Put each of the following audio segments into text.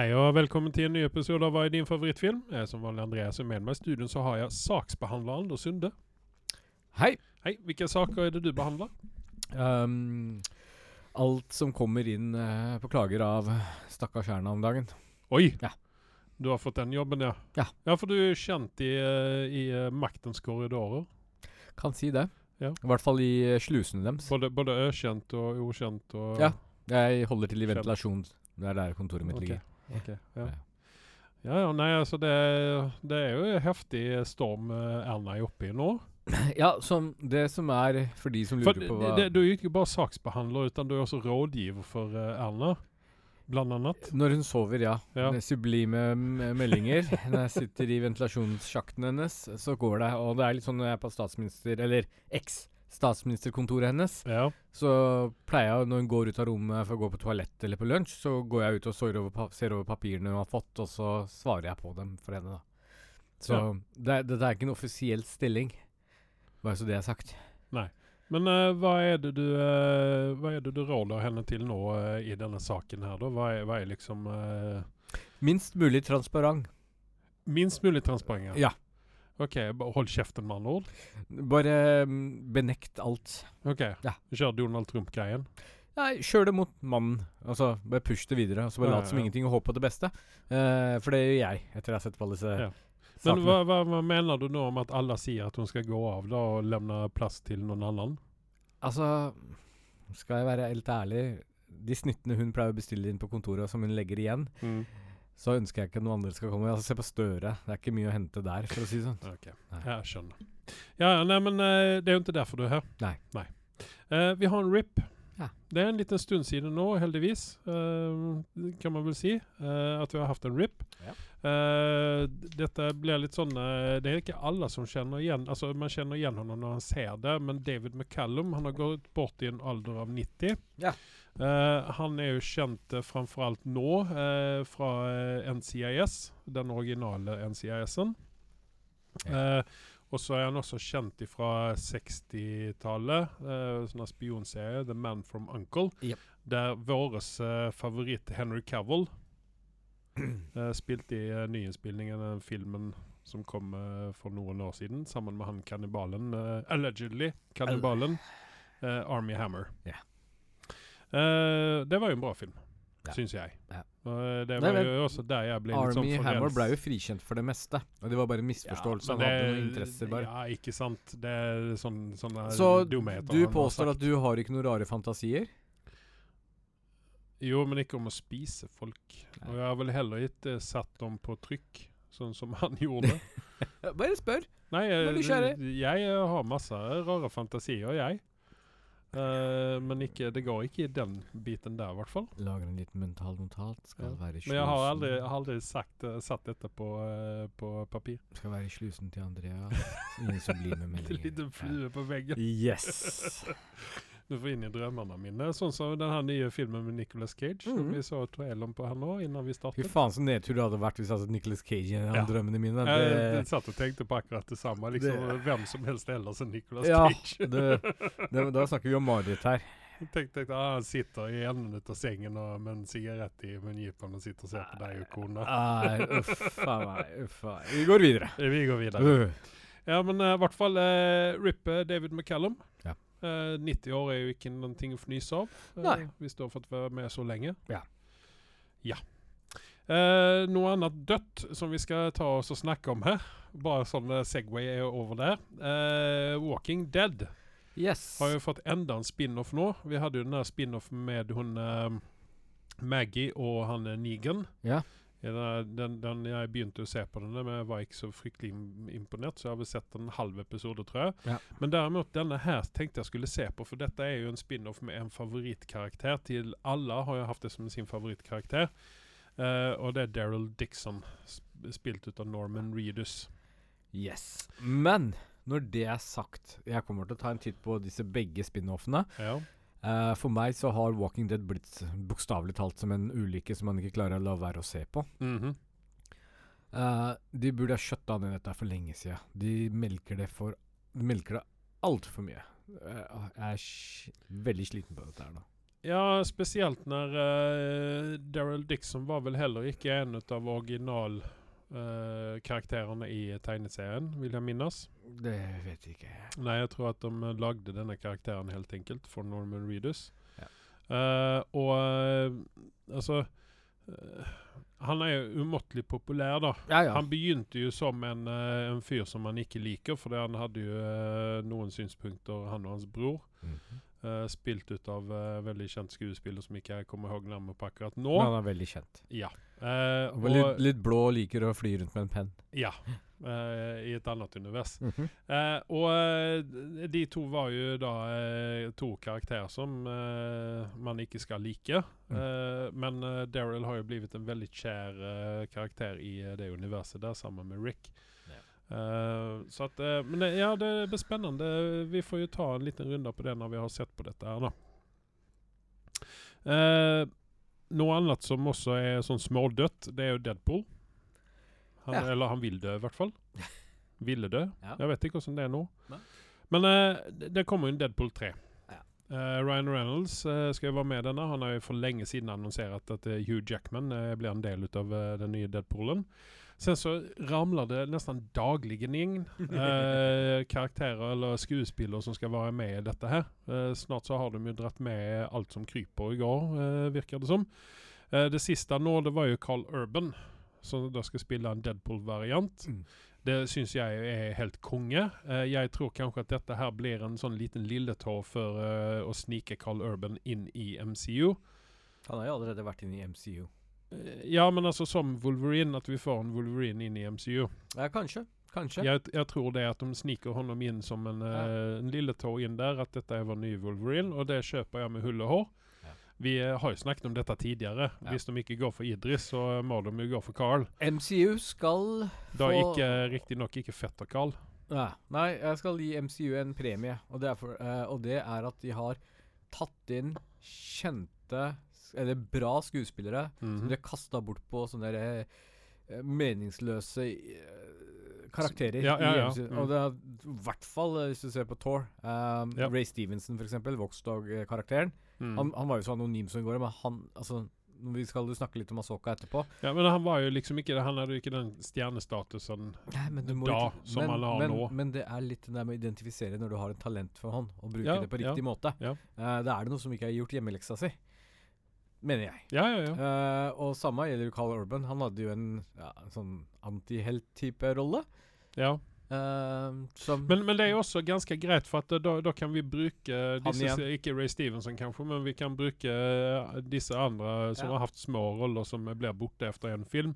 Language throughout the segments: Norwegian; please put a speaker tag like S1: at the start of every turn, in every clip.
S1: Hei og velkommen til en ny episode av Hva er din favorittfilm? Jeg er som vanlig Andreas, og med meg i studio så har jeg saksbehandler Anders Sunde.
S2: Hei.
S1: Hei, hvilke saker er det du behandler?
S2: Um, alt som kommer inn eh, på klager av stakkars Erna om dagen.
S1: Oi!
S2: Ja.
S1: Du har fått den jobben, ja?
S2: Ja.
S1: Ja, for du er kjent i, eh, i eh, maktens korridorer.
S2: Kan si det.
S1: Ja.
S2: I hvert fall i eh, slusene deres.
S1: Både, både økjent og ukjent og
S2: Ja. Jeg holder til i ventilasjon. Det er der kontoret mitt
S1: okay.
S2: ligger.
S1: Ok, ja.
S2: Ja.
S1: Ja, nei, altså det, det er jo en heftig storm eh, Erna er oppe i nå.
S2: Ja, som det som er for de som lurer
S1: for,
S2: på hva
S1: det, du er jo ikke bare saksbehandler, utan du er også rådgiver for eh, Erna, blant annet.
S2: Når hun sover, ja.
S1: Ja.
S2: Med sublime meldinger. Når jeg sitter i ventilasjonssjakten hennes, så går det. Og det er litt sånn når jeg er på statsminister... Eller eks-statsministerkontoret hennes,
S1: Ja.
S2: så pleier jeg, når hun går ut av rommet for å gå på toalett eller på lunsj, så går jeg ut og over, ser over papirene hun har fått, og så svarer jeg på dem for henne, da. Så
S1: Ja.
S2: det, er- dette er ikke en offisiell stilling. Bare så det er sagt. Nei.
S1: Men uh, hva, er det du, uh, hva er det du råder henne til nå uh, i denne saken her, da? Hva er, hva er liksom
S2: Minst mulig transparent.
S1: Minst mulig transparent?
S2: Ja.
S1: OK, hold kjeften med andre ord?
S2: Bare mm, benekt alt.
S1: OK.
S2: Ja.
S1: Kjør Donald Trump-greien?
S2: Nei, kjør det mot mannen. Altså, bare push det videre. Altså, bare
S1: Ja,
S2: lat som
S1: ja.
S2: ingenting og håp på det beste. Uh, for det gjør jeg, etter å ha sett på alle disse
S1: Ja. Men hva, hva, hva mener du nå om at alle sier at hun skal gå av da og levne plass til noen annen?
S2: Altså, skal jeg være helt ærlig De snittene hun pleier å bestille inn på kontoret, som hun legger igjen, så ønsker jeg ikke at noen andre skal komme. Altså, Se på Støre. Det er ikke mye å hente der, for å si det sånn.
S1: Ok, jeg skjønner. Ja, nei, men eh, det er jo ikke derfor du er her.
S2: Nei.
S1: Eh, vi har en RIP.
S2: Ja.
S1: Det er en liten stund siden nå, heldigvis, uh, kan man vel si, at vi har hatt en RIP.
S2: Ja.
S1: Dette blir litt sånn Det er ikke alle som kjenner igjen Altså Man kjenner igjen ham når han ser det, men David McCallum han har gått bort i en alder av 90.
S2: Ja.
S1: Eh, han er jo kjent uh, framfor alt nå uh, fra NCIS, den originale NCIS-en. Eh, og så er han også kjent fra 60-tallet, uh, sånn spionserie, The Man from Uncle,
S2: yep.
S1: der vår favoritt Henry Cavill spilte i uh, nyinnspillingen av filmen som kom for noen år siden, sammen med han kannibalen, allegedly kannibalen, Army Hammer.
S2: Ja.
S1: Eh, det var jo en bra film,
S2: Ja.
S1: syns jeg.
S2: Ja.
S1: Eh, det var
S2: Nei,
S1: jo også der jeg ble litt sånn
S2: Army Hammer ble jo frikjent for det meste. Og det var bare misforståelse.
S1: Ja,
S2: han hadde noen interesser, bare.
S1: Ja, ikke sant. Det er sånn, sånne
S2: Så
S1: dumheter
S2: du påstår at du har ikke noen rare fantasier?
S1: Jo, men ikke om å spise folk. Og jeg har vel heller ikke satt dem på trykk, sånn som han gjorde.
S2: Bare spør.
S1: Nei, jeg, jeg eh, har masse rare fantasier, jeg. Eh, men ikke, det går ikke i den biten der, i hvert fall.
S2: Lager en liten mental notat. Skal
S1: Ja.
S2: være i
S1: Men jeg har aldri, jeg har aldri sagt, uh, satt dette på, uh, på papir.
S2: Skal være i slusen til Andrea. Ingen sublime
S1: En liten flue på veggen.
S2: Yes.
S1: Du får inn i drømmene mine. Sånn som den her nye filmen med Nicolas Cage. Som
S2: Mhm.
S1: vi så traileren på her nå, innan vi
S2: Fy
S1: startet.
S2: faen så nedtur det hadde vært hvis jeg hadde Nicolas Cage i
S1: Ja.
S2: drømmene mine.
S1: Jeg, jeg satt og tenkte på akkurat det samme. Liksom,
S2: Det-
S1: hvem som helst ellers enn Nicolas
S2: Ja,
S1: Cage.
S2: det, det, da snakker vi om mareritt her.
S1: Jeg tenkte, tenkte ah, Han sitter i enden av sengen og, med en sigarett i mungipen og sitter og ser på deg og kona.
S2: Nei, uff a meg. Uff a. Vi går videre.
S1: Vi går videre.
S2: Uh.
S1: Ja, men i i hvert fall uh, Rip eh, David McCallum.
S2: Ja.
S1: Eh, 90 år er jo ikke noe å fnyse av, eh,
S2: Nei.
S1: hvis du har fått være med så lenge.
S2: Ja.
S1: Ja. Uh, noe annet dødt som vi skal ta oss og snakke om her, bare sånn eh, Segway er over der. Eh, Walking Dead
S2: Yes.
S1: har jo fått enda en spin-off nå. Vi hadde jo den der spin-offen med hun eh, Maggie og han eh, Negan.
S2: Ja.
S1: Ja, den, den, den, jeg begynte å se på den, men jeg var ikke så fryktelig imponert, så jeg har vel sett en halv episode, tror jeg.
S2: Ja.
S1: Men derimot, denne her tenkte jeg skulle se på, for dette er jo en spin-off med en favorittkarakter. Til alle har jo hatt det som sin favorittkarakter. Uh, og det er Daryl Dixon, spilt ut av Norman Reedus.
S2: Yes. Men når det er sagt Jeg kommer til å ta en titt på disse begge spin-offene.
S1: Ja.
S2: Eh, for meg så har Walking Dead blitt bokstavelig talt som en ulykke som man ikke klarer å la være å se på.
S1: Mm
S2: -hmm. uh, de burde ha skjøtta ned dette for lenge siden. De melker det for De melker det altfor mye. Uh, jeg er veldig sliten på dette her nå.
S1: Ja, spesielt når uh, Daryl Dixon var vel heller ikke en av originalkarakterene uh, i tegneserien, vil jeg minnes.
S2: Det vet jeg ikke.
S1: Nei, jeg tror at de lagde denne karakteren helt enkelt for Norman Reedus.
S2: Ja.
S1: Uh, og altså han er jo umåtelig populær, da.
S2: Ja, ja.
S1: Han begynte jo som en, en fyr som man ikke liker, fordi han hadde jo noen synspunkter, han og hans bror. Mm -hmm. Uh, spilt ut av uh, veldig kjent skuespiller som ikke jeg kommer ihåg navnet på akkurat nå.
S2: Men han er veldig kjent.
S1: Ja. Uh,
S2: og, litt, litt, blå liker å fly rundt med en penn.
S1: Ja. I et annet univers. Mm -hmm. og de to var jo da to karakterer som man ikke skal like. Mm. men Daryl har jo blitt en veldig kjær karakter i det universet der, sammen med Rick. Uh, så at, uh, men det, ja, det blir spennende. Vi får jo ta en liten runde på det når vi har sett på dette. her da. Uh, noe annet som også er sånn smådødt, det er jo Deadpool. Han, ja. Eller han vil dø, i hvert fall. Ville dø. Ja. Jeg vet ikke hvordan det er nå. Ne? Men det kommer jo en Deadpool 3. Ja. Ryan Reynolds skal jo være med denne. Han har jo for lenge siden annonsert at Hugh Jackman blir en del av den nye Deadpoolen. Sen så ramler det nesten dagligen in eh, karaktärer eller skuespillere som skal være med i dette her. Eh, snart så har de jo dratt med alt som kryper i går, eh, virker det som. Eh, det siste nå, det var jo Carl Urban, som da skal spille en Deadpool-variant. Mm. Det syns jeg er helt konge. Eh, jeg tror kanskje at dette her blir en sånn liten lilletå for eh, å snike Carl Urban inn i MCU.
S2: Han har jo allerede vært inne i MCU.
S1: Eh, ja, men altså som Wolverine, at vi får en Wolverine inn i MCU.
S2: Ja, kanskje. Kanskje.
S1: Jeg, jeg tror det at de sniker honom inn som en, ja. uh, en lille tå inn der, at dette er vår nye Wolverine, og det kjøper jeg med hull og hår. Ja. Vi uh, har jo snakket om dette tidligere. Ja. Hvis de ikke går for Idris, så må de jo gå for Carl.
S2: MCU skal
S1: få Da ikke riktignok ikke fetter Carl.
S2: Ja. Nei, jeg skal gi MCU en premie, og det, for, uh, og det er at de har tatt inn kjente eller bra skuespillere mm -hmm. som de har kasta bort på sånne der, uh, meningsløse uh, karakterer.
S1: Ja, ja, ja. Mm.
S2: Og det er i hvert fall uh, hvis du ser på Tour. Um, Ray Stevenson, f.eks. Voxdog-karakteren. Mm. Han, han, var jo så anonym som går, men han altså, vi skal jo snakke litt om Asoka etterpå.
S1: Ja, Men han var jo liksom ikke Han hadde jo ikke den stjernestatusen
S2: Nei, da
S1: ikke, som
S2: men,
S1: han har
S2: men,
S1: nå.
S2: Men det er litt det der med å identifisere når du har en talent for hånd, og bruke det på riktig måte. Uh, da er det noe som ikke har gjort hjemmeleksa si. Mener jeg.
S1: Ja, ja, ja.
S2: Uh, og samme gjelder jo Carl Urban. Han hadde jo en, ja, en sånn antihelt-type rolle.
S1: Ja. Uh, men, men, det er jo også ganske greit, for at da, da kan vi bruke disse, Ikke Ray Stevenson, kanskje, men vi kan bruke disse andre som ja. har hatt små roller som blir borte etter en film.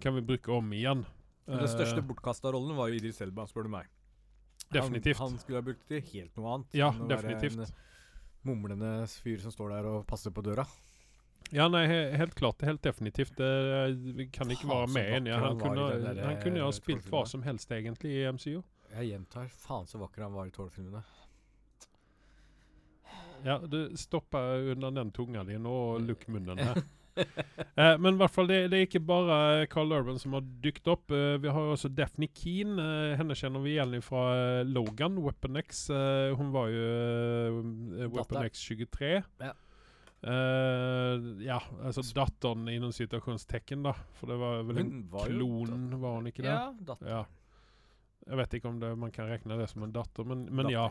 S1: Kan vi bruke om igjen.
S2: Men Den største bortkasta rollen var jo Idris Elba, spør du meg.
S1: Definitivt.
S2: Han, han skulle ha brukt til helt noe annet.
S1: Ja, definitivt.
S2: En mumlende fyr som står der og passer på døra.
S1: Ja, nei, helt klart. Helt definitivt. Vi kan ikke være med enig. Han, kunne, der, han kunne ha eh, spilt hva som helst, egentlig, i MCU.
S2: Jeg gjentar faen så vakker han var i Tårnfilmene.
S1: Ja, du stoppa under den tunga di og lukk munnen her. eh, men i hvert fall, det, det, er ikke bare Carl Urban som har dukket opp. Uh, vi har også Daphne Keen. Uh, henne kjenner vi igjen fra uh, Logan, Weapon X. hun var jo Weapon X 23. Ja. Uh, ja, altså datteren i noen situasjonstegn, da. For det var vel en var klon, var hun ikke det?
S2: Ja, datter. Ja.
S1: Jeg vet ikke om det, man kan regne det som en datter, men, men ja.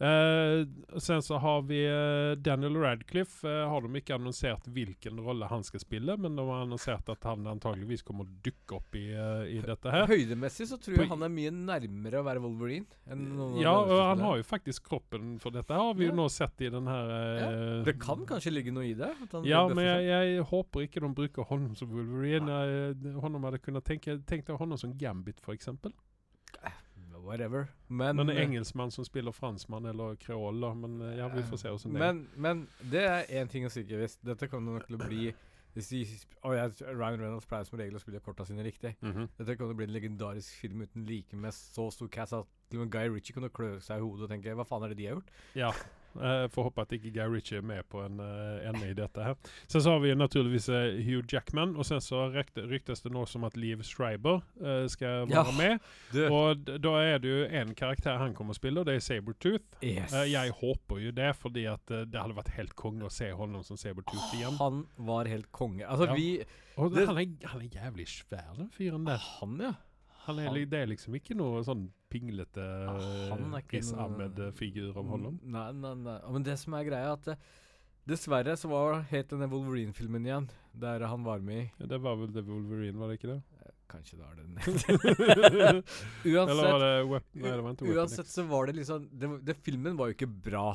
S1: Uh, sen så har vi uh, Daniel Radcliffe. Uh, har de ikke annonsert hvilken rolle han skal spille, men de har annonsert at han antageligvis kommer å dukke opp i, i dette her.
S2: Høydemessig så tror jeg han er mye nærmere å være Wolverine.
S1: ja, og han har jo faktisk kroppen for dette. Har vi ja. jo nå sett i den her ja.
S2: Det kan kanskje ligge noe i det?
S1: ja, men jeg, jeg, håper ikke de bruker hånden som Wolverine. Jeg, honom hadde kunnet tenke, tenkt hånden som Gambit, for eksempel
S2: whatever.
S1: Men, men engelskmann som spiller franskmann eller kreol, da. Men eh, ja, vi får se åssen
S2: det er. Men det er én ting å sikre visst. Dette kommer nok til å bli de, oh, ja, Ryan Reynolds pleier som regel å spille korta sine riktig. Mm -hmm. Dette kan jo bli en legendarisk film uten like med så stor cast at Guy Ritchie kunne klø seg i hodet og tenke Hva faen er det de har gjort?
S1: Ja. Uh, får håpe at ikke Guy Ritchie er med på en uh, ende i dette. her. Sen så har vi naturligvis uh, Hugh Jackman, og sen så rykte, ryktes det nå som at Liv Schreiber uh, skal være
S2: Ja,
S1: med.
S2: Det.
S1: Og da er det jo en karakter han kommer å spille, og det er Sabertooth.
S2: yes.
S1: Uh, jeg håper jo det, fordi at uh, det hadde vært helt konge å se honom som Sabertooth igjen.
S2: Han var helt konge. Altså,
S1: Ja.
S2: vi
S1: Og
S2: det-
S1: han, er, han er jævlig svær, den fyren der.
S2: Han, ja.
S1: Han er,
S2: han-
S1: det er liksom ikke noe sånn pinglete
S2: er
S1: Riz Ahmed-figur om Holland.
S2: Nei, nei, nei. Men det som er greia, at eh, dessverre så var het denne Wolverine-filmen igjen, der han var med i.
S1: Ja, Det var vel The Wolverine, var det ikke det?
S2: Kanskje det var den. Uansett,
S1: det Nei, det
S2: uansett så var det liksom det, det Filmen var jo ikke bra,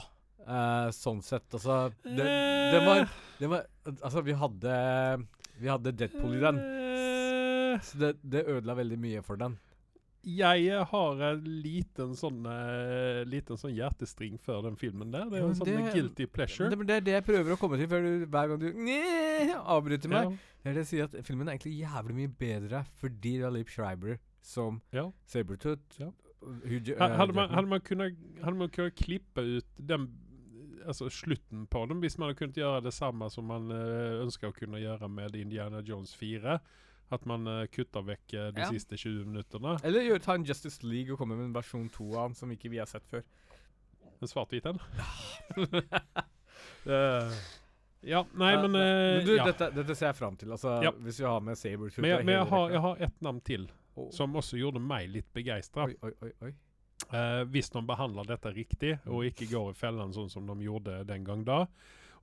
S2: Uh, sånn sett. Altså, det, det var, det var Altså, vi hadde Vi hadde Deadpool i den,
S1: Eh,
S2: så det, det ødela veldig mye for den.
S1: Jeg har en liten sånn eh, Liten sånn hjertestring før den filmen der. Det er jo en sånn
S2: det-
S1: guilty pleasure.
S2: Det, det er det jeg prøver å komme til før du, hver gang du Nye, avbryter meg.
S1: Ja.
S2: Det er det jeg sier at filmen er egentlig jævlig mye bedre fordi det er Leap Schreiber som
S1: Ja.
S2: Sabertooth.
S1: Ja.
S2: Eh,
S1: Hadde man, hadde man kunnet, hadde man kunnet klippe ut den Altså slutten på den, hvis man hadde kunnet gjøre det samme som man uh, ønsker å kunne gjøre med Indiana Jones 4? At man uh, kutter vekk uh, de
S2: Ja.
S1: siste 20 minuttene.
S2: Eller gjør, ta en Justice League og komme med en versjon 2 av den som ikke vi har sett før.
S1: En svart-hvit en? uh, ja, nei, men eh,
S2: du,
S1: ja.
S2: dette, dette ser jeg fram til. Altså,
S1: Ja.
S2: Hvis vi har med Sabertooth
S1: Men, jeg, men jeg, har, jeg har ett navn til
S2: oh.
S1: som også gjorde meg litt begeistra. Eh, hvis de behandler dette riktig, og ikke går i fellen sånn som de gjorde den gang da.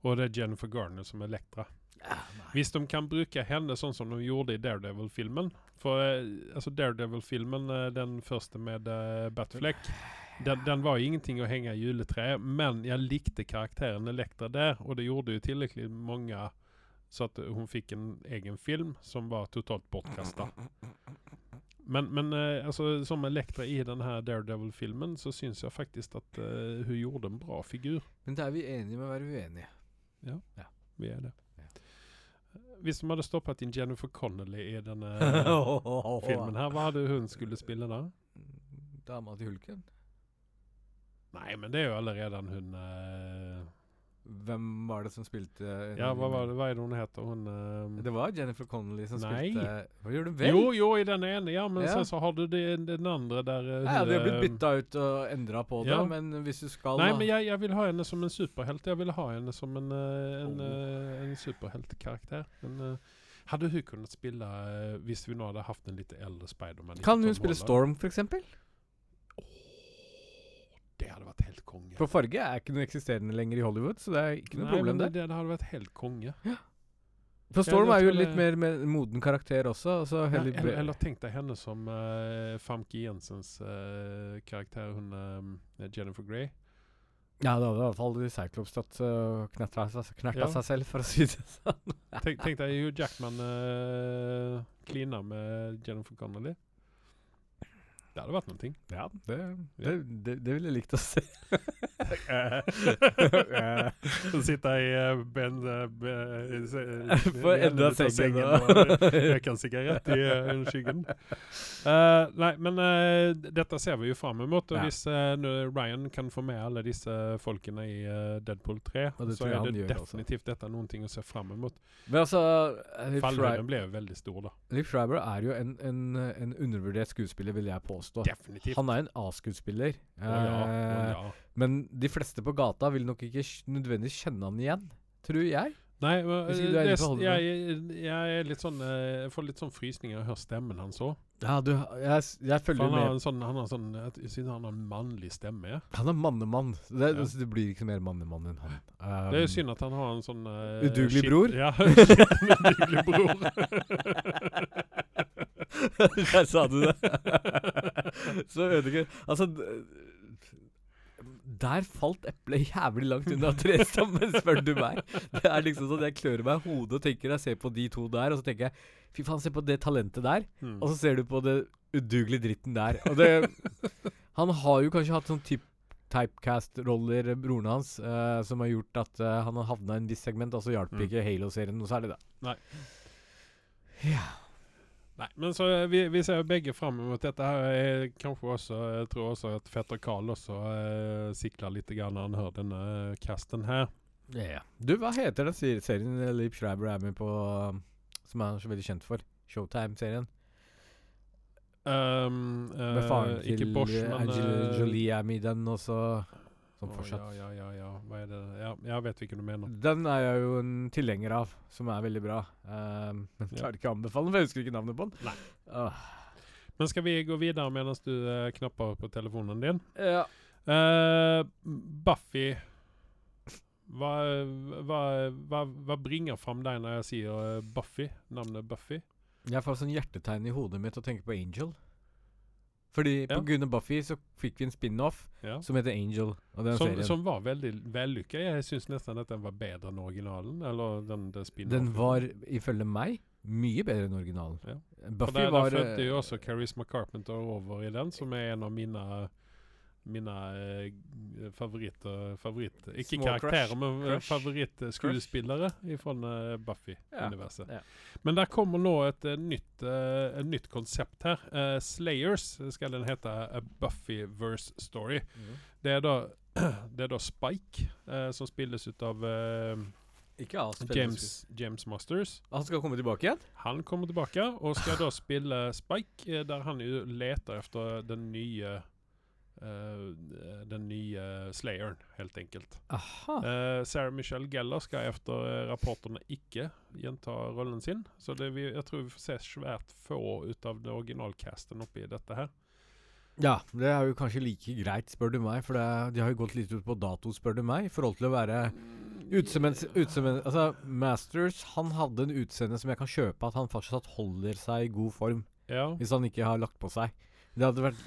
S1: Og det er Jennifer Garner som
S2: er nei.
S1: Hvis de kan bruke henne sånn som de gjorde i Daredevil-filmen For eh, altså Daredevil-filmen, eh, den første med uh, Batfleck, den, den var jo ingenting å henge i juletreet, men jeg likte karakteren Elektra der, og det gjorde jo tillräckligt mange så at hun fikk en egen film som var totalt bortkasta. Men, men altså, som Elektra i denne Daredevil-filmen, så syns jeg faktisk at uh, hun gjorde en bra figur.
S2: Men da er vi enige med å være uenige.
S1: Ja, Vi er det. Hvis de hadde stoppet inn Jennifer Connelly i denne filmen her, hva hadde hun skulle spille da?
S2: Dama til hulken?
S1: Nei, men det er jo allerede hun eh,
S2: Hvem var det som spilte
S1: Ja, hva, var det, hva er det hun heter? Hun eh,
S2: Det var Jennifer Connelly som
S1: Nei.
S2: spilte Hva gjør du vel?
S1: Jo, jo, i den ene, ja, men
S2: Ja.
S1: sen så har du det, den andre der uh,
S2: Ja, det har blitt bytta ut og endra på
S1: Ja.
S2: men hvis du skal
S1: Nei,
S2: da
S1: men jeg, jeg vil ha henne som en superhelt. Jeg vil ha henne som en, uh, en, uh, en superheltkarakter. Men, eh, hadde hun kunnet spille hvis vi nå hadde hatt en litt eldre Spiderman?
S2: Kan hun spille Storm, for eksempel?
S1: Det hadde vært helt konge.
S2: For farge er ikke noe eksisterende lenger i Hollywood, så det er ikke noe
S1: Nei,
S2: problem
S1: men
S2: der.
S1: det, det hadde vært helt konge.
S2: For Storm er jo litt
S1: det-
S2: mer moden karakter også. Altså
S1: Ja, eller, eller tenk deg henne som uh, Famke Jensens uh, karakter, hun uh, Jennifer Grey.
S2: Ja, det hadde i hvert fall Cyclops tatt uh, knerta, seg,
S1: Ja.
S2: seg selv, for å si det sånn.
S1: Tenk, tenk deg Hugh Jackman uh, klina med Jennifer Connelly. Det hadde vært noe.
S2: Ja, det, det, det, det ville jeg likt å se.
S1: Å sitter i uh, Ben På be, i se- i-
S2: For
S1: i
S2: enda
S1: enden av
S2: sengen,
S1: og
S2: røyker
S1: røyke en sigarett i skyggen. Uh, nei, men uh, dette ser vi jo fram mot. Og hvis uh, Ryan kan få med alle disse folkene i eh, Deadpool 3, så er det
S2: også.
S1: definitivt dette noen ting å se fram mot.
S2: Men altså
S1: Fallhøyden ble jo veldig stor, da.
S2: Liv Schreiber er jo en, en, en undervurdert skuespiller, vil jeg påstå.
S1: Definitivt.
S2: Han er en A-skuespiller.
S1: Å ja,
S2: Eh,
S1: ja.
S2: Men de fleste på gata vil nok ikke nødvendigvis kjenne han igjen. Tror jeg.
S1: Nei, men,
S2: jeg,
S1: eh, jeg, jeg er litt sånn eh, Jeg får litt sånn frysninger av å høre stemmen hans òg.
S2: Ja, du, jeg, jeg følger med.
S1: en sånn, han har sånn Jeg synes han har en mannlig stemme.
S2: Han er mannemann. Det,
S1: Ja.
S2: altså, det blir ikke mer mannemann enn han. Um,
S1: Det er jo synd at han har en sånn uh,
S2: Udugelig bror?
S1: Ja, udugelig bror.
S2: Der sa du det. Så ødelegger Altså Der falt eplet jævlig langt unna trestammen, spør du meg. Det er liksom sånn Jeg klør meg i hodet og tenker jeg ser på de to der, og så tenker jeg Fy faen, se på det talentet der.
S1: Mm.
S2: Og så ser du på det udugelige dritten der. Og det Han har jo kanskje hatt sånn typ typecast-roller, broren hans, uh, som har gjort at uh, han har havna i en viss segment, og så hjalp
S1: Mm.
S2: ikke Halo-serien noe særlig, da.
S1: Nei.
S2: Ja.
S1: Nei, men så eh, vi, vi ser begge fram mot dette her. Jeg, kanskje også, jeg tror også at fetter Carl også eh, sikler litt grann når han hører denne casten her.
S2: Ja. Du, hva heter den serien Leap Schreiber er med på, um, som han er så veldig kjent for? Showtime-serien.
S1: Um, uh,
S2: Med faren til
S1: Bosch, men eh,
S2: Jolie er med i den også. Som
S1: å,
S2: fortsatt.
S1: oh, ja, ja, ja. Hva er det? Ja, jeg vet hvilken du mener.
S2: Den er jeg jo en tilhenger av, som er veldig bra. Um, men
S1: Ja.
S2: klarer ikke å anbefale den, for jeg husker ikke navnet på den.
S1: Nei.
S2: Åh.
S1: Men skal vi gå videre mens du uh, knapper på telefonen din?
S2: Ja.
S1: Uh, Buffy hva, hva, hva, hva bringer fram deg når jeg sier eh, Buffy? Navnet Buffy?
S2: Jeg får sånn hjertetegn i hodet mitt og tenker på Angel. Fordi
S1: Ja.
S2: av Buffy så fikk vi en spin-off
S1: Ja.
S2: som heter Angel.
S1: Som, som var veldig vellykka. Jeg syns nesten at den var bedre enn originalen. Eller den, den
S2: Den var ifølge meg mye bedre enn originalen.
S1: Ja.
S2: Buffy
S1: der,
S2: var
S1: der fødte
S2: eh,
S1: jo også Charisma Carpenter over i den, som er en av mine mine eh, favoritter favoritt, Ikke
S2: Small
S1: karakterer,
S2: crush.
S1: men eh, favorittskuespillere fra Buffy-universet.
S2: ja.
S1: Men der kommer nå et eh, nytt, eh, et nytt konsept her. Uh, Slayers skal den hete. A Buffyverse Story.
S2: Mm.
S1: Det er da, det er da Spike, uh, som spilles ut av uh,
S2: Ikke alt
S1: James, James Masters.
S2: Han skal komme tilbake igjen?
S1: Han kommer tilbake og skal da spille Spike, eh, der han jo leter efter den nye eh, Den nye Slayeren, helt enkelt.
S2: Aha.
S1: Eh, Sarah Michelle Gellar skal efter rapportene ikke gjenta rollen sin. Så det vi, jeg tror vi får se svært få ut av det originalcasten oppi dette her.
S2: Ja, det er jo kanskje like greit, spør du meg. For det, de har jo gått litt ut på dato, spør du meg, i forhold til å være utseende, Altså, Masters, han hadde en utseende som jeg kan kjøpe, at han fortsatt holder seg i god form.
S1: Ja.
S2: Hvis han ikke har lagt på seg. Det hadde vært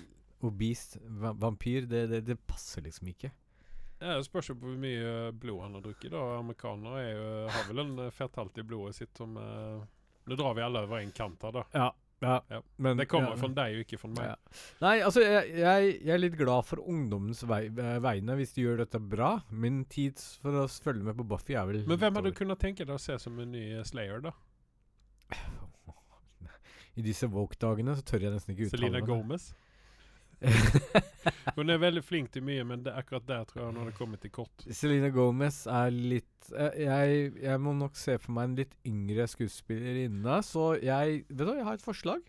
S2: obese va vampyr. Det, det, det passer liksom ikke.
S1: Ja, Det spørs jo på hvor mye blod han har drukket. da. Amerikanere er jo, har vel en eh, fetthalt i blodet sitt som eh, Nå drar vi alle over en kant her, da.
S2: Ja. ja.
S1: Ja.
S2: Men,
S1: Det kommer
S2: ja.
S1: fra deg og ikke fra meg.
S2: Nei, altså, jeg, jeg, jeg er litt glad for ungdommens vei, vegne hvis de gjør dette bra. Min tid for å følge med på Buffy er vel
S1: Men hvem hadde du kunnet tenke deg å se som en ny eh, Slayer, da?
S2: I disse woke-dagene så tør jeg nesten ikke uttale
S1: Selena
S2: meg.
S1: Gomez? Hun er veldig flink til mye, men det, akkurat der tror jeg hun hadde kommet til kort.
S2: Selena Gomez er litt eh, jeg, jeg må nok se for meg en litt yngre skuespillerinne, så jeg Vet du jeg har et forslag.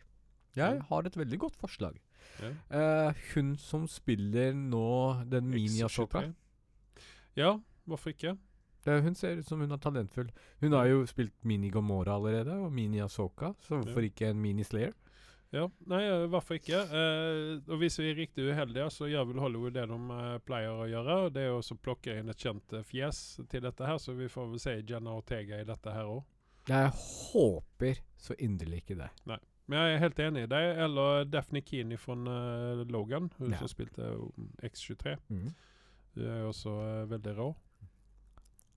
S2: Jeg har et veldig godt forslag.
S1: Ja.
S2: Uh, hun som spiller nå den Mini-Asoka
S1: X23. Ja, hvorfor ikke?
S2: Det, hun ser ut som hun er talentfull. Hun har jo spilt Mini Gomora allerede, og Mini Asoka, så hvorfor ikke en Mini Slayer?
S1: Ja, Nei, hvorfor ikke? Eh, og hvis vi er riktig uheldige, så gjør vel Hollywood det de eh, pleier å gjøre. Det er å plukke inn et kjent eh, fjes til dette her, så vi får vel se Jenna Ortega i dette her òg.
S2: Jeg håper så inderlig ikke det. Nei.
S1: Men jeg er helt enig i deg. Eller Daphne Keane fra uh, Logan, hun
S2: Ja.
S1: som spilte eh, X23.
S2: Mm.
S1: Hun er jo også uh, veldig rå.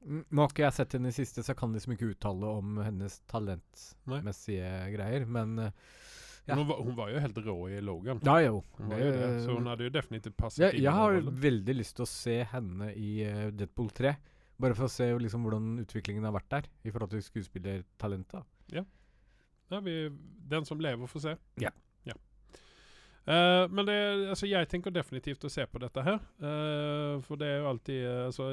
S2: Mm, Nå har ikke jeg sett henne i siste, så jeg kan liksom ikke uttale om hennes
S1: Nei.
S2: talentmessige greier, men eh, Ja.
S1: Hun, var, hun var jo helt rå i Logan.
S2: Ja, jo.
S1: Hun var jo det, så hun hadde jo definitivt passet
S2: jeg,
S1: inn
S2: jeg har veldig lyst til å se henne i uh, Deadpool 3. Bare for å se liksom hvordan utviklingen har vært der, i forhold til skuespillertalentet.
S1: Ja, vi, den som lever, får se.
S2: Ja.
S1: Ja. Uh, men det, altså, jeg tenker definitivt å se på dette her. Uh, for det er jo alltid altså,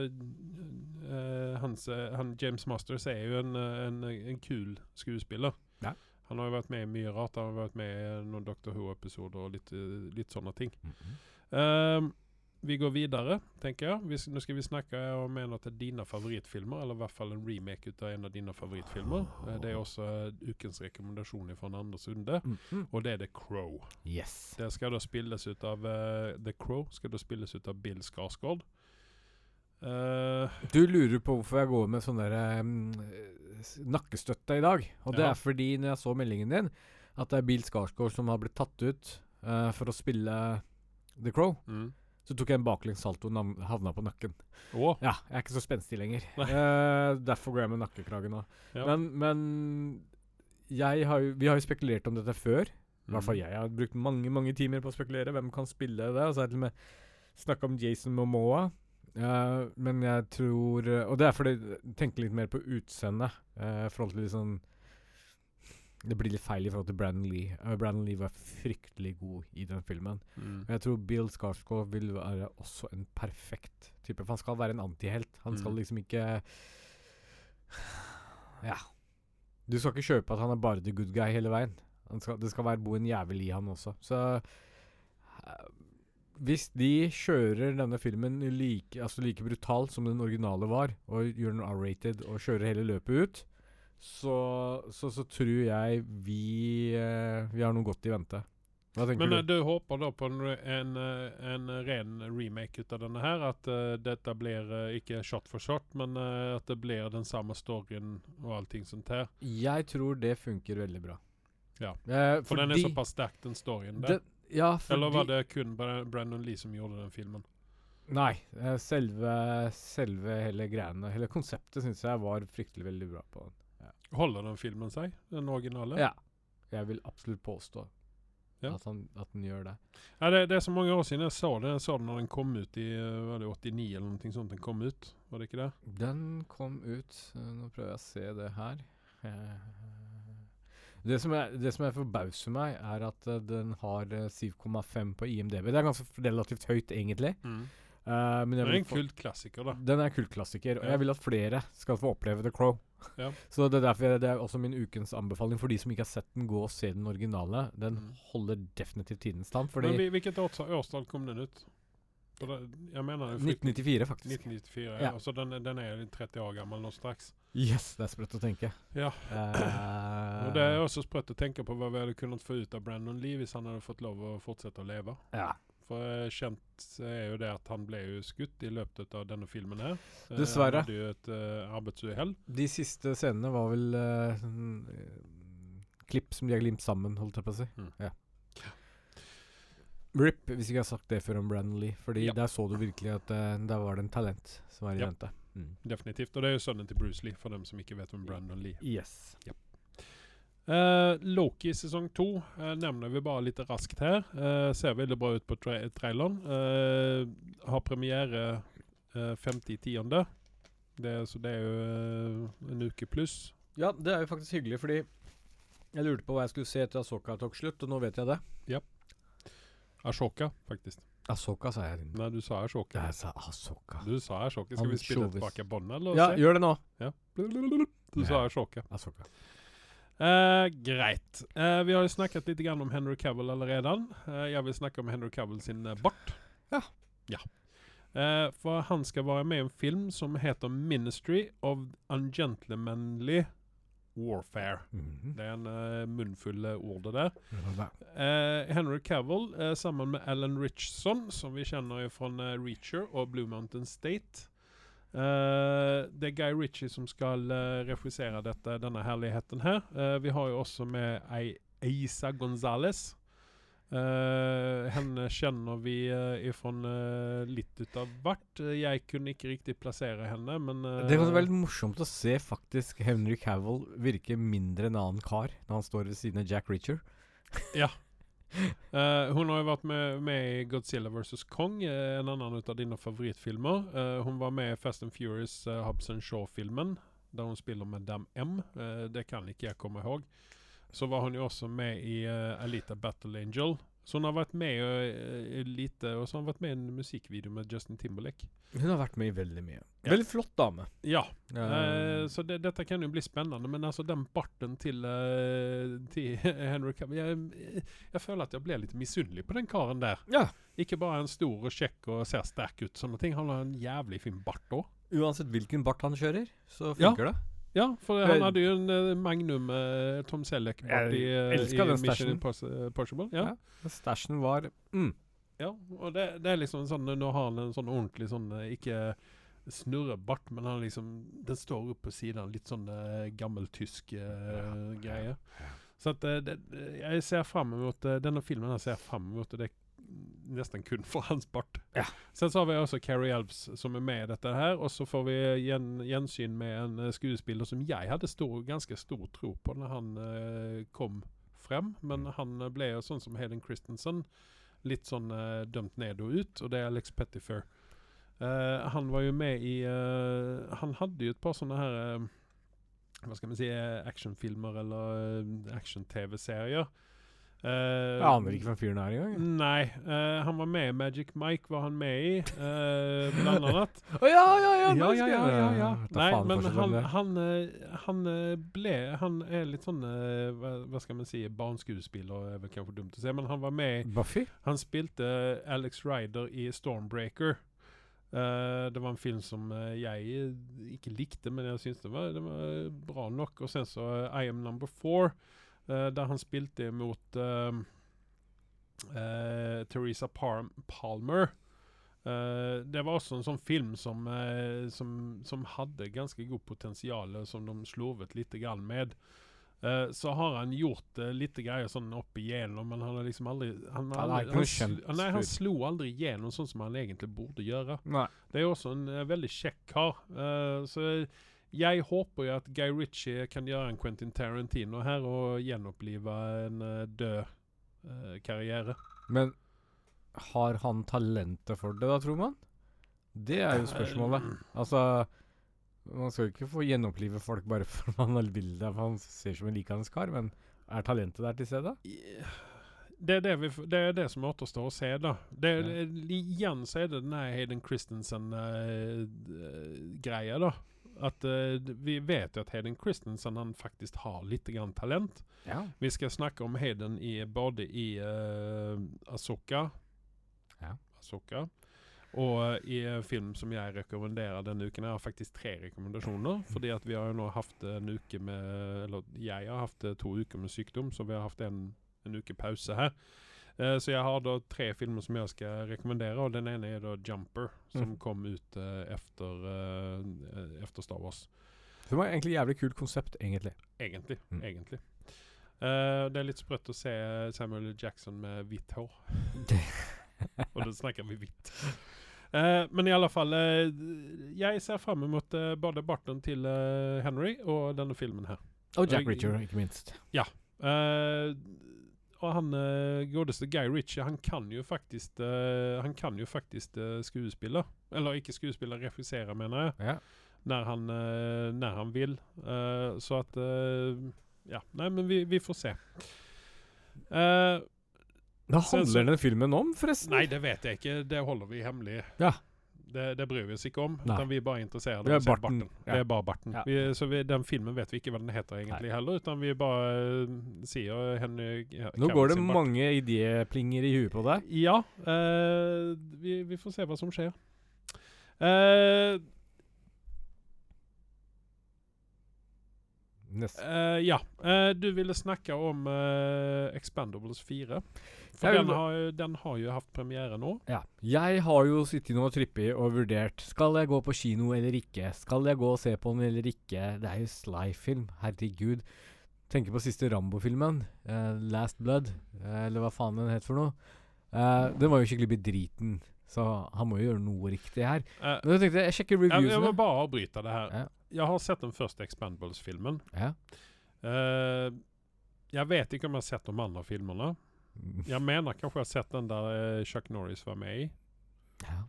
S1: hans, han, James Masters er jo en, en, en kul skuespiller.
S2: Ja.
S1: Han har jo vært med i mye rart. Han har vært med i noen Doctor Who-episoder og litt, eh, litt sånne ting. Eh, vi går videre, tenker jeg. Vi, nå skal vi snakke om en av dine favorittfilmer, eller i hvert fall en remake ut av en av dine favorittfilmer. Eh, det er også eh, ukens rekommendasjon fra Anders Sunde,
S2: Mhm.
S1: og det er The Crow.
S2: Yes.
S1: Det skal da spilles ut av uh, The Crow skal da spilles ut av Bill Skarsgård. Eh,
S2: Du lurer på hvorfor jeg går med sånn um, nakkestøtte i dag. Og det
S1: Ja.
S2: er fordi når jeg så meldingen din, at det er Bill Skarsgård som har blitt tatt ut uh, for å spille The Crow,
S1: mm.
S2: så tok jeg en baklengs salto og havna på nakken.
S1: Oh.
S2: Ja, jeg er ikke så spenstig lenger. Eh, derfor går jeg med nakkekrage nå.
S1: ja.
S2: Men, men har jo, vi har jo spekulert om dette før. I hvert fall
S1: Mm.
S2: jeg har brukt mange mange timer på å spekulere. Hvem kan spille det? Og så har jeg til og med snakka om Jason Momoa. Eh, men jeg tror eh, Og det er fordi jeg tenker litt mer på utseendet. Uh, forhold til litt sånn det blir litt feil i forhold til Brandon Lee. Uh, Brandon Lee var fryktelig god i den filmen.
S1: Mm.
S2: Og jeg tror Bill Skarsgård vil være også en perfekt type. For han skal være en antihelt. Han skal
S1: Mm.
S2: liksom ikke Ja. Du skal ikke kjøpe at han er bare the good guy hele veien. Han skal, det skal være bo en jævel i han også. Så eh, hvis de kjører denne filmen like, altså like brutalt som den originale var, og gjør den R-rated og kjører hele løpet ut, så, så, så tror jeg vi, eh, vi har noe godt i vente. Hva tenker
S1: Men du?
S2: du?
S1: du håper da på en, en, eh, en ren remake ut av denne her? At uh, dette blir uh, ikke shot for shot, men uh, at det blir den samme storyen og allting sånt her?
S2: Jeg tror det funker veldig bra.
S1: Ja.
S2: Eh,
S1: For den er såpass sterk, den storyen der.
S2: den, Ja, fordi
S1: Eller var det kun Brandon Lee som gjorde den filmen?
S2: Nei. eh, selve, selve hele greiene Hele konseptet syns jeg var fryktelig veldig bra på den.
S1: Holder den filmen seg? Den originale?
S2: Ja. Jeg vil absolutt påstå
S1: Ja.
S2: at, han, at den gjør det.
S1: Ja, det, det er så mange år siden jeg så det. Jeg så den når den kom ut i eh, var det 89 eller noe sånt. Den kom ut, var det ikke det?
S2: Den kom ut eh, Nå prøver jeg å se det her. Eh, Det som, er, det som er forbauser meg, er at uh, den har eh, 7,5 på IMDb. Det er ganske relativt høyt, egentlig. Eh, men
S1: Det er en kultklassiker, da.
S2: Den er kultklassiker, og jeg vil at flere skal få oppleve The Crow.
S1: Ja.
S2: Så det er derfor jeg, det er også min ukens anbefaling for de som ikke har sett den, gå og se den originale. Den
S1: Mm.
S2: holder definitivt tidens tann, fordi
S1: Men hvilket års- årstall kom den ut? For det, jeg mener det er frykt-
S2: 1994, faktisk.
S1: 1994.
S2: Ja.
S1: Ja. Så den, den er 30 år gammel nå straks.
S2: Yes, det er sprøtt å tenke.
S1: Ja.
S2: Uh,
S1: Og det er også sprøtt å tenke på hva vi hadde kunnet få ut av Brandon Lee hvis han hadde fått lov å fortsette å leve.
S2: ja.
S1: For eh, kjent er jo det at han ble jo skutt i løpet av denne filmen her. Eh,
S2: Dessverre.
S1: Han hadde jo et uh, arbeidsuhell.
S2: De siste scenene var vel eh, klipp som de har glimt sammen, holdt jeg på å si.
S1: Mm.
S2: Ja. RIP, hvis ikke jeg har sagt det før om Brandon Lee. Fordi
S1: Ja.
S2: der så du virkelig at uh, der var det en talent som var i
S1: Ja.
S2: vente. Mm.
S1: Definitivt. Og det er jo sønnen til Bruce Lee, for dem som ikke vet om Brandon Lee Yes.
S2: Yes.
S1: Uh, Loki sesong to uh, nevner vi bare litt raskt her. Uh, ser veldig bra ut på tra traileren. Eh, har premiere uh, 50.10. Det, så det er jo en uke pluss.
S2: Ja, det er jo faktisk hyggelig, fordi jeg lurte på hva jeg skulle se etter Asoka tok slutt, og nå vet jeg det.
S1: Ashoka, faktisk.
S2: Ashoka, sa jeg.
S1: Nei, du sa Ashoka.
S2: Jeg sa Ashoka.
S1: Du sa Ashoka. Skal vi spille
S2: Ansjovis.
S1: tilbake båndet, eller?
S2: Ja, gjør det nå.
S1: Du sa Ashoka.
S2: Ashoka.
S1: Uh, greit. Uh, vi har jo snakket litt grann om Henry Cavill allerede. Uh, jeg vil snakke om Henry Cavill sin eh, bart.
S2: Ja.
S1: ja. Eh, for han skal være med i en film som heter 'Ministry of Ungentlemanly Warfare'.
S2: Mhm.
S1: Det er en uh, munnfull eh, ord, det der. Eh, Henry Cavill uh, sammen med Alan Richson, som vi kjenner fra uh, Reacher og Blue Mountain State. Det er Guy Ritchie som skal uh, dette, denne herligheten her. Vi har jo også med ei Eisa Gonzales. Eh, henne kjenner vi uh, fra litt ut av hvert. Jeg kunne ikke riktig plassere henne, men
S2: Det kan være litt morsomt å se faktisk Henry Cavill virke mindre en annen kar når han står ved siden av Jack Reacher.
S1: Eh, hun har jo vært med, med i Godzilla vs. Kong, en annen av dine favorittfilmer. Hun var med i Fast and Furious uh, Hobson Shaw-filmen, der hun spiller med Dam M. Det kan ikke jeg komme ihåg. Så var hun jo også med i uh, Alita Battle Angel. Så hun har vært med uh, lite, og så har hun vært med i en musikkvideo med Justin Timberlake.
S2: Hun har vært med i veldig mye.
S1: Ja.
S2: Veldig flott dame.
S1: Ja,
S2: Uh,
S1: uh, så det, dette kan jo bli spennende, men altså den barten til, til Henry Cavill jeg, jeg føler at jeg ble litt misunnelig på den karen der.
S2: ja.
S1: Ikke bare en stor og kjekk og ser sterk ut, sånne ting. Han har en jævlig fin bart òg.
S2: Uansett hvilken bart han kjører, så
S1: Ja.
S2: det.
S1: Ja, for han hadde jo en eh, Magnum uh, Tom Selleck-bart i, eh, i
S2: den
S1: Mission Impossible. Ja.
S2: Ja. Men Stashen var mm.
S1: Ja, og det, det er liksom sånn Nå har han en sånn ordentlig sånn Ikke snurrebart, men han liksom Den står opp på siden. Litt sånn uh, gammeltysk uh, ja. greie. Så at det, jeg ser fram mot Denne filmen jeg ser fram mot, og det nesten kun for hans bart.
S2: Ja.
S1: Sen så har vi også Carrie Elves som er med i dette her, og så får vi gjen, gjensyn med en eh, skuespiller som jeg hadde stor, ganske stor tro på når han eh, kom frem, men han eh, ble jo sånn som Hayden Christensen, litt sånn eh, dømt ned og ut, og det er Alex Pettifer. Eh, han var jo med i eh, Han hadde jo et par sånne her Hva skal vi si actionfilmer eller action-TV-serier. Eh,
S2: Jeg aner ikke hvem fyren er engang.
S1: Nei. Uh, han var med i Magic Mike, var han med i, Uh, blant annet.
S2: Å ja, ja, ja!
S1: ja, ja, ja, ja, ja. Nei, men han, han, han ble Han er litt sånn hva, hva skal man si Barneskuespiller, er vel kanskje dumt å si, men han var med i
S2: Buffy?
S1: Han spilte Alex Ryder i Stormbreaker. Uh, det var en film som uh, jeg ikke likte, men jeg syntes det var, det var bra nok. Og sen så uh, I Am Number Four, der han spilte imot eh, eh, Teresa Par Palmer. Uh, det var også en sånn film som, uh, som, som hadde ganske god potensial, som de slovet litt med. Uh, så har han gjort litt greier sånn opp igjennom, men han har liksom aldri Han,
S2: Han
S1: aldri,
S2: ikke noe
S1: han, nei, han slo aldri igjennom sånn som han egentlig burde gjøre.
S2: Nei.
S1: Det er også en eh, veldig kjekk kar. Eh, så jeg håper jo at Guy Ritchie kan gjøre en Quentin Tarantino her og gjenopplive en eh, død uh, karriere.
S2: Men har han talentet for det, da, tror man? Det er jo spørsmålet. Altså Man skal jo ikke få gjenopplive folk bare for man vil det, for han ser ut som en likandes kar, men er talentet der til stede?
S1: Det er det, vi, det er det som återstår å se, da. Det,
S2: Ja.
S1: det, igjen så er det den Hayden Christensen-greia, da. At uh, Vi vet jo at Hayden Christensen han faktisk har litt grann talent.
S2: Ja.
S1: Vi skal snakke om Hayden i, både i uh, Asoka
S2: Ja.
S1: Asoka og eh, i film som jeg rekommenderer denne uken. Jeg har faktisk tre rekommendasjoner. Fordi at vi har jo nå hatt en uke med Eller jeg har hatt eh, to uker med sykdom, så vi har hatt en, en uke pause her. Eh, så jeg har da tre filmer som jeg skal rekommendere, og den ene er da 'Jumper', som
S2: Mm.
S1: kom ut eh, efter, eh, efter Star Wars.
S2: Det var egentlig jævlig kult konsept, egentlig.
S1: Egentlig.
S2: Mm.
S1: egentlig. Eh, det er litt sprøtt å se Samuel. Jackson med hvitt hår. Og da snakker vi hvitt. Uh, men i alle fall uh, Jeg ser fram mot uh, både barten til Henry og denne filmen her.
S2: Og Jack Reacher, ikke minst.
S1: Eh, og han uh, godeste Guy Ritchie, han kan jo faktisk eh, Han kan jo faktisk uh, skuespille. Eller ikke skuespille, regissere, mener jeg.
S2: Ja.
S1: Når han, eh, når han vil. Eh, så at eh, Ja. Nei, men vi, vi får se. Uh,
S2: Hva
S1: så-
S2: handler den filmen om, forresten?
S1: nei, det vet jeg ikke. Det holder vi hemmelig.
S2: Ja.
S1: Det, det bryr vi oss ikke om.
S2: Nei.
S1: Vi er bare interessert
S2: er
S1: å se
S2: barten. Ja.
S1: Det er bare barten.
S2: Ja.
S1: Vi, så vi, den filmen vet vi ikke hva den heter egentlig heller, utan vi bare eh, sier henne ja,
S2: Nå går det mange idéplinger i huet på deg.
S1: Ja. Uh, vi, vi får se hva som skjer.
S2: Uh,
S1: eh, ja. Du ville snakke om Expendables 4. For den har, den har jo hatt premiere nå.
S2: Ja. Jeg har jo sittet nå og trippet og vurdert Skal jeg gå på kino eller ikke. Skal jeg gå og se på den eller ikke. Det er jo Sly-film. Herregud. Tenker på siste Rambo-filmen. Uh, Last Blood. Uh, eller hva faen den het for noe. Uh, den var jo skikkelig bedriten. Så han må jo gjøre noe riktig her. Men jeg tenkte, jeg sjekker
S1: reviewsene. jeg må bare avbryte det her.
S2: Ja.
S1: Jeg har sett den første Expendables-filmen.
S2: Ja.
S1: Jeg vet ikke om jeg har sett de andre filmene. Jeg mener kanskje jeg har sett den der eh, Chuck Norris var med i.
S2: ja.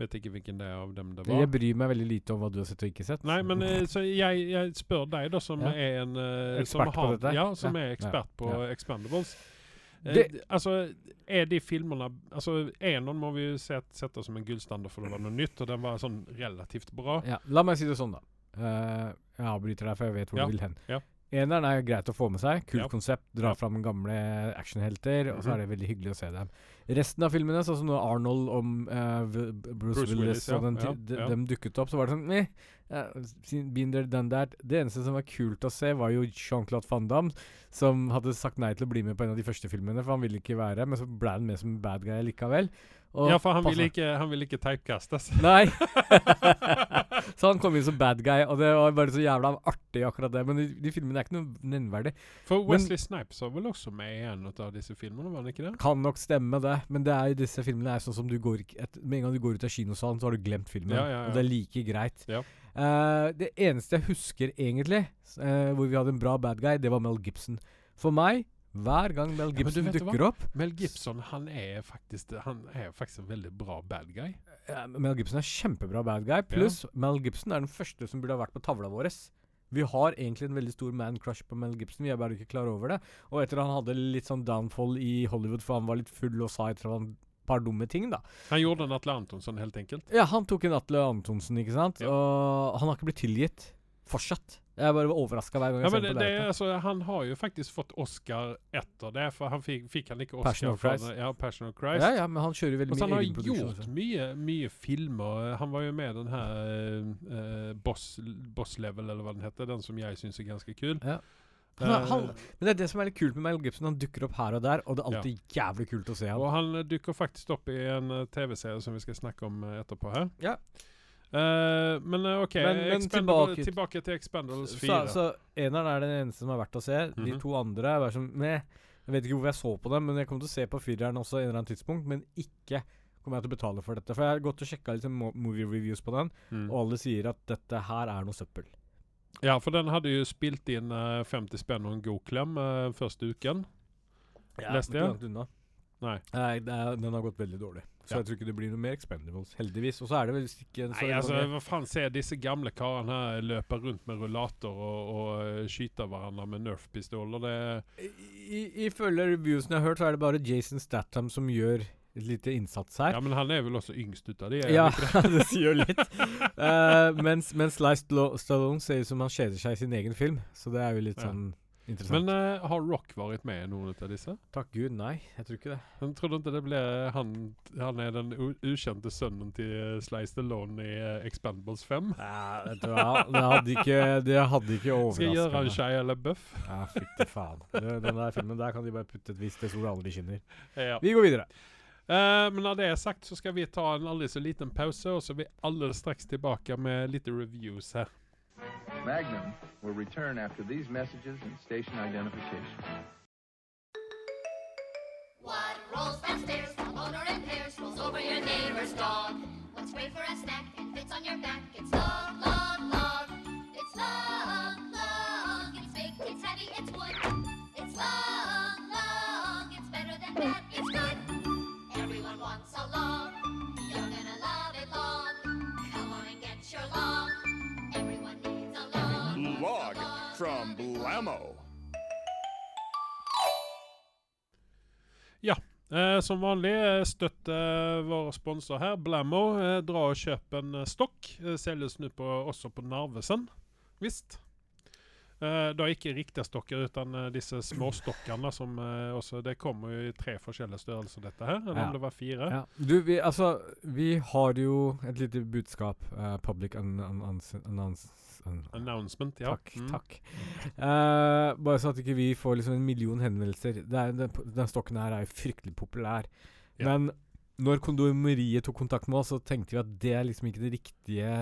S1: Vet ikke hvilken det av dem det var.
S2: Jeg bryr meg veldig lite om hva du har sett og ikke sett.
S1: Nei, men eh, så jeg, jeg spør deg, da, som
S2: Ja.
S1: er en uh,
S2: Ekspert
S1: som
S2: på
S1: har,
S2: dette?
S1: Ja, som
S2: Ja.
S1: er ekspert på
S2: Ja.
S1: Expendables. Eh,
S2: Det-
S1: altså, er de filmene Altså, Enon må vi jo set, sette som en gullstandard for det var noe nytt, og den var sånn relativt bra.
S2: Ja, la meg si det sånn, da. Uh, jeg avbryter deg, for jeg vet hvor
S1: Ja,
S2: du vil hen.
S1: ja.
S2: Eneren er greit å få med seg. Kult
S1: Ja.
S2: konsept. Dra
S1: Ja.
S2: fram gamle actionhelter, og så
S1: Mhm.
S2: er det veldig hyggelig å se dem. Resten av filmene, sånn som Arnold og uh, Bruce,
S1: Bruce
S2: Willis,
S1: Willis,
S2: og den,
S1: Ja,
S2: de, dem dukket opp, så var det sånn eh, been there, done that. Det eneste som var kult å se, var jo Jean-Claude Van Damme, som hadde sagt nei til å bli med på en av de første filmene, for han ville ikke være, men så ble han med som bad guy likevel.
S1: Ja, for han ville ikke, han ville ikke typecastes.
S2: Nei! så han kom inn som bad guy, og det var bare så jævla artig, akkurat det. Men de, de filmene er ikke noe nevneverdig.
S1: For
S2: Men-
S1: Wesley Snipes var vel også med i en av disse filmene, var han ikke det?
S2: Kan nok stemme, det. Men det er jo disse filmene er sånn som du går et, Med en gang du går ut av kinosalen, så har du glemt filmen.
S1: Ja, ja, ja.
S2: Og det er like greit.
S1: Ja.
S2: Eh, det eneste jeg husker egentlig, uh, hvor vi hadde en bra bad guy, det var Mel Gibson. For meg, hver gang Mel Gibson
S1: ja, du
S2: dukker opp
S1: Mel Gibson han er faktisk Han er faktisk en veldig bra bad guy.
S2: Ja, Mel Gibson er kjempebra bad guy. Pluss Mel Gibson er den første som burde ha vært på tavla vår. Vi har egentlig en veldig stor man crush på Mel Gibson, vi er bare ikke klar over det. Og etter han hadde litt sånn downfall i Hollywood, for han var litt full og sa et par dumme ting, da.
S1: Han gjorde en Atle Antonsen, helt enkelt.
S2: Ja, han tok en Atle Antonsen, ikke sant.
S1: Ja.
S2: Og han har ikke blitt tilgitt. Fortsatt. Jeg bare var overraska hver gang
S1: Ja,
S2: jeg
S1: men
S2: ser
S1: det,
S2: på
S1: det,
S2: det.
S1: altså, han har jo faktisk fått Oscar etter det, for han fikk, fikk han ikke Oscar
S2: Passion of Christ.
S1: Ja, Passion of Christ.
S2: Ja, ja, men han kjører veldig
S1: så han har gjort mye, mye filmer. Han var jo med den her uh, boss, boss Level, eller hva den heter. Den som jeg syns er ganske kul.
S2: Ja. Han,
S1: Eh,
S2: han, men det er det som er litt kult med Mel Gibson. Han dukker opp her og der, og det er alltid jævlig kult å se ham.
S1: og han eh, dukker faktisk opp i en eh, TV-serie som vi skal snakke om eh, etterpå her.
S2: Ja.
S1: Eh, men eh, OK,
S2: Men- men tilbake-
S1: tilbake til Expendables
S2: Så,
S1: 4.
S2: så eneren er den eneste som er verdt å se. De
S1: Mhm.
S2: to andre er bare som meh. Jeg vet ikke hvorfor jeg så på dem, men jeg kommer til å se på fireren også en eller annen tidspunkt. Men ikke kommer jeg til å betale for dette. For jeg har gått og sjekka litt movie reviews på den,
S1: Mm.
S2: og alle sier at dette her er noe søppel.
S1: Ja, for den hadde jo spilt inn uh, 50 spenn og en god klem uh, første uken. Leste jeg?
S2: ikke langt unna.
S1: Nei.
S2: Nei, den har gått veldig dårlig. Så jeg tror ikke det blir noe mer Expendables, heldigvis. Og så er det vel ikke så
S1: Nei, altså, hva faen ser disse gamle karene her løpe rundt med rullator og, og eh, skyte hverandre med Nerf-pistoler? Det
S2: Ifølge reviewsene jeg har hørt, så er det bare Jason Statham som gjør et lite innsats her.
S1: Ja, men han er vel også yngst ut av de?
S2: Ja,
S1: det?
S2: det sier jo litt. uh, mens mens Sly Stallone ser ut som han kjeder seg i sin egen film. Så det er jo litt
S1: Ja.
S2: sånn interessant.
S1: Men uh, har Rock vært med i noen av disse?
S2: Takk Gud, nei. Jeg tror ikke det.
S1: Men tror du ikke det ble han Han er den ukjente sønnen til Slice the Stallone i uh, Expendables 5.
S2: Ja, vet du hva. Det hadde ikke, det hadde ikke
S1: Skal jeg gjøre
S2: han
S1: en
S2: meg.
S1: Eller bøff?
S2: Ja, fytti faen. Den der filmen der kan de bare putte et visst sol aldri skinner.
S1: Ja.
S2: Vi går videre.
S1: Uh, men når det er sagt, så skal vi ta en aldri så liten pause, og så er vi alle straks tilbake med litt reviews her.
S3: Magnum will return after these messages and station identification.
S4: What rolls downstairs, a motor in pairs, rolls over your neighbor's dog. What's great for a snack and fits on your back? It's long, long, long. It's long, long. It's big, it's heavy, it's wood. It's long, long. It's better than that, it's good. Everyone wants a long. You're gonna love it long. Come on and get your long.
S5: From Blammo.
S1: Eh, som vanlig, støtter våre sponsorer vår sponsor her, Blammo. Eh, dra og kjøp en eh, stokk. Eh, selges nå på, også på Narvesen, visst. Eh, da ikke riktige stokker, utan eh, disse småstokkene som eh, også Det kommer jo i tre forskjellige størrelser, dette her. Eller
S2: Ja.
S1: om det var fire.
S2: Ja. Du, vi, altså, vi har jo et lite budskap. eh, public an annons annons an
S1: Announcement, ja.
S2: Takk.
S1: Mm.
S2: takk. Uh, bare så at ikke vi får liksom en million henvendelser. Det er, den, den stokken her er jo fryktelig populær.
S1: Ja.
S2: Men når kondomeriet tok kontakt med oss, så tenkte vi at det er liksom ikke det riktige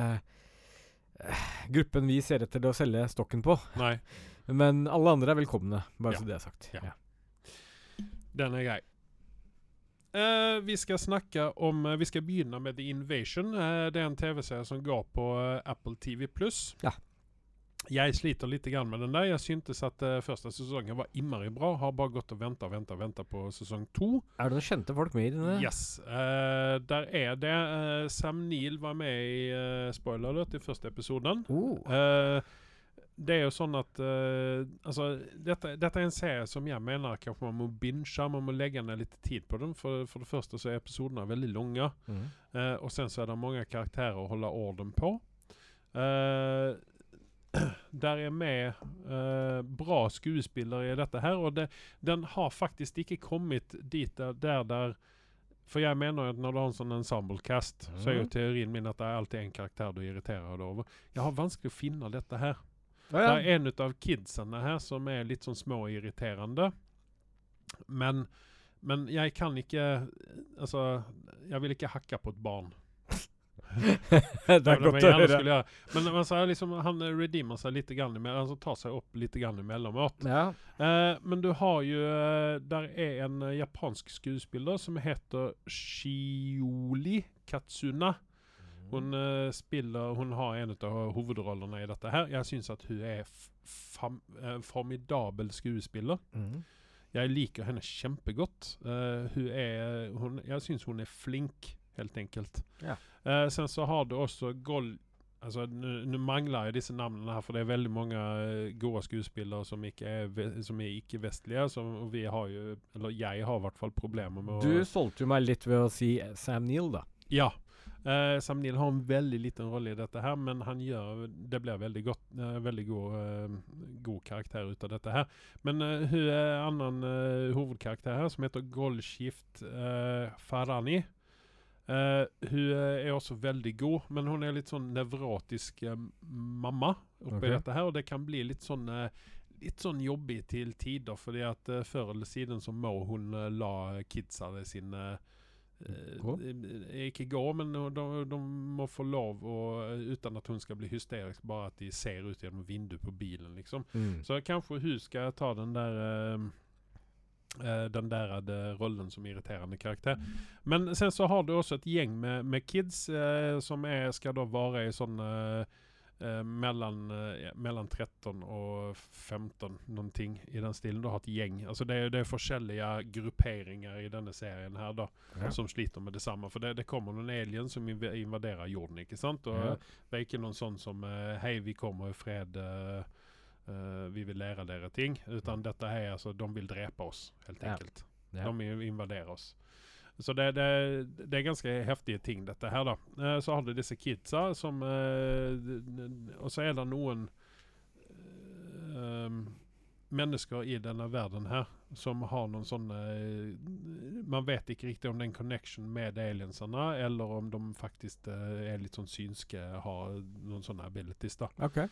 S2: uh, gruppen vi ser etter det å selge stokken på.
S1: Nei,
S2: Men alle andre er velkomne, bare
S1: Ja.
S2: så det er sagt.
S1: Ja.
S2: Ja.
S1: den er grei. Eh, vi skal snakke om uh, Vi skal begynne med The Invasion. Uh, det er en TV-serie som går på Apple TV Pluss.
S2: Ja.
S1: Jeg sliter litt grann med den der. Jeg syntes at første sesongen var innmari bra. Har bare gått og venta og venta venta på sesong to.
S2: Er det noen kjente folk med i denne?
S1: Yes. der er det. Sam Neill var med i uh, spoiler alert i første episoden.
S2: Oh.
S1: Det er jo sånn at uh, altså, dette, dette er en serie som jeg mener kanskje man må binge. Man må legge ned litt tid på den. For, for det første så er episodene veldig lange.
S2: Mm.
S1: Uh, og sen så er det mange karakterer å holde orden på. Uh, der er med bra skuespillere i dette her, og det, den har faktisk ikke kommet dit der, der, der For jeg mener at når du har en sånn ensemble-cast, så er jo
S2: Mhm.
S1: teorien min at det er alltid en karakter du irriterer deg over. Jeg har vanskelig å finne dette her.
S2: Å,
S1: Det er en av kidsene her som er litt sånn småirriterende. Men, men jeg kan ikke Altså, jeg vil ikke hakke på et barn.
S2: det er godt å høre.
S1: Men, altså, liksom, han redeemer seg litt, grann, altså tar seg opp litt grann.
S2: Ja.
S1: Eh, men du har jo eh, Der er en eh, japansk skuespiller som heter Shioli Katsuna. Hun uh, spiller Hun har en av hovedrollene i dette her. Jeg syns at hun er eh, formidabel skuespiller.
S2: Mm.
S1: Jeg liker henne kjempegodt. Uh, hun er hun, Jeg syns hun er flink, helt enkelt.
S2: Ja.
S1: Sen så har du også Gol Altså, nu, nu mangler jeg disse navnene her, for det er veldig mange gode skuespillere som ikke er, som er ikke-vestlige. Som, og vi har jo, eller jeg har i hvert fall problemer med å
S2: Du solgte jo meg litt ved å si Sam Neill, da.
S1: Ja. Eh, Sam Neill har en veldig liten rolle i dette her, men han gjør Det blir veldig godt uh, Veldig god, uh, god karakter ut av dette her. Men uh, hun er en annen hovedkarakter her, som heter Goldshift uh, Farani. Hun er også veldig god, men hun er litt sånn nevrotisk mamma oppi
S2: okay.
S1: dette her, og det kan bli litt sånn Litt sånn jobbig til tider, fordi at før eller siden så må hun la kidsa sine
S2: Gå?
S1: eh, Ikke gå, men de, de må få lov, og, uten at hun skal bli hysterisk, bare at de ser ut gjennom vinduet på bilen, liksom.
S2: Mm.
S1: Så kanskje hun skal ta den der eh, eh, den der eh, rollen som irriterende karakter. Men sen så har du også et gjeng med, med kids eh, som er, skal da være i sånn eh, mellom, eh, ja, mellom 13 og 15, noen ting i den stilen. Du har et gjeng. Altså det, er- det er forskjellige grupperinger i denne serien her da,
S2: Ja.
S1: som sliter med det samme. For det, det kommer noen alien som inv invaderer jorden, ikke sant? Og
S2: Ja.
S1: det er ikke noen sånn som eh, Hei, vi kommer i fred. eh, eh, vi vil lære dere ting. Utan dette her altså De vil drepe oss, helt
S2: Ja.
S1: enkelt.
S2: Ja.
S1: De vil invadere oss. Så det, det, det er ganske heftige ting, dette her, da. Eh, så har du disse kidsa som eh, Og så er det noen eh, mennesker i denne verden her som har noen sånne Man vet ikke riktig om det er en connection med aliensene, eller om de faktisk er litt sånn synske, har noen sånne abilities, da.
S2: Okay.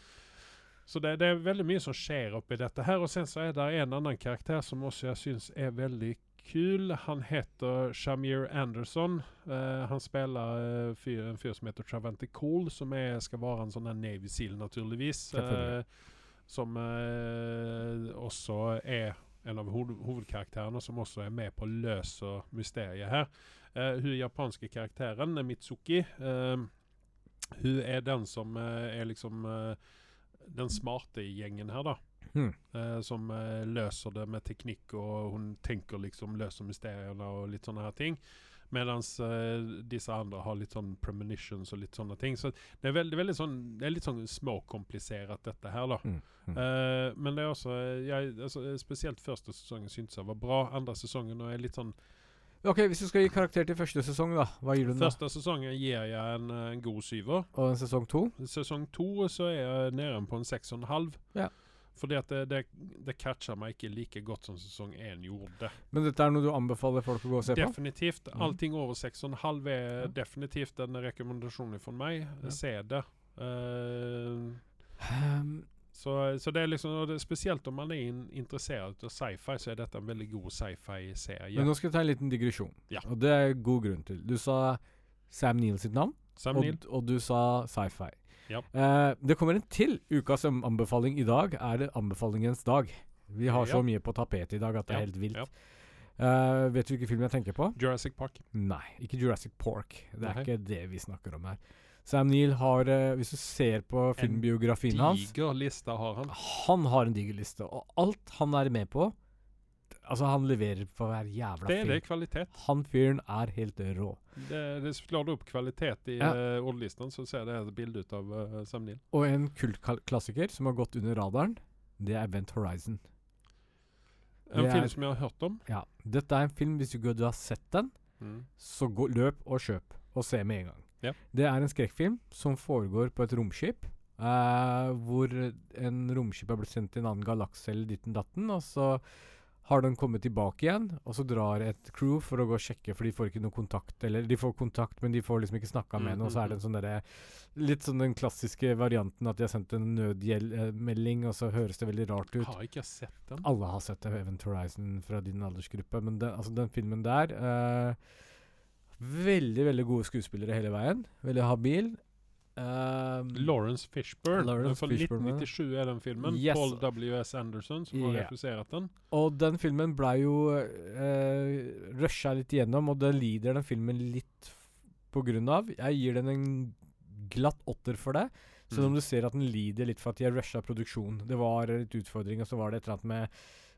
S1: Så det, det er veldig mye som skjer oppi dette her. Og sen så er det en annen karakter som også jeg syns er veldig kul. Han heter Shamir Anderson. Uh, han spiller uh, fyr, en fyr som heter Travante Cole, som er, skal være en sånn Navy Seal, naturligvis. Eh, som også er en av hoved hovedkarakterene, som også er med på å løse mysteriet her. Hun japanske karakteren, Mitsuki, hun er den som er liksom den smarte i gjengen her, da.
S2: Hmm.
S1: Eh, som eh, løser det med teknikk, og hun tenker liksom løser mysteriene og litt sånne her ting. Mens eh, disse andre har litt sånn premonitions og litt sånne ting. Så det er veldig, veldig sånn Det er litt sånn småkomplisert, dette her, da.
S2: Mm. Mm.
S1: Eh, men det er også jeg, altså, Spesielt første sesongen syntes jeg var bra. Andre sesongen og er litt sånn
S2: Ok, Hvis du skal gi karakter til første sesong, da, hva gir du den? da?
S1: Første sesongen gir jeg en, eh, en god syver.
S2: Og en sesong to?
S1: Sesong to så er jeg nede på en seks og en halv.
S2: Ja.
S1: Fordi at det, det, det catcher meg ikke like godt som sesong én gjorde.
S2: Men dette er noe du anbefaler folk å gå og se på?
S1: Definitivt.
S2: Mhm.
S1: Allting over seks og en halv er
S2: Ja.
S1: definitivt en rekommandasjon fra meg.
S2: Ja.
S1: Se det. Uh,
S2: um.
S1: så, så det er liksom, det, Spesielt om man er in, interessert av sci-fi, så er dette en veldig god sci-fi-serie.
S2: Men nå skal jeg ta en liten digresjon.
S1: Ja.
S2: Og det er god grunn til. Du sa Sam Neill sitt navn,
S1: Sam
S2: og,
S1: Neill,
S2: og du sa sci-fi.
S1: Ja.
S2: Eh, det kommer en til ukas anbefaling. I dag er det anbefalingens dag. Vi har så mye på tapetet i dag at det er helt vilt. Eh, vet du hvilken film jeg tenker på?
S1: Jurassic Park.
S2: Nei, ikke Jurassic Park. Det er
S1: Nei.
S2: ikke det vi snakker om her. Sam Neill har, eh, hvis du ser på filmbiografien hans En
S1: Diger liste har han.
S2: Han har en diger liste, og alt han er med på Altså, han leverer på hver jævla
S1: Det er det kvalitet.
S2: Han fyren er helt rå.
S1: Det, det slår du opp kvalitet i
S2: Ja.
S1: uh, ordlisten, så ser det et bilde ut av uh, Sam Neill.
S2: Og en kultklassiker som har gått under radaren, det er Event Horizon.
S1: En
S2: Det
S1: film
S2: er-
S1: som jeg har hørt om.
S2: Ja, Dette er en film, hvis ikke du har sett den, så gå, løp og kjøp, og se med en gang.
S1: Ja.
S2: Det er en skrekkfilm som foregår på et romskip, Uh, hvor en romskip er blitt sendt til en annen galakse eller ditten datten, og så har den kommet tilbake igjen, og så drar et crew for å gå og sjekke, for de får ikke noe kontakt, eller de får kontakt, men de får liksom ikke snakka med
S1: Mm,
S2: henne, og så er det en sånn derre Litt sånn den klassiske varianten at de har sendt en nødmelding, og så høres det veldig rart ut.
S1: Har ikke sett den.
S2: Alle har sett Event Horizon fra din aldersgruppe, men den, altså den filmen der eh, Veldig, veldig gode skuespillere hele veien. Veldig habil. Um,
S1: Lawrence Fishburne.
S2: Lawrence
S1: For 1997 er den filmen.
S2: Yes.
S1: Paul W.S. Anderson som har
S2: Ja.
S1: refusert den.
S2: og den filmen blei jo uh, rusha litt igjennom, og den lider den filmen litt på grunn av. Jeg gir den en glatt åtter for det. Selv
S1: Mm.
S2: om du ser at den lider litt for at de har rusha produksjon. Det var litt utfordring, og så var det et eller annet med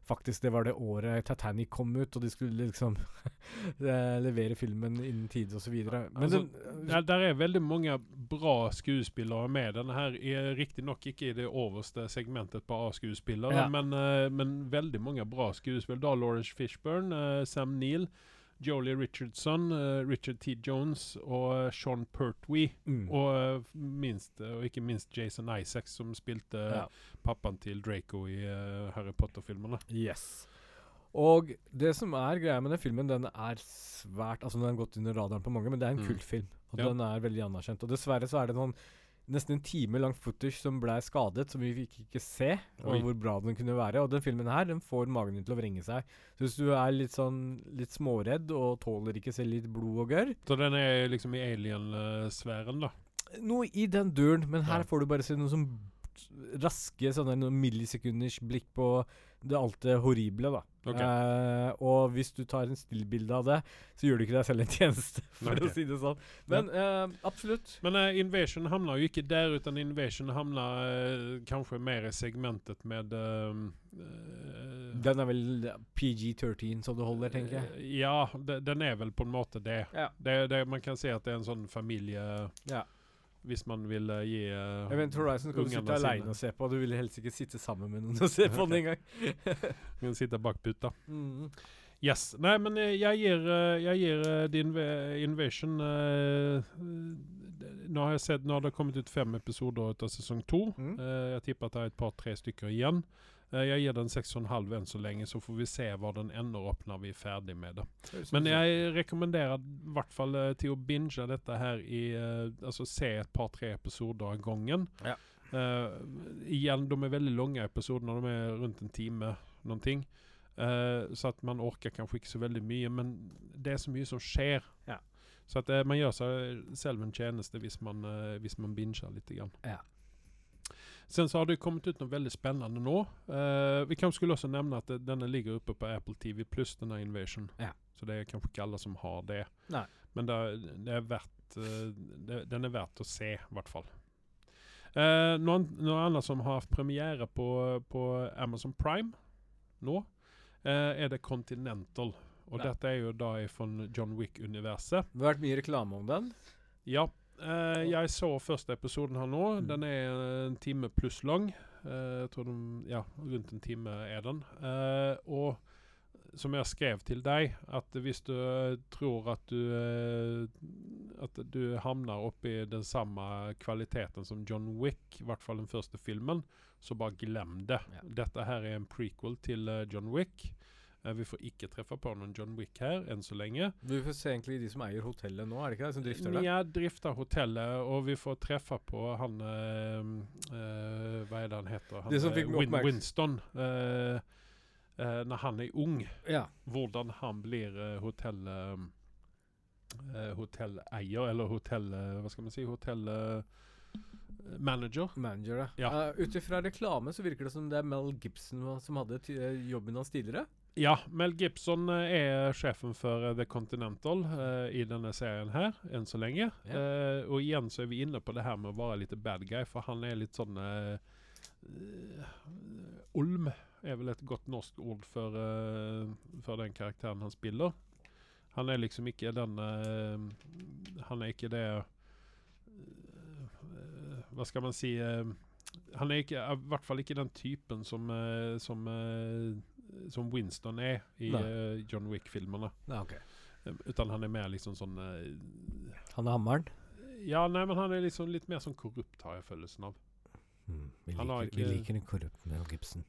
S2: Faktisk, det var det året Titanic kom ut, og de skulle liksom eh, levere filmen innen tide osv.
S1: Altså,
S2: den
S1: Der, der er veldig mange bra skuespillere med. Denne her er riktignok ikke i det overste segmentet på A-skuespillere,
S2: Ja.
S1: men, eh, men veldig mange bra skuespillere. Da Lawrence Fishburne, eh, Sam Neill, Jolie Richardson, eh, Richard T. Jones og eh, Sean Pertwee.
S2: Mm.
S1: Og, eh, minst, og ikke minst Jason Isaacs, som spilte
S2: Ja.
S1: pappaen til Draco i uh, Harry Potter-filmene.
S2: Yes. Og det som er greia med den filmen, den er svært Altså Den har gått under radaren på mange, men det er en
S1: Mm.
S2: kultfilm. Og
S1: Ja.
S2: den er veldig anerkjent. Og dessverre så er det noen nesten en time lang footage som ble skadet, som vi fikk ikke se, og
S1: Oi.
S2: hvor bra den kunne være. Og den filmen her, den får magen din til å vrenge seg. Så hvis du er litt sånn litt småredd og tåler ikke se litt blod og gørr
S1: Så den er liksom i alien-sfæren, da.
S2: Noe i den duren, men her
S1: Ja.
S2: får du bare se noen sånn raske sånne millisekunders blikk på det alt det horrible, da.
S1: Ok.
S2: Eh, og hvis du tar en stillbilde av det, så gjør du ikke deg selv en tjeneste, for
S1: okay.
S2: å si det sånn. Men eh, absolutt.
S1: Men eh, Invasion hamnar jo ikke der, utan Invasion hamnar eh, kanskje mer i segmentet med ehm, eh,
S2: Den er vel PG-13 som det holder, tenker jeg.
S1: eh, Ja, de, den er vel på en måte det.
S2: Ja.
S1: det, det man kan si at det er en sånn familie
S2: Ja.
S1: Hvis man vil eh, gi uh,
S2: Event Horizon skal du sitte aleine og se på, du vil helst ikke sitte sammen med noen og se på den engang.
S1: Kan sitte bak puta.
S2: mm.
S1: Yes. Nei, men eh, jeg gir, jeg gir The Inv Invasion uh, Nå har jeg sett Nå har det kommet ut fem episoder av sesong to.
S2: Mm.
S1: Uh, jeg tipper at det er et par-tre stykker igjen. Eh, jeg gir den 6,5 enn så lenge, så får vi se hva den ender opp når vi er ferdig med det. Men jeg rekommenderer i hvert fall eh, til å binge dette her i eh, Altså se et par-tre episoder av gangen.
S2: Ja.
S1: Uh, igjen, de er veldig lange episoder, de er rundt en time. Noen ting. Uh, så at man orker kanskje ikke så veldig mye, men det er så mye som skjer.
S2: Ja.
S1: Så at uh, man gjør seg selv en tjeneste hvis man, hvis man binger litt. Grann.
S2: Ja.
S1: Sen så har det kommet ut noe veldig spennende nå. Uh, vi kanske skulle også nevne at denna ligger oppe på Apple TV pluss, denne Invasion.
S2: Ja.
S1: Så det er kanskje ikke alle som har det.
S2: Nej.
S1: Men det, det är verdt, uh, det, den er verdt å se, i hvert fall. Uh, någon, noe annet som har hatt premiere på, på Amazon Prime nå, uh, er det Continental. Og
S2: Ja.
S1: dette er jo da från John Wick-universet.
S2: Det har vært mye reklame om den.
S1: Ja. Eh, jeg så første episoden her nå.
S2: Mm.
S1: Den er en time pluss lang. Uh, jeg tror den, ja, rundt en time er den. Uh, og som jeg skrev til deg, at hvis du tror at du At du havner oppi den samme kvaliteten som John Wick, i hvert fall den første filmen, så bare glem det.
S2: Ja.
S1: Dette her er en prequel til John Wick. Eh, vi får ikke treffe på noen John Wick her enn så lenge.
S2: Vi får se egentlig de som eier hotellet nå, er det ikke det? Som drifter det?
S1: Ja, drifter hotellet, og vi får treffe på han øh, øh, Hva er det han heter? Han,
S2: Det som fikk
S1: Win Winston. Øh, når han er ung,
S2: Ja.
S1: hvordan han blir hotell... hotelleier, eller hotell... hva skal man si? Hotellmanager.
S2: Manager, ja.
S1: Ja.
S2: Uh, Ut ifra reklame så virker det som det er Mel Gibson som hadde jobben hans tidligere.
S1: Ja, Mel Gibson eh, er sjefen for eh, The Continental uh, i denne serien her, enn så lenge.
S2: Yeah.
S1: Uh, og igjen så er vi inne på det her med å være litt bad guy, for han er litt sånn eh, Olm er vel et godt norsk ord for, for den karakteren han spiller. Han er liksom ikke den Han er ikke det Hva skal man si Han er ikke, i hvert fall ikke den typen som, som, som Winston er i eh, John Wick-filmene.
S2: Ja, ok.
S1: Eh, Utan han er mer liksom sånn uh,
S2: Han er hammeren.
S1: Ja, nei, men han er liksom litt mer sånn korrupt, har jeg følelsen av.
S2: Mm, vi,
S1: Han har
S2: liker, vi
S1: ikke-
S2: liker den korrupte Mel Gibson.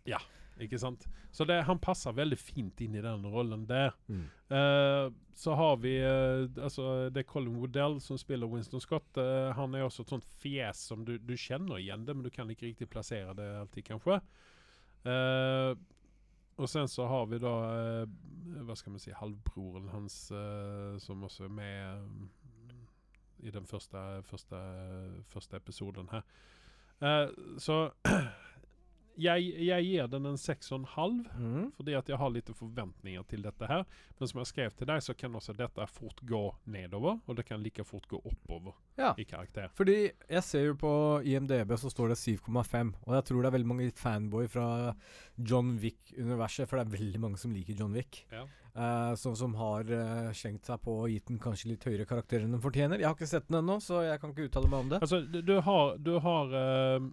S1: Ikke sant? Så det, han passer veldig fint inn i den rollen der.
S2: Mm.
S1: Uh, så har vi uh, altså, Det er Colin Woodell som spiller Winston Scott. Uh, han er også et sånt fjes som du, du kjenner igjen det, men du kan ikke riktig plassere det alltid, kanskje. Og sen så har vi da eh, Hva skal vi si Halvbroren hans, eh, som også er med eh, i den første, første, første episoden her. Eh, så jeg, jeg gir den en 6,5.
S2: Mm.
S1: Fordi at jeg har litt forventninger til dette her. Men som jeg skrev til deg, så kan også dette fort gå nedover. Og det kan like fort gå oppover
S2: Ja.
S1: i karakter.
S2: Fordi jeg ser jo på IMDb så står det 7,5. Og jeg tror det er veldig mange fanboy fra John Wick-universet, for det er veldig mange som liker John Wick.
S1: Ja.
S2: uh, som, som har uh, slengt seg på og gitt den kanskje litt høyere karakter enn den fortjener. Jeg har ikke sett den ennå, så jeg kan ikke uttale meg om det.
S1: Altså, du, du har, du har eh,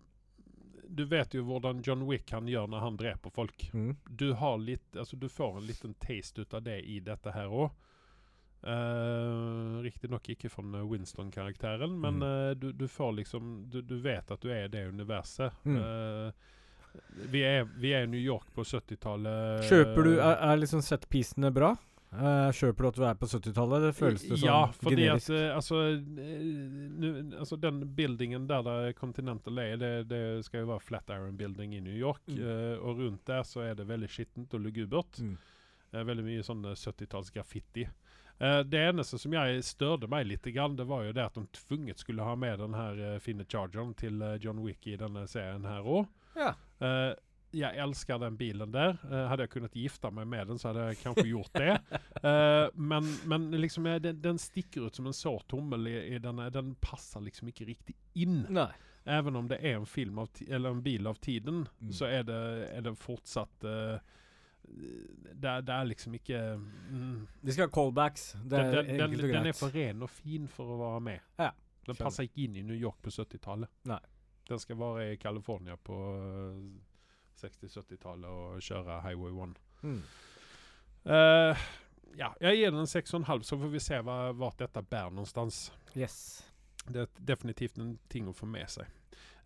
S1: Du vet jo hvordan John Wick han gjør når han dreper folk.
S2: Mm.
S1: Du har litt Altså, du får en liten taste ut av det i dette her òg. Uh, Riktignok ikke fra Winston-karakteren, men
S2: Mm.
S1: uh, du, du får liksom du, du vet at du er i det universet.
S2: Mm.
S1: Uh, vi, vi er i New York på 70-tallet.
S2: Kjøper du Er, er liksom set-pisene bra? Du at du er på 70-tallet? Det føles det som
S1: Ja, fordi
S2: generisk.
S1: at eh, altså, eh, nu, altså Den buildingen der der Continental er, det, det skal jo være Flatiron Building i New York.
S2: Mm.
S1: Uh, og rundt der så er det veldig skittent og lugubert.
S2: Mm.
S1: Uh, veldig mye sånn eh, 70-talls graffiti. Eh, det eneste som jeg størde meg litt, grann, det var jo det at de tvunget skulle ha med den her uh, fine chargeren til uh, John Wick i denne serien her òg.
S2: Ja.
S1: Jeg elsker den bilen der. Uh, hadde jeg kunnet gifte meg med den, så hadde jeg kanskje gjort det. Uh, men, men liksom, jeg, den, den stikker ut som en sår tommel i, i denne. Den passer liksom ikke riktig inn.
S2: Nei.
S1: Even om det er en film av eller en bil av tiden,
S2: Mm.
S1: så er det, er det fortsatt uh, det, er- det er liksom ikke mm,
S2: De skal ha callbacks. Det er
S1: den, den,
S2: den,
S1: den er for ren og fin for å være med.
S2: Ja,
S1: Den passer ikke inn i New York på 70-tallet. Den skal være i California på eh, 60-70-tallet og kjøre Highway 1.
S2: Mm.
S1: Uh, ja, jeg gir den en 6,5, så får vi se hva, vart dette bærer någonstans.
S2: Yes.
S1: Det er definitivt en ting å få med seg.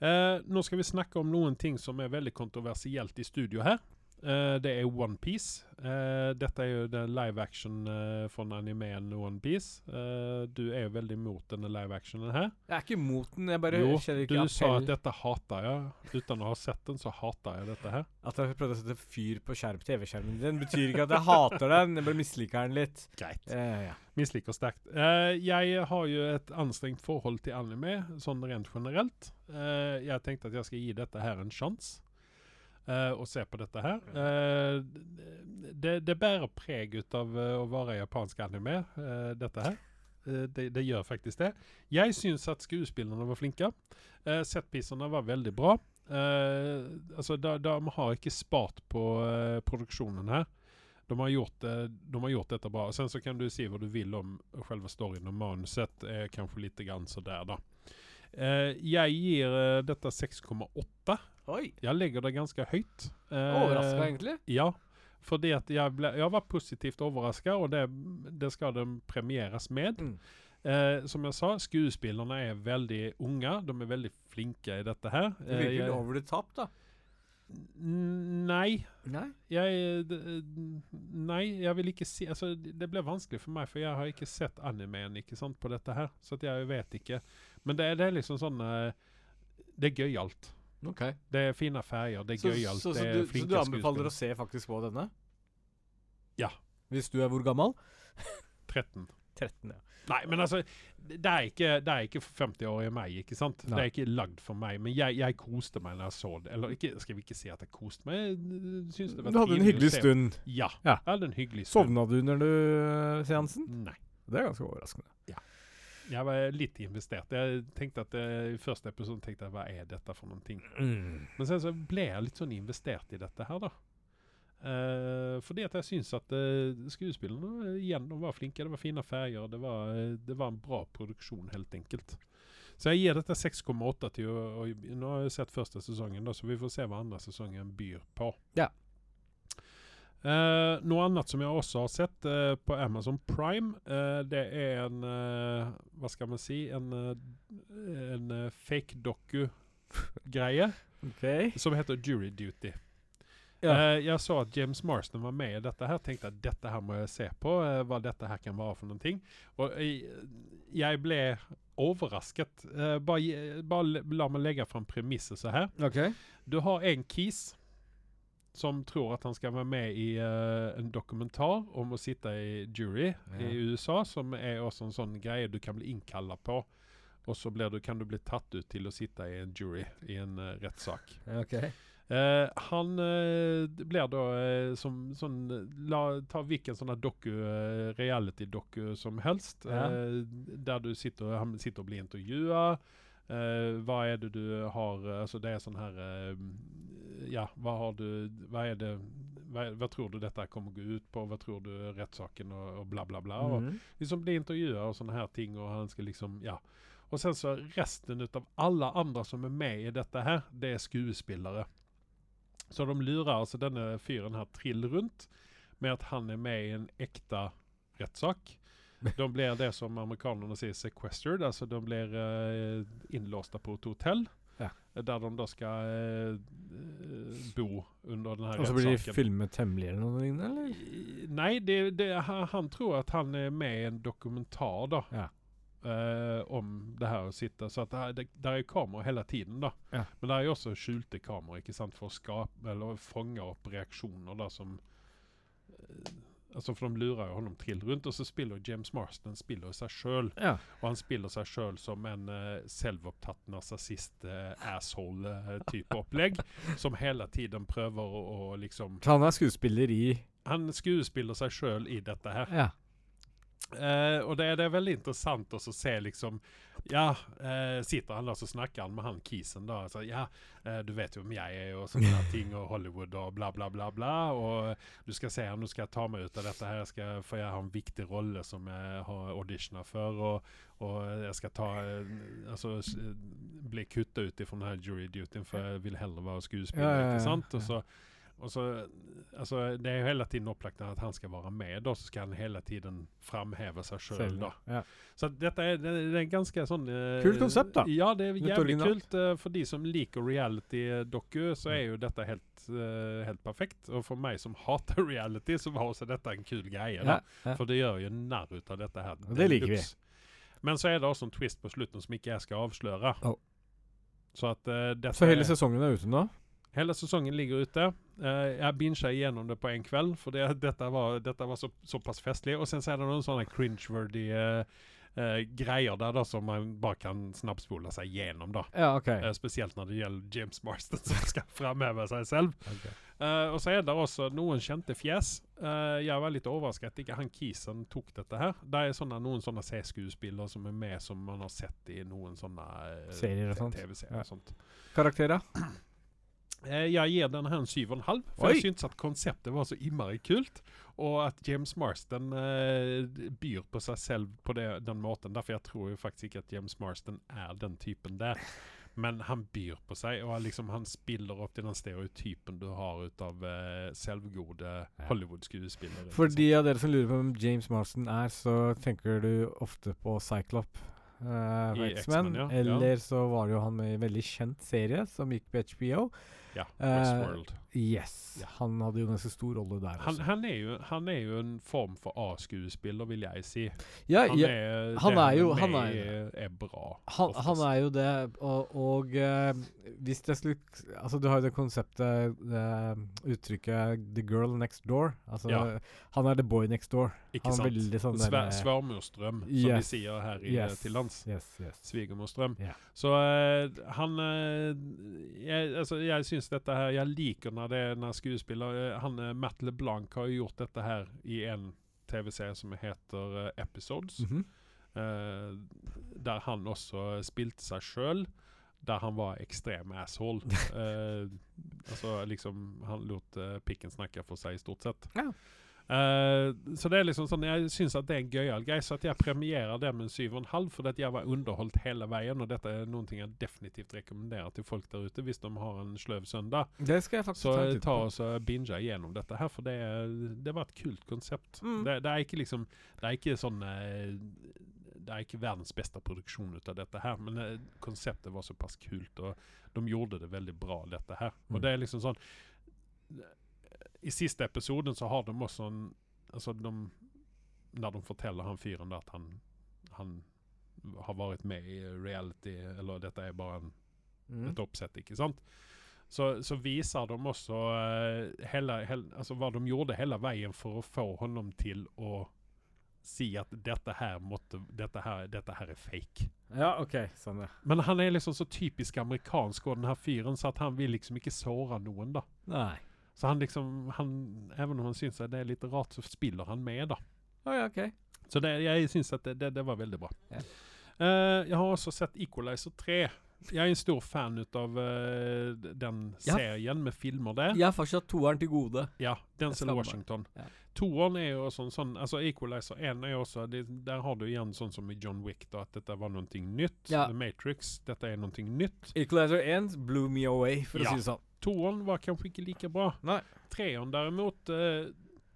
S1: Uh, nå skal vi snakke om noen ting som er veldig kontroversielt i studio her. Eh, det er OnePiece. Uh, dette er jo den live action uh, fra animeen OnePiece. Uh, du er jo veldig mot denne live actionen her.
S2: Jeg er ikke mot den, jeg bare
S1: Jo,
S2: kjenner
S1: du
S2: ikke
S1: sa at dette hater jeg. Uten å ha sett den, så hater jeg dette her.
S2: At jeg prøvde å sette fyr på skjerm TV-skjermen din, betyr ikke at jeg hater den. Jeg bare misliker den litt.
S1: Greit.
S2: Uh, ja.
S1: Misliker sterkt. Eh, jeg har jo et anstrengt forhold til anime, sånn rent generelt. Eh, jeg tenkte at jeg skal gi dette her en sjanse. Eh, og se på dette her. Uh, det, det bærer preg ut av eh, å være japansk anime, dette her. Det, det gjør faktisk det. Jeg syns at skuespillerne var flinke. Uh, Setpisene var veldig bra. Altså, de, har ikke spart på produksjonen her. De har, gjort, de har gjort dette bra. Sen så kan du si hva du vil om selve storyen og manuset. er kanskje litt grann sådär da. Jeg gir dette 6,8.
S2: Oi!
S1: Jeg legger det ganske høyt. Eh,
S2: Overraska, egentlig.
S1: Ja, fordi at jeg, ble, jeg var positivt overraska, og det, det skal de premieres med.
S2: Mm.
S1: Eh, som jeg sa, skuespillerne er veldig unge. De er veldig flinke i dette her.
S2: Det virker over the top, da.
S1: Nei.
S2: Nei?
S1: Jeg Nei, jeg vil ikke si Altså, det ble vanskelig for meg, for jeg har ikke sett animeen ikke sant, på dette her. Så jeg vet ikke. Men det, det er liksom sånn eh, Det er gøyalt.
S2: Ok.
S1: Det er fine ferger, det er
S2: Så,
S1: gøyalt,
S2: så, så,
S1: det er
S2: du, så du anbefaler å se faktisk på denne?
S1: Ja.
S2: Hvis du er hvor gammel?
S1: 13.
S2: 13, ja.
S1: Nei, men altså Det er ikke, det er ikke for 50-årige meg, ikke sant?
S2: Nei.
S1: Det er ikke lagd for meg. Men jeg, jeg koste meg når jeg så det. Eller ikke, skal vi ikke si at jeg koste meg? Jeg øh, det var
S2: Du hadde en hyggelig stund.
S1: Ja,
S2: Ja.
S1: jeg hadde en hyggelig stund.
S2: Sovna du under du øh, seansen?
S1: Nei.
S2: Det er ganske overraskende.
S1: Jeg var litt investert. Jeg tenkte at eh, I første episode tenkte jeg hva er dette for noen ting? Men sen så ble jeg litt sånn investert i dette her, da. Eh, fordi at jeg syns at uh, skuespillerne eh, igjen var flinke. Det var fine ferger. Det var, eh, det var en bra produksjon, helt enkelt. Så jeg gir dette 6,8 til å, og, Nå har jeg sett første sesongen, da, så vi får se hva andre sesongen byr på.
S2: Ja.
S1: Eh, noe annet som jeg også har sett uh, på Amazon Prime, uh, det er en Hva skal man si En, en fake doku-greie
S2: okay.
S1: som heter Jury Duty.
S2: Ja.
S1: Jeg så at James Marston var med i dette her. Tenkte at dette her må jeg se på. hva dette her kan være for noen ting. Og jeg ble overrasket. Bare, bare la meg legge fram premisset så her.
S2: Okay.
S1: Du har en kis som tror at han skal være med i uh, en dokumentar om å sitte i jury
S2: Ja.
S1: i USA, som er også en sånn greie du kan bli innkalla på. Og så blir du, kan du bli tatt ut til å sitte i en jury i en uh, rettssak.
S2: Okay.
S1: Uh, han blir da som sånn la, Ta hvilken sånn doku, reality-doku som helst.
S2: Ja.
S1: Der du sitter, han sitter og blir intervjua. Eh, hva er det du har Altså det er sånn her uh, Ja, hva har du Hva er det hva, hva tror du dette kommer gå ut på? Hva tror du rettssaken og, og bla, bla, bla. Og
S2: Mhm.
S1: liksom bli intervjua og sånne her ting. Og han skal liksom, ja. Og sen så resten av alle andre som er med i dette her, det er skuespillere. Så de lurer altså denne fyren her trill rundt med at han er med i en ekte rettssak. De blir det som amerikanerne sier sequestered, altså de blir eh, innlåsta på et hotell.
S2: Ja.
S1: Der de da skal eh, bo under denne
S2: Og så blir de filmet hemmelig eller noe lignende, eller?
S1: Nei, det, det, han, tror at han er med i en dokumentar da.
S2: Ja.
S1: eh, om det her å sitte. Så det, det der er kamera hele tiden. da.
S2: Ja.
S1: Men det er jo også skjulte kamera ikke sant, for å skape, eller fange opp reaksjoner da, som Altså For de lurer jo honom trill rundt, og så spiller James Marston spiller seg sjøl.
S2: Ja.
S1: Og han spiller seg sjøl som en uh, selvopptatt narsissist, uh, asshole-type opplegg. Som hele tiden prøver å, å liksom
S2: han er skuespiller i
S1: Han skuespiller seg sjøl i dette her.
S2: Ja.
S1: Eh, og det, det er veldig interessant å se liksom Ja, uh, sitter han da så snakker han med han kisen da. Så, ja, uh, du vet jo hvem jeg er, og sånne ting, og Hollywood og bla, bla, bla. bla Og du skal se han, du skal ta meg ut av dette her, jeg skal, for jeg har en viktig rolle som jeg har auditiona for. Og, og jeg skal ta Altså bli kutta ut fra denne jury dutyen, for jeg vil heller være skuespiller.
S2: Ja, ja, ja,
S1: ikke sant? Og så og så, altså, det er jo hele tiden opplagt at han skal være med, da, så skal han hele tiden framheve seg sjøl.
S2: selv. Ja.
S1: Så dette er, det, det er ganske sånn eh,
S2: Kult konsept, da.
S1: Ja, det er jævlig kult. eh, for de som liker reality-doku, så er jo dette helt, eh, helt perfekt. Og for meg som hater reality, så var også dette en kul greie.
S2: Ja, ja.
S1: For det gjør jo narr ut av dette her.
S2: Og det liker vi.
S1: Men så er det også en twist på slutten som ikke jeg skal avsløre.
S2: Oh.
S1: Så at uh, dette
S2: Så hele sesongen er ute nå?
S1: Hele sesongen ligger ute. Uh, jeg binga igjennom det på en kveld, for det, dette var, dette var så, såpass festlig. Og sen så er det noen sånne cringeworthy uh, uh, greier der da som man bare kan snapspole seg gjennom. da.
S2: Ja, OK.
S1: Eh, spesielt når det gjelder James Marston, som skal framheve seg selv.
S2: Okay.
S1: Eh, og så er det også noen kjente fjes. Eh, jeg var litt overrasket at ikke han Kisen tok dette her. Det er sånne, noen sånne C-skuespillere som er med, som man har sett i noen sånne eh,
S2: Serier og sånt.
S1: TV-serier
S2: Ja.
S1: og sånt.
S2: Karakterer?
S1: Eh, jeg gir denne her en syv og en halv, for
S2: Oi!
S1: jeg syns at konseptet var så innmari kult. Og at James Marston eh, byr på seg selv på det, den måten. Derfor jeg tror jo faktisk ikke at James Marston er den typen der. Men han byr på seg, og liksom han spiller opp til den stereotypen du har ut av eh, selvgode Hollywood-skuespillere.
S2: For de av dere som lurer på hvem James Marston er, så tenker du ofte på Cyclop. Uh,
S1: I
S2: X-Men.
S1: ja.
S2: Eller ja. Så var det jo han med i en veldig kjent serie som gikk på HBO.
S1: Ja, Westworld.
S2: Uh, Yes.
S1: Ja.
S2: Han hadde jo ganske stor rolle der
S1: Han, han, er jo, han er jo en form for A-skuespiller, vil jeg si.
S2: ja,
S1: Han
S2: ja,
S1: er,
S2: han er jo- han er-
S1: er, bra.
S2: han, han er jo det, og, og uh, hvis det skulle Altså, du har jo det konseptet, det uttrykket 'the girl next door'. Altså,
S1: Ja.
S2: han er the boy next door.
S1: Ikke
S2: han
S1: sant?
S2: veldig sånn Sver
S1: Svermorstrøm,
S2: yes.
S1: som vi sier her i,
S2: Yes.
S1: til lands.
S2: Yes, yes.
S1: Svigermorstrøm.
S2: Yeah.
S1: Så uh, han eh, Jeg, altså, jeg syns dette her Jeg liker når det når skuespiller eh, Han eh, Matt LeBlanc har jo gjort dette her i en TV-serie som heter Episodes. Episodes.
S2: -hmm.
S1: eh, der han også spilte seg sjøl. Der han var ekstrem asshole. Eh, altså liksom Han lot uh, pikken snakke for seg, stort sett.
S2: Ja.
S1: Eh, så det er liksom sånn Jeg syns at det er en gøyal greie, så at jeg premierer det med en syv og en halv, fordi at jeg var underholdt hele veien, og dette er noe jeg definitivt rekommenderer til folk der ute hvis de har en sløv søndag.
S2: Det skal jeg faktisk
S1: Så
S2: ta
S1: ta og binge igjennom dette her, for det, det var et kult konsept.
S2: Mm.
S1: Det, det er ikke liksom Det er ikke sånn eh, Det er ikke verdens beste produksjon ut av dette her, men eh, konseptet var såpass kult, og de gjorde det veldig bra, dette her.
S2: Mm.
S1: Og det er liksom sånn I siste episoden så har de også en Altså de Når de forteller han fyren at han Han har vært med i reality, eller dette er bare en
S2: Mm.
S1: et oppsett, ikke sant? Så, så viser de også uh, hele, hele, altså hva de gjorde hele veien for å få honom til å si at dette her måtte Dette her, dette her er fake.
S2: Ja, OK. Sånn, ja.
S1: Men han er liksom så typisk amerikansk, og den her fyren, så at han vil liksom ikke såre noen, da.
S2: Nei.
S1: Så han liksom han, Even om han syns det er litt rart, så spiller han med, da.
S2: Oh, ja, OK.
S1: Så det, jeg syns at det, det, det var veldig bra.
S2: Yeah.
S1: Uh, jeg har også sett Equalizer 3. Jeg er en stor fan ut av uh, den
S2: Ja.
S1: serien med filmer der.
S2: Jeg har faktisk hatt toeren til gode.
S1: Ja, Den
S2: som er
S1: Washington.
S2: Ja.
S1: Toeren er jo sånn, sånn altså Equalizer 1 er jo også det, Der har du igjen sånn som i John Wick, da, at dette var noe nytt.
S2: Ja.
S1: The Matrix, dette er noe nytt.
S2: Equalizer 1 blew me away, for å si det sånn.
S1: Toeren var kanskje ikke like bra.
S2: Nei.
S1: Treeren derimot eh,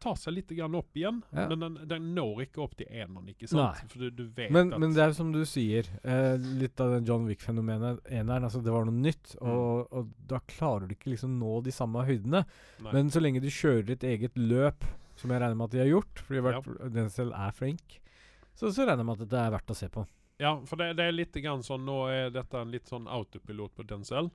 S1: tar seg litt grann opp igjen,
S2: Ja.
S1: men den, den når ikke opp til eneren, ikke sant?
S2: Nei.
S1: For du, du vet
S2: Men,
S1: at
S2: men det er som du sier, eh, litt av den John Wick-fenomenet eneren. Altså, det var noe nytt,
S1: Mm.
S2: og, og da klarer du ikke liksom nå de samme høydene.
S1: Nei.
S2: Men så lenge du kjører ditt eget løp, som jeg regner med at de har gjort, fordi ja. den selv er flink, så, så regner jeg med at det er verdt å se på.
S1: Ja, for det, det er litt grann sånn Nå er dette en litt sånn autopilot på Denzel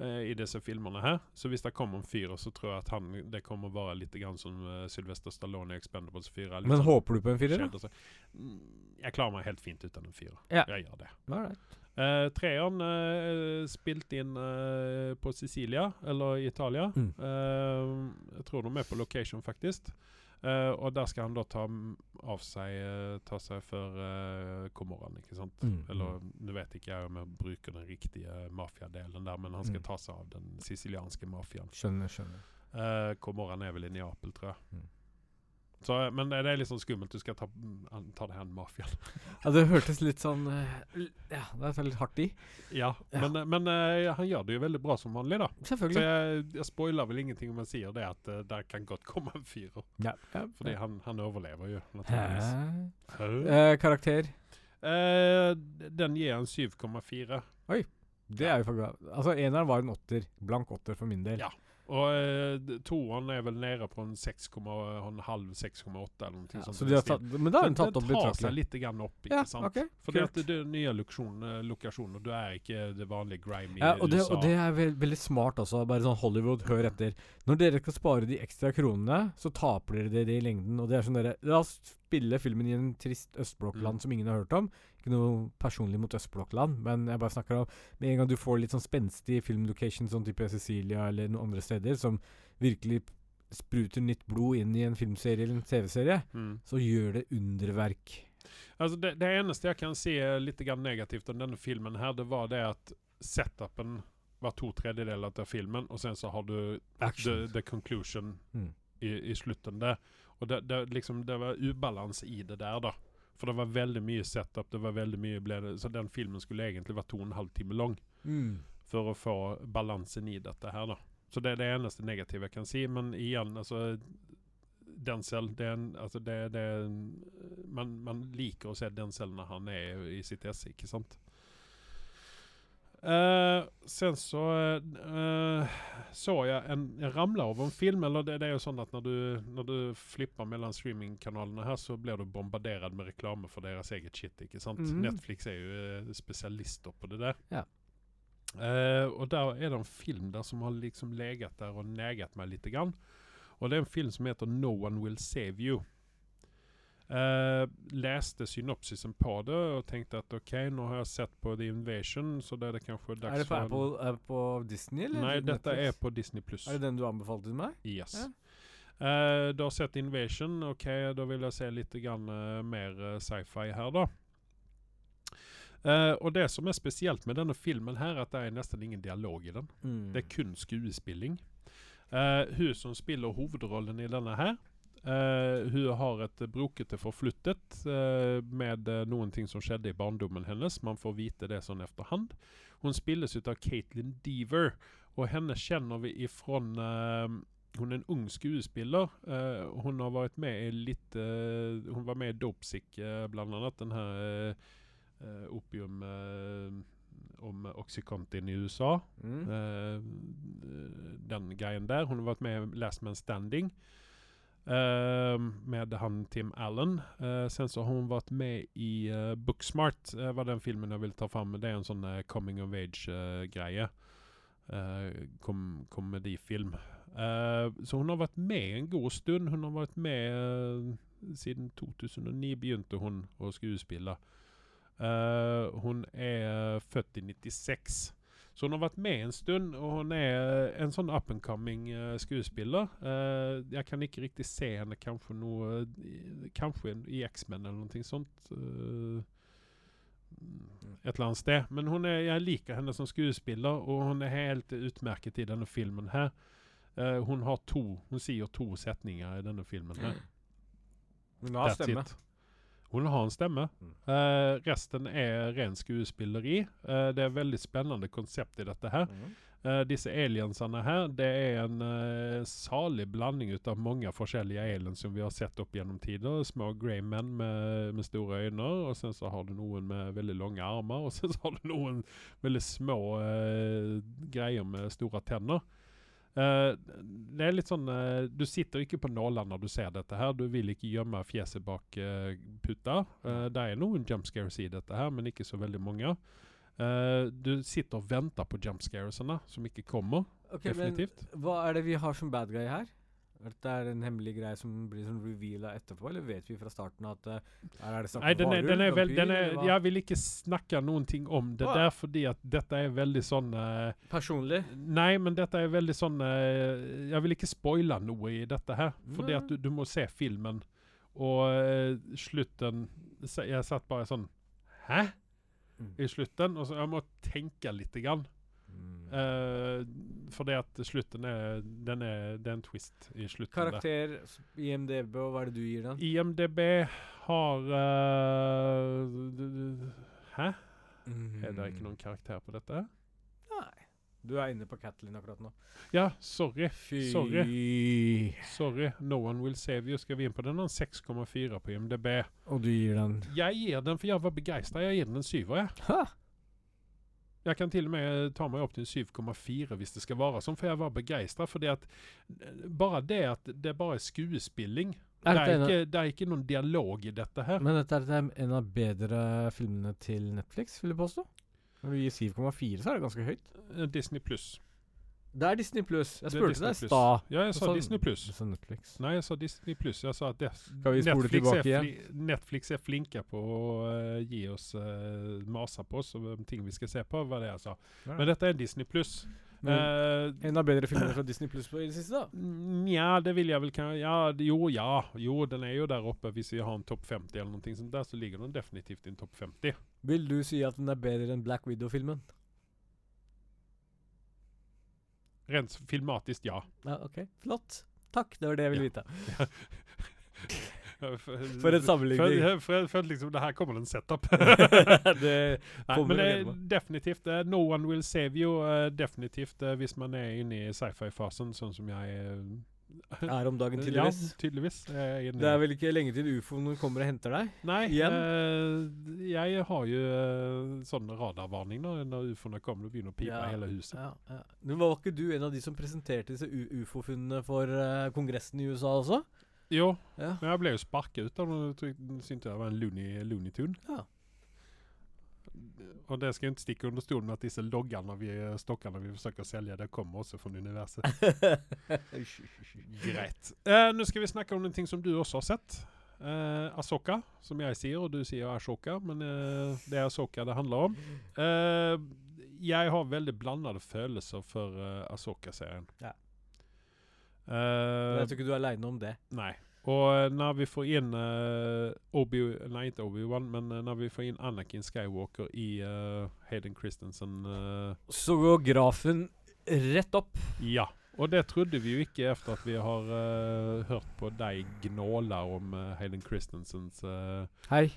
S1: i disse filmene her. Så hvis det kommer en fyr, så tror jeg at han det kommer å være litt grann som uh, Sylvester Stallone i Expendables 4. Litt
S2: Men
S1: sånn
S2: håper du på en firer, da?
S1: Mm, Jeg klarer meg helt fint uten en fyrer.
S2: Ja.
S1: Jeg gjør det.
S2: Alright.
S1: Uh, treeren uh, spilt inn uh, på Sicilia, eller Italia.
S2: Mm.
S1: Eh, jeg tror de er på location, faktisk. Eh, og der skal han da ta av seg uh, Ta seg for uh, Komoran, ikke sant?
S2: Mm,
S1: Eller nå vet ikke jeg om jeg bruker den riktige mafiadelen der, men han skal
S2: Mm.
S1: ta seg av den sicilianske mafiaen.
S2: Skjønner, skjønner.
S1: Uh, Komoran er vel i Neapel, tror jeg.
S2: Mm.
S1: Så, men det er litt sånn skummelt. Du skal ta, ta det her mafiaen.
S2: Ja, det hørtes litt sånn eh, Ja, det er litt hardt i.
S1: ja,
S2: Ja.
S1: men, eh, men eh, han gjør det jo veldig bra som vanlig, da. Så
S2: Selvfølgelig.
S1: jeg, jeg spoiler vel ingenting om jeg sier det, at uh, der kan godt komme en fyrer.
S2: Ja. ja.
S1: Fordi han, han overlever jo, naturligvis.
S2: Eh, karakter?
S1: Den gir en 7,4. Oi.
S2: Det er jo for bra. Altså, eneren var en åtter. Blank åtter for min del.
S1: Ja. Og uh, toeren er vel nede på en 6,5-6,8 eller noe
S2: Ja,
S1: sånt.
S2: så de har tatt, men da har den tatt opp
S1: tar seg litt opp, ikke
S2: Ja,
S1: sant?
S2: Okay,
S1: Fordi at det er nye lokasjoner, og Du er ikke det vanlige grimy
S2: Ja, og det,
S1: USA.
S2: og det er veld, veldig smart også. Bare sånn Hollywood, hør etter. Når dere skal spare de ekstra kronene, så taper dere det i lengden. Og det er sånn dere La oss spille filmen i en trist østblokkland
S1: Mm.
S2: som ingen har hørt om. Ikke noe personlig mot østblokkland, men jeg bare snakker om Med en gang du får litt sånn spenstig filmlocation, sånn type Cecilia eller noen andre steder, som virkelig spruter nytt blod inn i en filmserie eller en TV-serie,
S1: mm.
S2: så gjør det underverk.
S1: Altså det, det eneste jeg kan si er litt grann negativt om denne filmen her, det var det at setupen var to tredjedeler av filmen, og sen så har du the, the conclusion
S2: Mm.
S1: i, i slutten der. Og det, det, liksom, det var ubalans i det der, da. For det var veldig mye setup, det var veldig mye ble det, Så den filmen skulle egentlig vært to og en halv time lang
S2: Mm.
S1: for å få balansen i dette her, da. Så det er det eneste negative jeg kan si. Men igjen, altså Denzel, det er en, altså det, det man, man liker å se Denzel når han er i sitt esse, ikke sant? Eh, sen så uh, så jeg en Jeg ramla over en film. Eller det, det er jo sånn at når du, når du flipper mellom streamingkanalene her, så blir du bombardert med reklame for deres eget shit, ikke sant?
S2: Mm.
S1: Netflix er jo uh, spesialister på det der.
S2: Ja.
S1: Eh, og der er det en film der som har liksom legat der og negat meg litt. Grann. Og det er en film som heter No One Will Save You. Eh, leste synopsisen på det og tenkte at ok, nå har jeg sett på The Invasion, så det er det kanskje dags
S2: Er det på,
S1: for
S2: Apple, er det på Disney, eller?
S1: Nei, dette er på Disney pluss.
S2: Er det den du anbefalte meg?
S1: Yes.
S2: Ja.
S1: Uh, du har sett Invasion. Ok, da vil jeg se litt grann, uh, mer eh, sci-fi her, da. Uh, og det som er spesielt med denne filmen, her, er at det er nesten ingen dialog i den.
S2: Mm.
S1: Det er kun skuespilling. Uh, hun som spiller hovedrollen i denne her, eh, hun har et brokete forflyttet eh, med eh, noen ting som skjedde i barndommen hennes. Man får vite det sånn efterhand. Hun spilles ut av Caitlin Deaver, og henne kjenner vi ifrån eh, Hun er en ung skuespiller. Uh, hun har vært med i litt uh, Hun var med i Dopesick, uh, blant annet. Den her eh, eh, opium eh, om Oxycontin i USA.
S2: Mm.
S1: Eh, den greien der. Hun har vært med i Last Man Standing eh, med han Tim Allen. Eh, sen så har hun vært med i eh, Booksmart, uh, var den filmen jeg ville ta fram. Det er en eh, coming of age-greie. kom komedifilm. Eh, så hun har vært med en god stund. Hun har vært med eh, siden 2009 begynte hun å skuespille. Uh, hun er født i 96. Så hun har vært med en stund, og hun er en sånn up and coming eh, skuespiller. Eh, jeg kan ikke riktig se henne kanskje noe Kanskje i X-Men eller noe sånt. eh, et eller annet sted. Men er, jeg liker henne som skuespiller, og hun er helt utmerket i denne filmen her. Eh, hun har to Hun sier to setninger i denne filmen her.
S2: Hun har stemme.
S1: it. Hun har en stemme.
S2: Mm.
S1: Eh, resten er ren skuespilleri. Eh, det er veldig spennende konsept i dette her.
S2: Mm.
S1: Eh, disse aliensene her, det er en eh, salig blanding ut av mange forskjellige aliens som vi har sett opp gjennom tider. Små grey menn med, med store øyne, og sen så har du noen med veldig lange armer, og sen så har du noen veldig små eh, greier med store tenner. Eh, det er litt sånn uh, Du sitter ikke på nåler når du ser dette her. Du vil ikke gjemme fjeset bak uh, puta. Eh, det er noen jump scares i dette her, men ikke så veldig mange. Du sitter og venter på jump scaresene, som ikke kommer.
S2: Ok, men hva er det vi har som bad guy her? Dette er en hemmelig greie som blir sånn reveala etterpå, eller vet vi fra starten at uh, her er det snakk
S1: Nei, den er, den er vel, den er, jeg vil ikke snakke noen ting om det
S2: Å.
S1: der, fordi at dette er veldig sånn uh,
S2: Personlig?
S1: Nei, men dette er veldig sånn uh, Jeg vil ikke spoile noe i dette her. Fordi at du, du må se filmen, og slutten Jeg satt bare sånn Hæ?
S2: Mm.
S1: I slutten. Og så jeg må tenke lite grann. Uh, fordi at slutten er Den er, det er en twist i slutten.
S2: Karakter, IMDb, og hva er det du gir den?
S1: IMDb har uh, Hæ? Mm. Er det ikke noen karakter på dette?
S2: Nei. Du er inne på Catlin akkurat nå.
S1: Ja, sorry.
S2: Fy.
S1: Sorry. Sorry. No one will save you. Skal vi inn på den? Den har 6,4 på IMDb.
S2: Og du gir den
S1: Jeg gir den, for jeg var begeistra. Jeg gir den en syver. Jeg. Jeg kan til og med ta meg opp til en 7,4 hvis det skal være sånn, for jeg var begeistra. Eh, bare det at det bare er skuespilling det, er ikke, det er ikke noen dialog i dette her.
S2: Men dette er en av bedre filmene til Netflix, vil jeg påstå. Når du gir 7,4, så er det ganske høyt.
S1: Eh, Disney pluss.
S2: Det er Disney pluss. Jeg spurte deg i stad.
S1: Ja, jeg sa
S2: sa-
S1: Disney pluss.
S2: Netflix.
S1: Nei, jeg sa Disney pluss. Jeg sa at det,
S2: vi
S1: Netflix, er fli, Netflix er flinke på å uh, gi oss uh, mase på oss om ting vi skal se på, var det jeg sa.
S2: Ja.
S1: Men dette er Disney pluss.
S2: Mm.
S1: Uh,
S2: en av bedre filmer fra Disney pluss i det siste, da?
S1: Nja, det vil jeg vel kan, ja, Jo, ja. Jo, den er jo der oppe. Hvis vi har en topp 50 eller noe sånt der, så ligger den definitivt i en topp 50.
S2: Vil du si at den er bedre enn Black Widow-filmen?
S1: Rent filmatisk, ja.
S2: Ja, ok. Flott. Takk, det var det jeg ville vite.
S1: For,
S2: For en sammenligning.
S1: For, jeg følte liksom det her kommer en setup.
S2: det
S1: Nei,
S2: kommer
S1: men det er definitivt uh, No one will save you. Uh, definitivt uh, hvis man er inne i sci-fi-fasen, sånn som jeg
S2: er om dagen, tydeligvis.
S1: Ja, tydeligvis.
S2: Det er vel ikke lenge til ufoen kommer og henter deg?
S1: Nei, eh, jeg har jo uh, radarvarninger radarvarning da, når ufoene kommer og begynner å pipe
S2: Ja,
S1: hele huset.
S2: Ja, ja. Men var ikke du en av de som presenterte disse ufo-funnene for uh, kongressen i USA også?
S1: Jo,
S2: Ja.
S1: men jeg ble jo sparket ut da og syntes jeg var en loony, looney Tune.
S2: Ja.
S1: Og det skal jeg ikke stikke under stolen med at disse loggene vi, stokkene vi forsøker å selge, det kommer også fra universet. Greit. Eh, Nå skal vi snakke om en ting som du også har sett. Uh, Asoka, som jeg sier, og du sier Ashoka, men eh, det er Asoka det handler om. Eh, jeg har veldig blandede følelser for uh, Asoka-serien.
S2: Ja.
S1: Eh,
S2: Jeg tror ikke du er aleine om det.
S1: Nei. Og eh, når vi får inn uh, Obi Nei, ikke Obi-Wan, men eh, når vi får inn Anakin Skywalker i uh, Hayden Christensen uh,
S2: Så går grafen rett opp.
S1: Ja. Og det trodde vi jo ikke etter at vi har hørt på deg gnåle om Hayden Christensens
S2: Hei.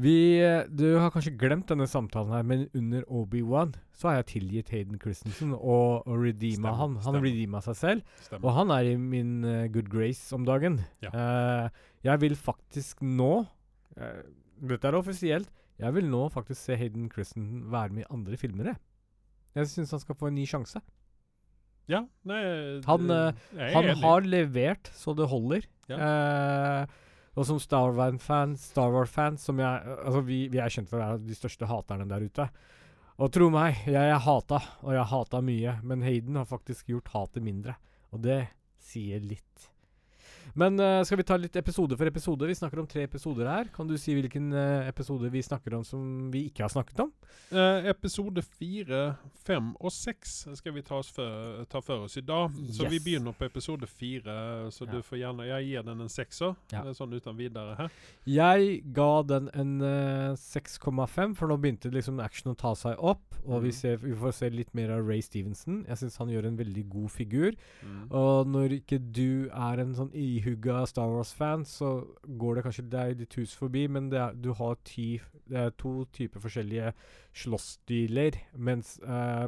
S2: Vi, du har kanskje glemt denne samtalen her, men under Obi-Wan så har jeg tilgitt Hayden Christensen og, og redeema han. Han redeema seg selv,
S1: stemmer.
S2: og han er i min uh, good grace om dagen.
S1: Ja.
S2: Uh, jeg vil faktisk nå uh, Dette er offisielt. Jeg vil nå faktisk se Hayden Christensen være med i andre filmer. Jeg, jeg syns han skal få en ny sjanse.
S1: Ja, nei
S2: Han, Han har levert så det holder.
S1: Ja.
S2: Og som Star Wars-fan, Star Wars-fan som jeg Altså, vi, vi er kjent for å være de største haterne der ute. Og tro meg, jeg jeg hata, og jeg hata mye, men Hayden har faktisk gjort hatet mindre. Og det sier litt. Men uh, skal vi ta litt episode for episode? Vi snakker om tre episoder her. Kan du si hvilken uh, episode vi snakker om som vi ikke har snakket om?
S1: Uh, episode fire, fem og seks skal vi ta, oss for, ta for oss i dag. Så vi begynner på episode fire. Så
S2: Ja.
S1: du får gjerne Jeg gir den en sekser,
S2: Ja.
S1: sånn uten videre her.
S2: Jeg ga den en eh, 6,5, for nå begynte liksom action å ta seg opp. Og vi,
S1: Mhm.
S2: ser, vi får se litt mer av Ray Stevenson. Jeg syns han gjør en veldig god figur.
S1: Mm.
S2: Og når ikke du er en sånn ihugga Star Wars-fans, så går det kanskje deg ditt hus forbi, men det er, du har ti, det er to typer forskjellige slåssstiler, mens uh,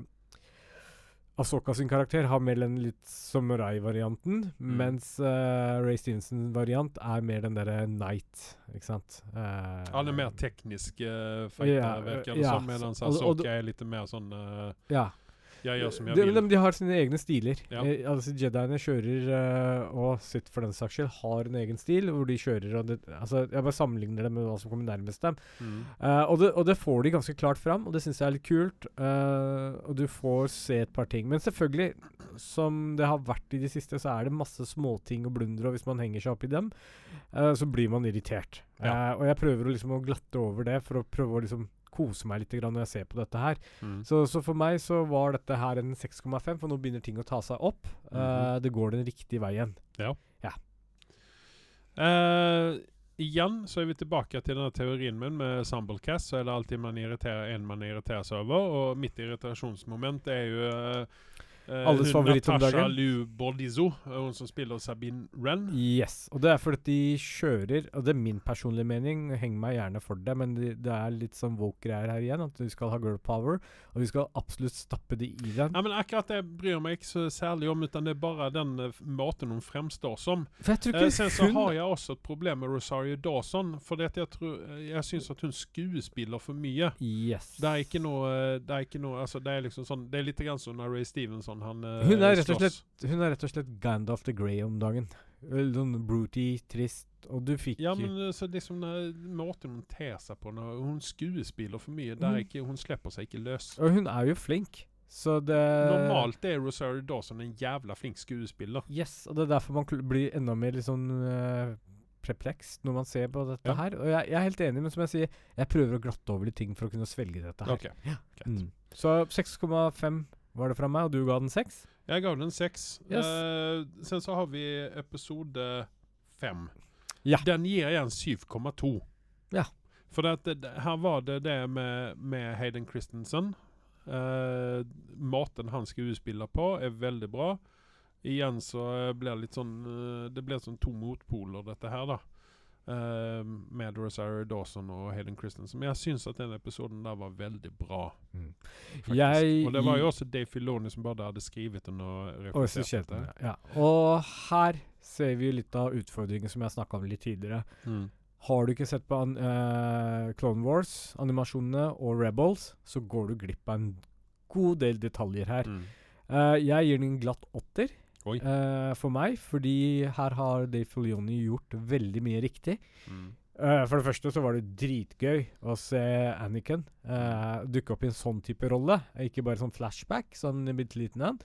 S2: Asoka sin karakter har mer den litt samurai-varianten,
S1: Mm.
S2: mens uh, Ray Stevenson-variant er mer den derre Knight, ikke sant? Uh,
S1: Han er mer teknisk uh, fighter, virker det
S2: yeah,
S1: som,
S2: og-
S1: Asoka er litt mer sånn uh,
S2: Ja.
S1: Jeg gjør som jeg
S2: de,
S1: vil.
S2: de, de har sine egne stiler.
S1: Ja.
S2: Eh, altså Jediene kjører, eh, og sitt for den saks skyld, har en egen stil hvor de kjører og det, altså Jeg bare sammenligner det med hva som kommer nærmest dem.
S1: Mm.
S2: Eh, og, det, og det får de ganske klart fram, og det syns jeg er litt kult. eh, og du får se et par ting. Men selvfølgelig, som det har vært i det siste, så er det masse småting og blunder, og hvis man henger seg opp i dem, eh, så blir man irritert.
S1: Ja.
S2: Og jeg prøver å liksom å glatte over det for å prøve å liksom kose meg litt når jeg ser på dette her.
S1: Mm.
S2: Så, så for meg så var dette her en 6,5, for nå begynner ting å ta seg opp. Mm
S1: -hmm.
S2: uh, det går den riktige veien.
S1: Eh, igjen så er vi tilbake til denne teorien min med Sumblecast. Så er det alltid man irriterer en man irriterer seg over. Og mitt irritasjonsmoment er jo eh,
S2: Alles
S1: hun
S2: favoritt om dagen.
S1: Natasha Bordizo, eh, hun som spiller Sabine Wren.
S2: Yes. Og det er fordi de kjører Og det er min personlige mening, heng meg gjerne for det, men det, det er litt sånn woke-greier her igjen. At vi skal ha girl power, og vi skal absolutt stappe det i den.
S1: Ja, men akkurat det bryr meg ikke så særlig om, utan det er bare den eh, måten hun fremstår som.
S2: For jeg tror
S1: Eh,
S2: ikke
S1: sen så
S2: hun
S1: har jeg også et problem med Rosario Dawson, for det at jeg, tror, eh, jeg syns at hun skuespiller for mye.
S2: Yes.
S1: Det er ikke noe eh, Det er ikke noe Altså, det er liksom sånn Det er litt grann som Ray Stevenson han uh,
S2: Hun er slett Hun er rett og slett Gandalf the Grey om dagen. Sånn broody, trist, og du fikk
S1: Ja, men eh, så liksom måten hun ter seg på når Hun skuespiller for mye.
S2: Mm.
S1: ikke, hun slipper seg ikke løs.
S2: Og hun er jo flink, så det
S1: Normalt er Rosario Dawson en jævla flink skuespiller.
S2: Yes, og det er derfor man blir enda mer litt sånn uh, når man ser på dette
S1: Ja.
S2: her. Og jeg, jeg er helt enig, men som jeg sier, jeg prøver å glatte over litt ting for å kunne svelge dette her.
S1: Okay. Ja.
S2: Mm. Så 6,5 var det fra meg, og du ga den seks?
S1: Jeg ga den seks.
S2: Yes.
S1: Uh, sen så har vi episode fem.
S2: Ja.
S1: Den gir jeg en 7,2.
S2: Ja.
S1: For at her var det det med, med Hayden Christensen. Uh, måten han skuespiller på, er veldig bra. Igjen så blir det litt sånn eh, Det blir sånn to motpoler, dette her, da. Eh, med Rosario Dawson og Hayden Christensen. Men jeg syns at den episoden der var veldig bra. Mm.
S2: Jeg-
S1: og det var jo også Dave Filoni som bare hadde skrevet den og
S2: regisserte den, ja. Og her ser vi litt av utfordringen som jeg snakka om litt tidligere.
S1: Mm.
S2: Har du ikke sett på an uh, Clone Wars, animasjonene og Rebels, så går du glipp av en god del detaljer her.
S1: Mm.
S2: Uh, jeg gir den en glatt åtter Eh, for meg, fordi her har Dave Filioni gjort veldig mye riktig.
S1: Mm.
S2: Uh, for det første så var det dritgøy å se Anakin uh, dukke opp i en sånn type rolle. Ikke bare sånn flashback, sånn bitte liten en.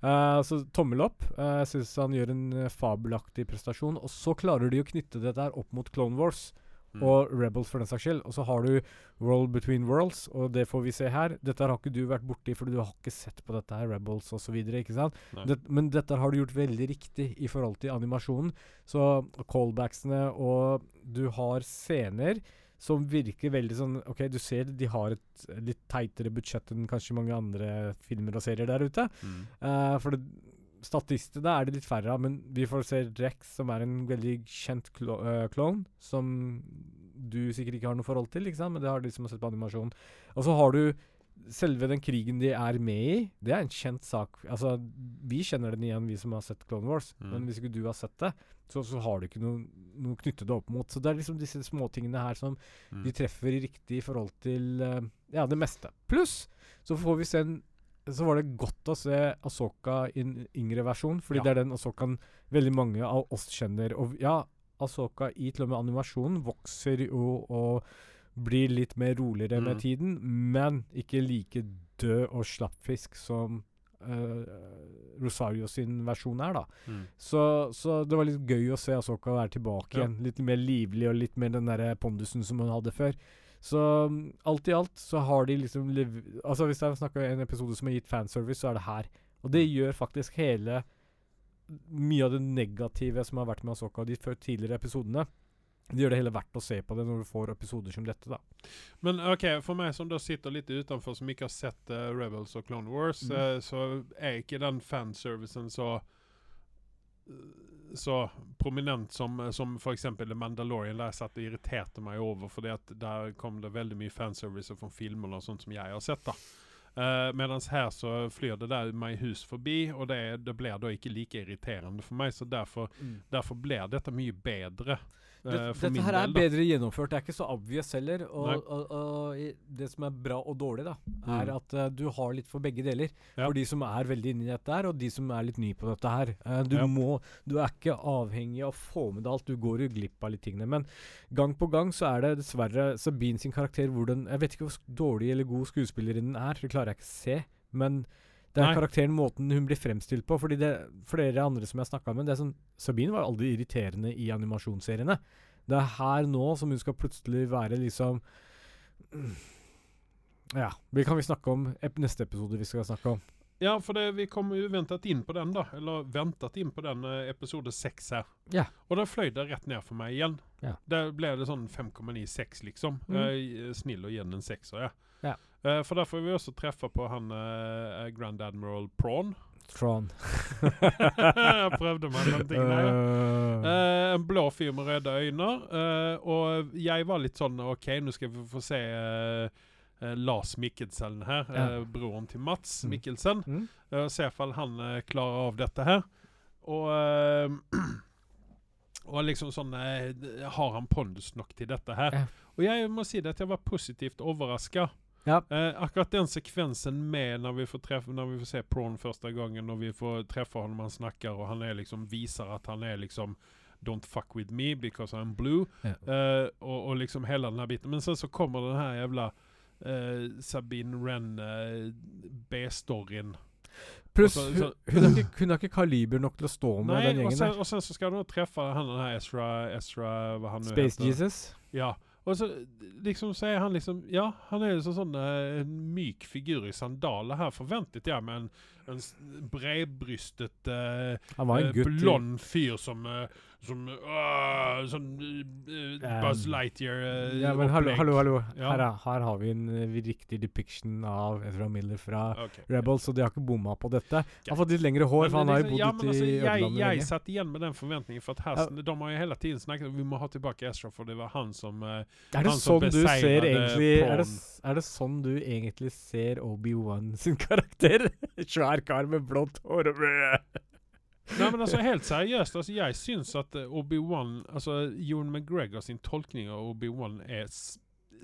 S2: Uh, så tommel opp. Uh, jeg syns han gjør en eh, fabelaktig prestasjon. Og så klarer de å knytte dette her opp mot Clone Wars
S1: Mm.
S2: og Rebels for den saks skyld. Og så har du World Between Worlds, og det får vi se her. Dette har ikke du vært borti, for du har ikke sett på dette her, Rebels osv. Det, men dette har du gjort veldig riktig i forhold til animasjonen. Så callbacksene og du har scener som virker veldig sånn OK, du ser de har et litt teitere budsjett enn kanskje mange andre filmer og serier der ute.
S1: Mm.
S2: Uh, for det, statistene er det litt færre av, men vi får se Rex, som er en veldig kjent klo eh, klovn, som du sikkert ikke har noe forhold til, liksom, men det har de som har sett på animasjon. Og så har du selve den krigen de er med i. Det er en kjent sak. Altså, vi kjenner den igjen, vi som har sett Clone Wars,
S1: Mm.
S2: men hvis ikke du har sett det, så, så har du ikke noe, noe knyttet det opp mot. Så det er liksom disse småtingene her som
S1: Mm.
S2: de treffer riktig i forhold til uh, ja, det meste. Pluss så får vi se en Så var det godt å se Asoka i en yngre versjon, fordi
S1: Ja.
S2: det er den Asokaen veldig mange av oss kjenner. Og ja, Asoka i til og med animasjonen vokser jo og blir litt mer roligere
S1: Mm.
S2: med tiden, men ikke like død og slappfisk som uh, Rosario sin versjon er, da.
S1: Mm.
S2: Så, så det var litt gøy å se Asoka være tilbake
S1: Ja.
S2: igjen. Litt mer livlig og litt mer den der pondusen som hun hadde før. Så mm, alt i alt så har de liksom Altså Hvis jeg snakker om en episode som har gitt fanservice, så er det her. Og det gjør faktisk hele Mye av det negative som har vært med Asoka de tidligere episodene. Det gjør det hele verdt å se på det når du får episoder som dette, da.
S1: Men ok, for meg som da sitter litt utenfor, som ikke har sett uh, Rebels og Clone Wars,
S2: Mm.
S1: uh, så er ikke den fanservicen så så prominent som, som f.eks. The Mandalorian, der jeg satt og irriterte meg over, fordi at der kom det veldig mye fanservice fra filmer og sånt som jeg har sett. da. Uh, Mens her så flyr det der meg hus forbi, og det, det blir da ikke like irriterende for meg. Så derfor, derfor blir dette mye bedre. Eh,
S2: Det, dette her er
S1: del,
S2: bedre gjennomført. Det er ikke så obvious heller. Og, og, og det som er bra og dårlig, da, er
S1: Mm.
S2: at uh, du har litt for begge deler.
S1: Ja.
S2: For de som er veldig inne i dette her, og de som er litt nye på dette her. Uh, du
S1: Ja.
S2: må Du er ikke avhengig av å få med deg alt. Du går jo glipp av litt tingene. Men gang på gang så er det dessverre Sabine sin karakter hvor den Jeg vet ikke hvor dårlig eller god skuespillerinnen er, det klarer jeg ikke å se. Men det er
S1: Nei.
S2: karakteren, måten hun blir fremstilt på. Fordi det flere andre som jeg snakka med, det er sånn Sabine var aldri irriterende i animasjonsseriene. Det er her nå som hun skal plutselig være liksom Ja. Vi kan vi snakke om ep neste episode vi skal snakke om.
S1: Ja, for det, vi kom jo ventet inn på den, da. Eller ventet inn på den episode seks her.
S2: Ja.
S1: Og da fløy det rett ned for meg igjen.
S2: Ja.
S1: Der ble det sånn 5,96, liksom.
S2: Mm.
S1: Eh, snill og den en sekser, ja. Eh, for der får vi også treffe på han uh, Grand Admiral Prawn.
S2: Tron.
S1: Jeg prøvde meg den tingen der.
S2: Uh,
S1: en blå fyr med røde øyne. og jeg var litt sånn OK, nå skal vi få se Lars Mikkelsen her. Broren til Mats
S2: Mm.
S1: Mikkelsen.
S2: mm?
S1: Uh, se ifall han klarer av dette her. Og Og liksom sånn Har han pondus nok til dette her?
S2: Ja.
S1: Og jeg må si det at jeg var positivt overraska.
S2: Ja.
S1: Eh, akkurat den sekvensen med når vi får treffe Når vi får se Prawn første gangen, når vi får treffe ham han snakker, og han er liksom viser at han er liksom Don't fuck with me because I'm blue.
S2: Ja.
S1: Eh, og, og liksom hele den biten. Men sen så kommer den her jævla eh, Sabine Wren eh, B-storyen.
S2: Pluss, hun, hun, har ikke, hun har ikke kaliber nok til å stå med
S1: Nei,
S2: den
S1: og
S2: gjengen
S1: sen,
S2: der.
S1: og sen så skal du treffe han den her Ezra, Ezra hva han nu
S2: Space
S1: heter.
S2: Jesus.
S1: Ja. Og så liksom så er han liksom Ja, han er jo sånn eh, en myk figur i sandaler. Her forventet jeg med en, en bredbrystet
S2: Han var en gutt. i-
S1: blond fyr som uh, som uh, Sånn uh, Buzz Lightyear eh,
S2: Ja, men hallo, hallo, hallo.
S1: Ja.
S2: Her, er, her har vi en riktig depiction av Ezra Miller fra
S1: okay.
S2: Rebels, og de har ikke bomma på dette. Han har fått litt lengre hår,
S1: Men
S2: for han har jo
S1: liksom-
S2: bodd
S1: ja,
S2: ute
S1: altså,
S2: i
S1: jeg,
S2: Ødelandet
S1: jeg
S2: lenge.
S1: satt igjen med den forventningen, for at her,
S2: Ja.
S1: de har jo hele tiden snakket om vi må ha tilbake Ezra, for det var han som uh,
S2: Er det
S1: han som
S2: sånn du ser egentlig er det, er det sånn du egentlig ser Obi-Wan sin karakter? Svær kar med blått hår og
S1: Nei, men altså helt seriøst, altså, jeg syns at eh, Obi-Wan Altså Ewan McGregor sin tolkning av Obi-Wan er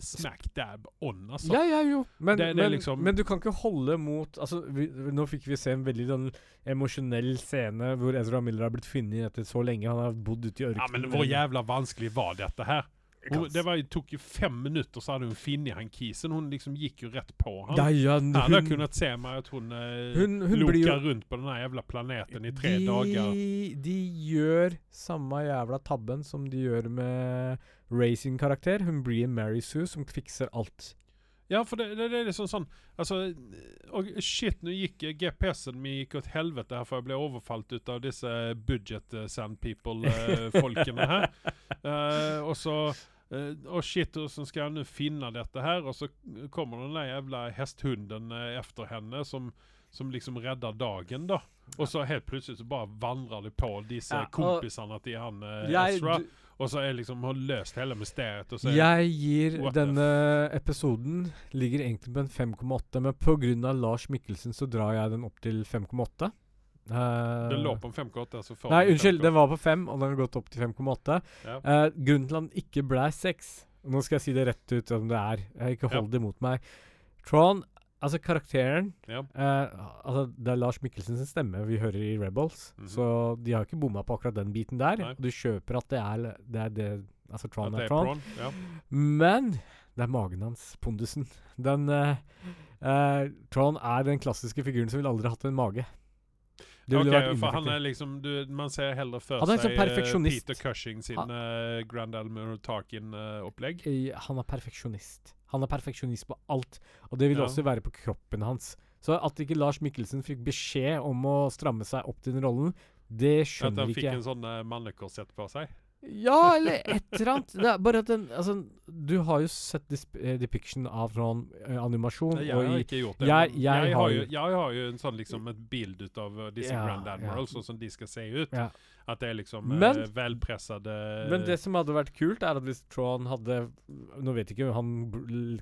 S1: smack dab on, altså.
S2: Ja, ja, jo. Men,
S1: Det- det
S2: men,
S1: liksom-
S2: men du kan ikke holde mot Altså, vi, Nå fikk vi se en veldig sånn emosjonell scene hvor Ezra Miller har blitt funnet etter så lenge. Han har bodd ute i ørkenen.
S1: Ja, men hvor jævla vanskelig var dette her? Hun, det var, tok jo fem minutter, så hadde hun funnet han kisen. Hun liksom gikk jo rett på han.
S2: Ja, ja,
S1: Han
S2: hun-
S1: kunnet se meg at hun, eh,
S2: Hun- hun blir
S1: loka rundt på den jævla planeten i tre
S2: de,
S1: dager.
S2: De gjør samme jævla tabben som de gjør med Ray sin karakter. Hun blir en Mary Sue som fikser alt.
S1: Ja, for det, det, det er liksom sånn Altså og Shit, nå gikk GPSen, min gikk åt helvete her, for jeg ble overfalt ut av disse budget sand people-folkene her. uh, og så eh, Å shit, hvordan skal jeg nå finne dette her? Og så kommer den der jævla hesthunden eh, efter henne, som, som liksom redder dagen, da. Og så helt plutselig så bare vandrer de på disse
S2: Ja,
S1: kompisene til han eh,
S2: Jeg,
S1: Ezra. Og så er liksom har løst hele mysteriet. Og så
S2: jeg gir denne episoden Ligger egentlig på en 5,8, men pga. Lars Mikkelsen så drar jeg den opp til 5,8. Eh,
S1: Den lå på 5,8. Altså
S2: Nei, unnskyld.
S1: 5,8.
S2: Den var på 5, og den har gått opp til 5,8.
S1: Ja.
S2: Uh, grunnen til at den ikke ble 6 Nå skal jeg si det rett ut som det er. Jeg ikke
S1: Ja.
S2: hold det imot meg. Tron, altså karakteren
S1: Ja.
S2: uh, altså Det er Lars Mikkelsens stemme vi hører i Rebels,
S1: Mhm.
S2: så de har ikke bomma på akkurat den biten der.
S1: Nei.
S2: Og du kjøper at det er det, er det Altså Tron
S1: At
S2: er Tron.
S1: prawn, Ja.
S2: Men det er magen hans, pondusen. Den eh, Eh, Tron er den klassiske figuren som ville aldri hatt en mage. Det ville
S1: Ok,
S2: vært
S1: for han er liksom du, Man ser heller for
S2: Han er sånn
S1: seg eh. Peter Cushing sin
S2: Han-
S1: uh, Grand Almer Tarkin-opplegg.
S2: Uh, Han er perfeksjonist. Han er perfeksjonist på alt, og det vil
S1: Ja.
S2: også være på kroppen hans. Så at ikke Lars Mikkelsen fikk beskjed om å stramme seg opp til den rollen, det
S1: At
S2: skjønner
S1: han
S2: ikke
S1: fikk
S2: ikke.
S1: en sånn uh, mannekorsett på seg.
S2: Ja, eller et eller annet. Det er bare at den Altså, du har jo sett eh, depiction av sånn eh, animasjon,
S1: Jeg har
S2: i
S1: ikke gjort det.
S2: jeg- jeg
S1: jeg,
S2: har
S1: jo, jeg har jo en sånn liksom et bilde ut av uh, disse
S2: Ja,
S1: Grand
S2: ja.
S1: Admirals, sånn som de skal se ut.
S2: Ja.
S1: At det er liksom
S2: Men-
S1: uh, velpressede
S2: Men det som hadde vært kult, er at hvis Tron hadde Nå vet jeg ikke han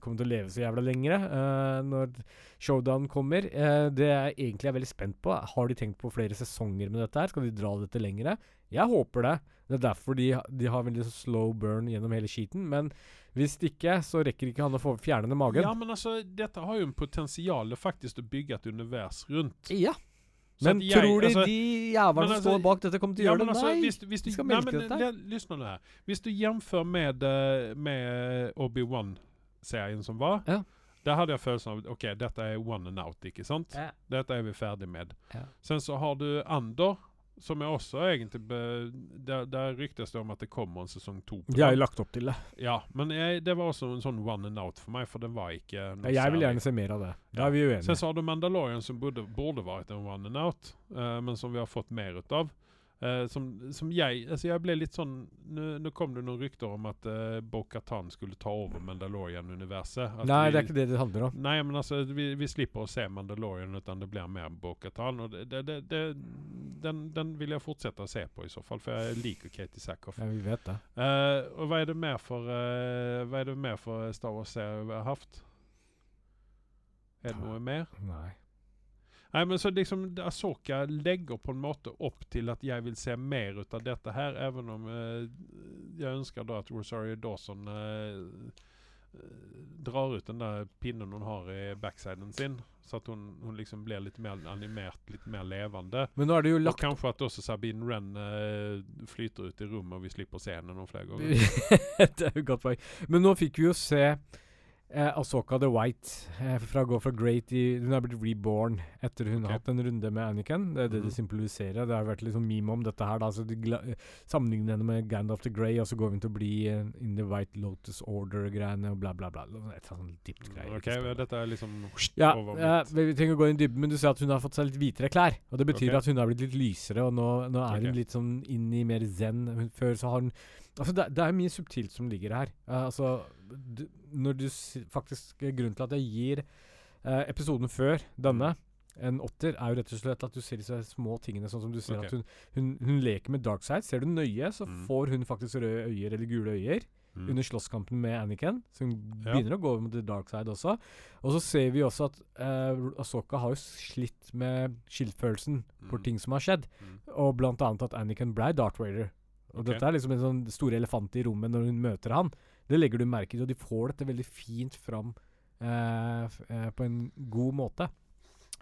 S2: kommer til å leve så jævla lengre uh, når showdown kommer. Uh, det jeg egentlig er veldig spent på, har de tenkt på flere sesonger med dette her? Skal de dra dette lengre? Jeg håper det. Det er derfor de, de har veldig slow burn gjennom hele skiten. Men hvis ikke, så rekker ikke han å få fjernende magen.
S1: Ja, men altså, dette har jo en potensial faktisk å bygge et univers rundt.
S2: Ja. Men
S1: jeg-
S2: tror de
S1: altså-
S2: de jævlene som
S1: altså-
S2: står bak dette, kommer til å
S1: Ja,
S2: gjøre
S1: men
S2: det?
S1: altså,
S2: Nei!
S1: hvis, hvis du,
S2: de skal
S1: nei,
S2: melke
S1: men,
S2: dette.
S1: le- nå her. Hvis du jamfører med, eh, med Obi-Wan-serien som var,
S2: Ja.
S1: der hadde jeg følelsen av ok, dette er one and out, ikke sant?
S2: Ja.
S1: Dette er vi ferdig med.
S2: Ja.
S1: Sen så har du Andor, som er også egentlig be, der, der ryktes det om at det kommer en sesong to. på
S2: De har
S1: jeg
S2: jo lagt opp til det.
S1: Ja, men jeg, det var også en sånn one and out for meg, for det var ikke noe
S2: Jeg vil gjerne se mer av det. Da
S1: Ja.
S2: er vi uenige.
S1: så har du Mandalorian som burde, burde vært en one and out, uh, men som vi har fått mer utav. Uh, som, som jeg altså jeg ble litt sånn Nå kom det noen rykter om at uh, Bo-Katan skulle ta over Mandalorian-universet.
S2: Nei,
S1: vi-
S2: det er ikke det det handler om.
S1: Nei, men altså, vi, vi slipper å se Mandalorian, utan det blir mer Bo-Katan. Og det, det, det, den, den vil jeg fortsette å se på i så fall, for jeg liker Katie Sackhoff.
S2: Ja, vi vet det.
S1: Uh, og hva er det mer for uh, Hva er det mer for Star Wars-serier vi har hatt? Er det noe mer?
S2: Nei.
S1: Nei, men så liksom Asoka legger på en måte opp til at jeg vil se mer ut av dette her, even om eh, jeg ønsker da at Rosario Dawson eh, eh, drar ut den der pinnen hun har i backsiden sin, så at hun, hun liksom blir litt mer animert, litt mer levende.
S2: Men nå er det jo
S1: Og
S2: lagt
S1: kanskje at også Sabine Wren eh, flyter ut i rommet, og vi slipper å se henne noen flere ganger.
S2: Det er jo godt poeng. Men nå fikk vi jo se eh, Asoka the White eh, fra Go for Great i Hun er blitt reborn etter hun
S1: okay.
S2: har hatt en runde med Anakin. Det er det
S1: mm.
S2: de symboliserer. Det har vært sånn meme om dette her. da så de gla- eh, Sammenligner henne med Gandalf the Grey, og så går hun til å bli uh, In the White Lotus Order-greiene og bla, bla, bla. Et sånt sånn dypt greier.
S1: Ok, dette er liksom
S2: Ja,
S1: eh,
S2: vi trenger å gå inn i dybden, men du ser at hun har fått seg litt hvitere klær. Og det betyr
S1: okay.
S2: at hun har blitt litt lysere, og nå, nå er hun litt sånn inn i mer zen. Før så har hun Altså, det, det er mye subtilt som ligger her. Uh, altså, du, når du faktisk eh, Grunnen til at jeg gir uh, episoden før denne en åtter, er jo rett og slett at du ser disse små tingene, sånn som du ser
S1: okay.
S2: at hun, hun, hun leker med dark side. Ser du nøye, så
S1: Mm.
S2: får hun faktisk røde øyer eller gule øyer
S1: Mm.
S2: under slåsskampen med Anakin. Så hun
S1: Ja.
S2: begynner å gå over mot the dark side også. Og så ser vi også at uh, Asoka har jo slitt med skyldfølelsen for
S1: Mm.
S2: ting som har skjedd.
S1: Mm.
S2: Og blant annet at Anakin ble Darth Vader. Og
S1: okay.
S2: dette er liksom en sånn store elefant i rommet når hun møter han. Det legger du merke til, og de får dette veldig fint fram eh, eh, på en god måte.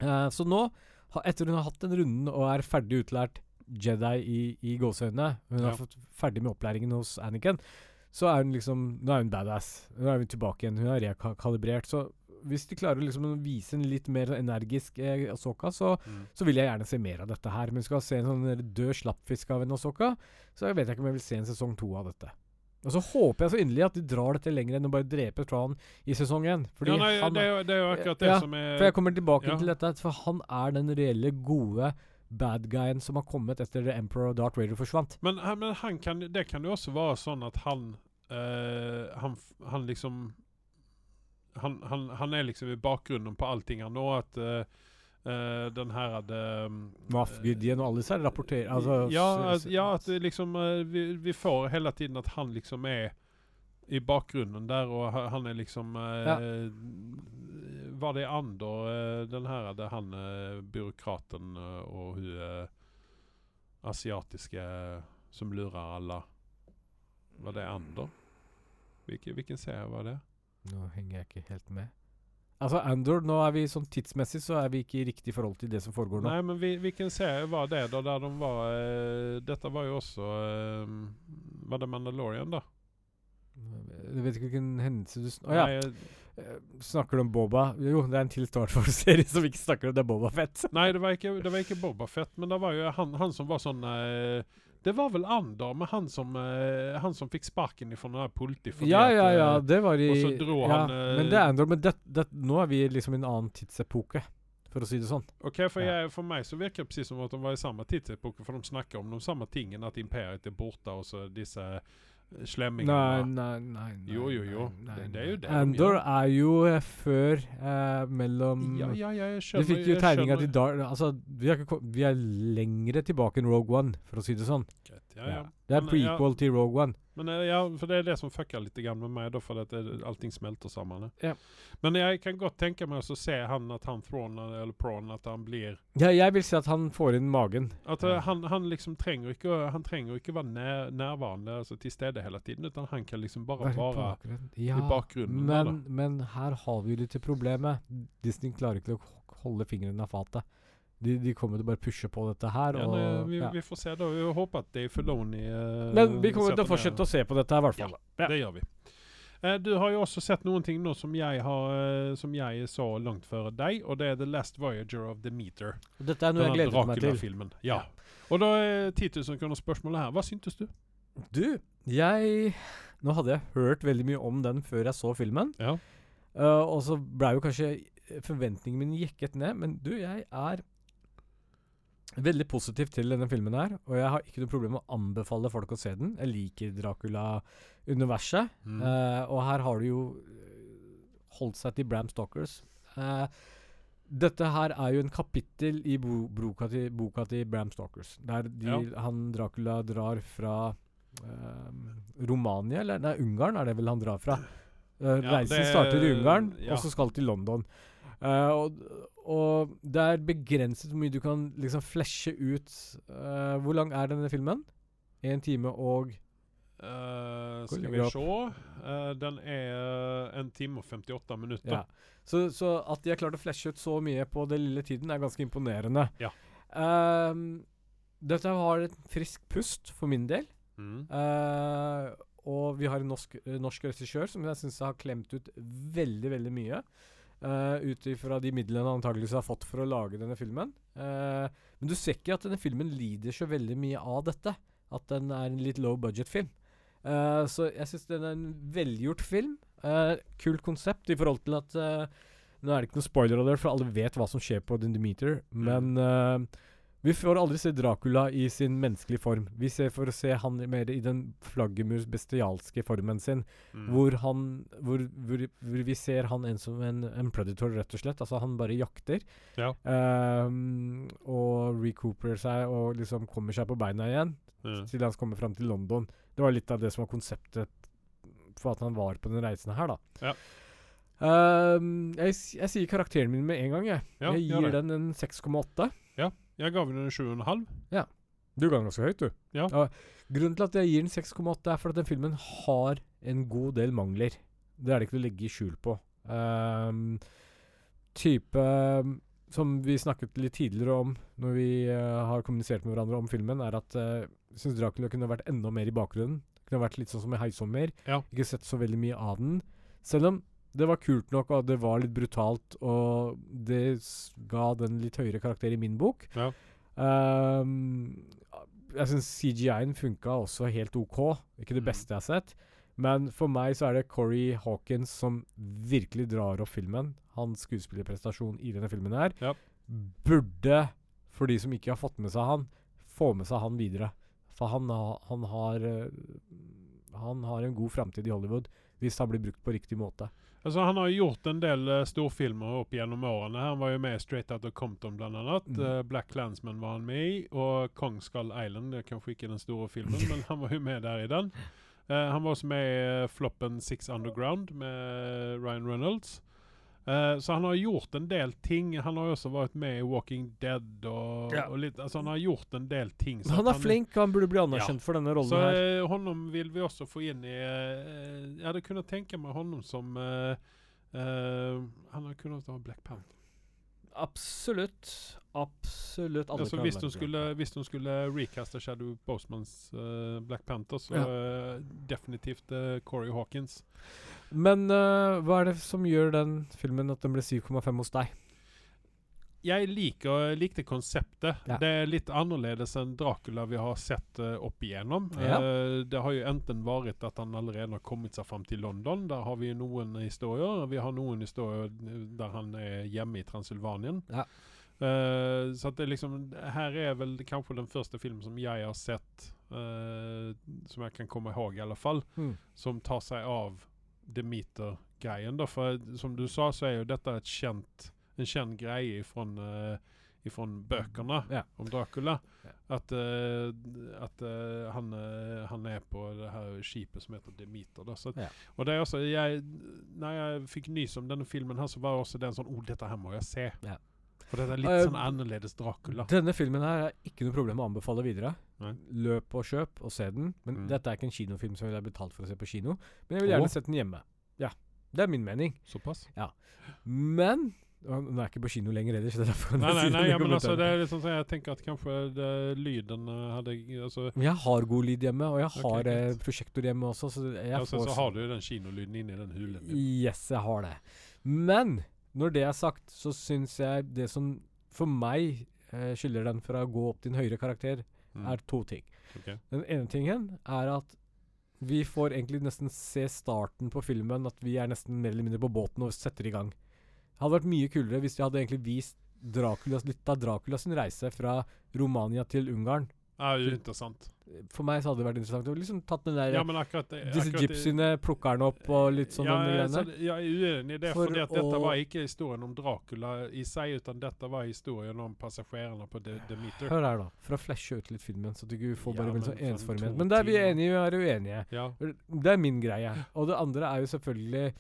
S2: Eh, så nå, ha, etter hun har hatt den runden og er ferdig utlært Jedi i, i gåseøynene, hun
S1: Ja.
S2: har fått ferdig med opplæringen hos Anakin, så er hun liksom Nå er hun badass. Nå er hun tilbake igjen. Hun er rekalibrert. Så hvis de klarer liksom å vise en litt mer energisk eh, Ahsoka, så,
S1: Mm.
S2: så vil jeg gjerne se mer av dette her. Men skal jeg se en sånn død slappfisk av en Ahsoka, så jeg vet jeg ikke om jeg vil se en sesong to av dette. Og så håper jeg så inderlig at de drar dette lenger enn å bare drepe Tron i sesong én.
S1: Ja, nei,
S2: han
S1: det, er, jo- det er jo akkurat det
S2: Ja,
S1: som er
S2: For jeg kommer tilbake
S1: ja.
S2: til dette, for han er den reelle gode bad guyen som har kommet etter The Emperor og Darth Vader forsvant.
S1: Men, men han kan, det kan jo også være sånn at han eh, han, han liksom han, han, han er liksom i bakgrunnen på allting her nå. At uh, Uh, den her hadde um,
S2: Moff Gideon og alle disse rapporterer altså,
S1: ja, at, ja, at det liksom uh, vi, vi får hele tiden at han liksom er i bakgrunnen der, og han er liksom ja Var det Ander uh, Den her hadde han byråkraten og hun asiatiske som lurer alle. Var det Ander? Hvilken, hvilken serie var det?
S2: Nå henger jeg ikke helt med. Altså, Andor, nå er vi sånn tidsmessig så er vi ikke i riktig forhold til det som foregår nå.
S1: Nei, men vi, hvilken serie var det da, der de var eh, Dette var jo også eh, Var det Mandalorian, da?
S2: Jeg vet ikke hvilken hendelse du sn- oh, ja.
S1: Nei,
S2: eh, Snakker du om Boba? Jo, det er en til Star Wars-serie som ikke snakker om det er Boba Fett.
S1: Nei, det var ikke, det var ikke Boba Fett, men det var jo han, han som var sånn eh, Det var vel Andor, med han som, uh, han som fikk sparken fra den politiet.
S2: Ja, ja, ja,
S1: eh,
S2: det var i
S1: og så dro
S2: ja,
S1: han, uh,
S2: Men det er Andor. Men det, det, nå er vi liksom i en annen tidsepoke, for å si det sånn.
S1: Ok, For,
S2: Ja.
S1: jeg, for meg så virker det precis som at de var i samme tidsepoke for de snakker om de samme tingene, at imperiet er borta og så dessa eh,
S2: Nei, nei, nei. nei
S1: Jo, jo, jo.
S2: nei,
S1: Det-
S2: nei,
S1: det er jo det
S2: Andor
S1: ja.
S2: er jo eh, før eh, mellom
S1: Ja, ja, ja, skjønner
S2: Du fikk jo tegninga til Dar... Altså, vi er, ikke, vi er lengre tilbake enn Rogue One, for å si det sånn.
S1: Ja, ja.
S2: Det er
S1: prequel ja.
S2: til Rogue One.
S1: Men eh, ja, for det er det som fucker litt med meg For at det, allting smelter sammen.
S2: Ja.
S1: Men jeg kan godt tenke meg å se han at han throner, eller från at han blir
S2: Ja, jeg vil si at han får inn magen.
S1: At eh, han, han liksom trenger ikke Han trenger ikke være nær, nærværende altså til stede hele tiden, utan han kan liksom bare
S2: Være i bakgrunnen. Ja,
S1: bakgrunnen
S2: Men, men her har vi jo litt problemet. Disney klarer ikke å holde fingrene av fatet. De, de kommer til å bare pushe på dette her.
S1: ja,
S2: og,
S1: nei, vi,
S2: ja.
S1: vi får se da. Vi håper at Dave Filoni uh,
S2: Men vi kommer til å fortsette å se på dette her, i hvert fall. Ja.
S1: Det gjør vi. Uh, du har jo også sett noen ting nå som jeg, har, uh, som jeg så langt før deg, og det er The Last Voyager of the Meter.
S2: Dette er noe jeg gleder meg til.
S1: Ja. Og da er 10 000 kroner spørsmålet her. Hva syntes du?
S2: Du, jeg Nå hadde jeg hørt veldig mye om den før jeg så filmen.
S1: Ja.
S2: Uh, og så blei jo kanskje forventningene mine jekket ned, men du, jeg er veldig positiv til denne filmen her. Og jeg har ikke noe problem med å anbefale folk å se den. Jeg liker Dracula-universet.
S1: Mm.
S2: uh, og her har du jo eh, holdt seg til Bram Stalkers. Uh, dette her er jo en kapittel i bo boka, til, boka til Bram Stalkers, Der de,
S1: Ja.
S2: han Dracula drar fra uh, Romania, eller nei, Ungarn er det vel han drar fra. Eh,
S1: Ja,
S2: reisen
S1: det-
S2: starter i Ungarn,
S1: ja.
S2: og så skal til London. Eh, og, og det er begrenset hvor mye du kan liksom flashe ut Uh, Hvor lang er denne filmen? Én time og uh,
S1: skal vi se. Eh, den er en time og 58 minutter.
S2: Ja. Så, så at de har klart å flashe ut så mye på den lille tiden, er ganske imponerende.
S1: Ja.
S2: Dette har et frisk pust for min del.
S1: Mm.
S2: Eh, og vi har en norsk, eh, norsk regissør som jeg syns har klemt ut veldig, veldig mye. Uh, Ut ifra de midlene han antakeligvis har fått for å lage denne filmen. Uh, men du ser ikke at denne filmen lider så veldig mye av dette. At den er en litt low budget-film. Uh, så jeg syns den er en velgjort film. Uh, kult konsept i forhold til at eh, Nå er det ikke noen spoiler alert, for alle vet hva som skjer på The Demeter, men eh, vi får aldri se Dracula i sin menneskelige form. Vi ser for å se han mer i den flaggermus bestialske formen sin,
S1: Mm.
S2: hvor han hvor, hvor, hvor vi ser han en som en, en predator, rett og slett. Altså, han bare jakter.
S1: Ja.
S2: Um, og recooperer seg og liksom kommer seg på beina igjen
S1: Mm.
S2: til han kommer fram til London. Det var litt av det som var konseptet for at han var på den reisen her, da.
S1: Ja.
S2: Um, jeg, jeg sier karakteren min med en gang, jeg.
S1: Ja,
S2: jeg gir den en 6,8.
S1: Jeg ga den en 7,5. Ja.
S2: Du ga den ganske høyt, du.
S1: Ja.
S2: Grunnen til at jeg gir den 6,8, er for at den filmen har en god del mangler. Det er det ikke til å legge skjul på. Um, type Som vi snakket litt tidligere om når vi uh, har kommunisert med hverandre om filmen, er at uh, jeg syns Dracula kunne vært enda mer i bakgrunnen. Kunne vært litt sånn som i 'Heisommer'.
S1: Ja.
S2: Ikke sett så veldig mye av den. Selv om det var kult nok, og det var litt brutalt, og det ga den litt høyere karakter i min bok.
S1: Ja.
S2: Um, jeg syns CGI-en funka også helt OK. Ikke det
S1: Mm.
S2: beste jeg har sett. Men for meg så er det Corey Hawkins som virkelig drar opp filmen. Hans skuespillerprestasjon i denne filmen her
S1: Ja.
S2: burde, for de som ikke har fått med seg han, få med seg han videre. For han, ha, han har eh, Han har en god framtid i Hollywood hvis han blir brukt på riktig måte.
S1: Altså, han har jo gjort en del uh, storfilmer opp gjennom årene. Han var jo med i Straight Out of Compton bl.a.
S2: Mm.
S1: Uh, Black Landsman var han med i. Og Kong Skull Island. Det er kanskje ikke den store filmen, men han var jo med der i den. Uh, han var også med i floppen Six Underground med Ryan Reynolds. Eh, så han har gjort en del ting. Han har også vært med i Walking Dead og,
S2: Ja.
S1: og litt Altså, han har gjort en del ting. så
S2: Han
S1: er
S2: er flink, han burde bli anerkjent for denne rollen
S1: så
S2: her.
S1: eh, honom vil vi også få inn i uh, Jeg hadde kunnet tenke meg honom som uh, eh, Han hadde kunnet ha Black Panther.
S2: Absolutt. Absolutt. Alle
S1: Altså, hvis, hun skulle, hvis hun skulle recaste Shadow Bosemans Black Panther, så
S2: Ja.
S1: definitivt Corey Hawkins.
S2: Men uh, hva er det som gjør den filmen at den ble 7,5 hos deg?
S1: Jeg liker, likte konseptet.
S2: Ja.
S1: Det er litt annerledes enn Dracula vi har sett uh, opp igjennom.
S2: Ja.
S1: Uh, det har jo enten vært at han allerede har kommet seg fram til London. Der har vi noen historier. Vi har noen historier der han er hjemme i Transylvanien.
S2: Ja.
S1: Uh, så at det liksom Her er vel kanskje den første filmen som jeg har sett, uh, som jeg kan komme ihåg i alle fall,
S2: Mm.
S1: som tar seg av Demeter-greien. For som du sa, så er jo dette et kjent, en kjent greie ifrån, uh, ifrån bøkene
S2: Ja.
S1: om Dracula.
S2: Ja.
S1: At, uh, at uh, han, han er på det her skipet som heter Demeter. Så,
S2: Ja.
S1: Og det er også, jeg, når jeg fikk nys om denne filmen, her, så var også en sånn oh, dette her må jeg se.
S2: Ja.
S1: For dette er litt
S2: uh,
S1: sånn annerledes Dracula.
S2: Denne filmen her er ikke noe problem å anbefale videre.
S1: Nei.
S2: Løp og kjøp og se den. Men
S1: Mm.
S2: dette er ikke en kinofilm som jeg vil ha betalt for å se på kino. Men jeg vil gjerne
S1: oh.
S2: sett den hjemme. Ja, Det er min mening.
S1: Såpass?
S2: Ja. Men Den er ikke på kino lenger heller, så det er derfor
S1: Nei, nei, nei ja, men altså, det er liksom sånn jeg tenker at kanskje det, lyden eh, hadde altså,
S2: Jeg har god lyd hjemme, og jeg har
S1: okay,
S2: prosjektor hjemme også. Så jeg
S1: ja, så,
S2: får
S1: så har du den kinolyden inni den hulen.
S2: Yes, jeg har det. Men når det er sagt, så syns jeg det som for meg eh, skylder den fra å gå opp til en høyere karakter,
S1: Mm.
S2: er to ting.
S1: Okay.
S2: Den ene tingen er at vi får egentlig nesten se starten på filmen, at vi er nesten mer eller mindre på båten og setter i gang. Det hadde vært mye kulere hvis de hadde egentlig vist Draculas, litt av Dracula sin reise fra Romania til Ungarn.
S1: Ja, det er interessant.
S2: For meg så hadde det vært interessant å liksom tatt den der
S1: Ja, men akkurat
S2: Disse gypsyene plukker den opp og litt sånn
S1: ja,
S2: greiene.
S1: det- jeg er uenig i det,
S2: For
S1: fordi at dette var ikke historien om Dracula i seg, utan dette var historien om passasjerene på The Demeter.
S2: Hør her, da. For å flashe ut litt filmen, så du ikke får bare ja,
S1: men
S2: sånn
S1: for
S2: ensformighet. Men der er vi enige vi er uenige.
S1: Ja.
S2: Det er min greie. Og det andre er jo selvfølgelig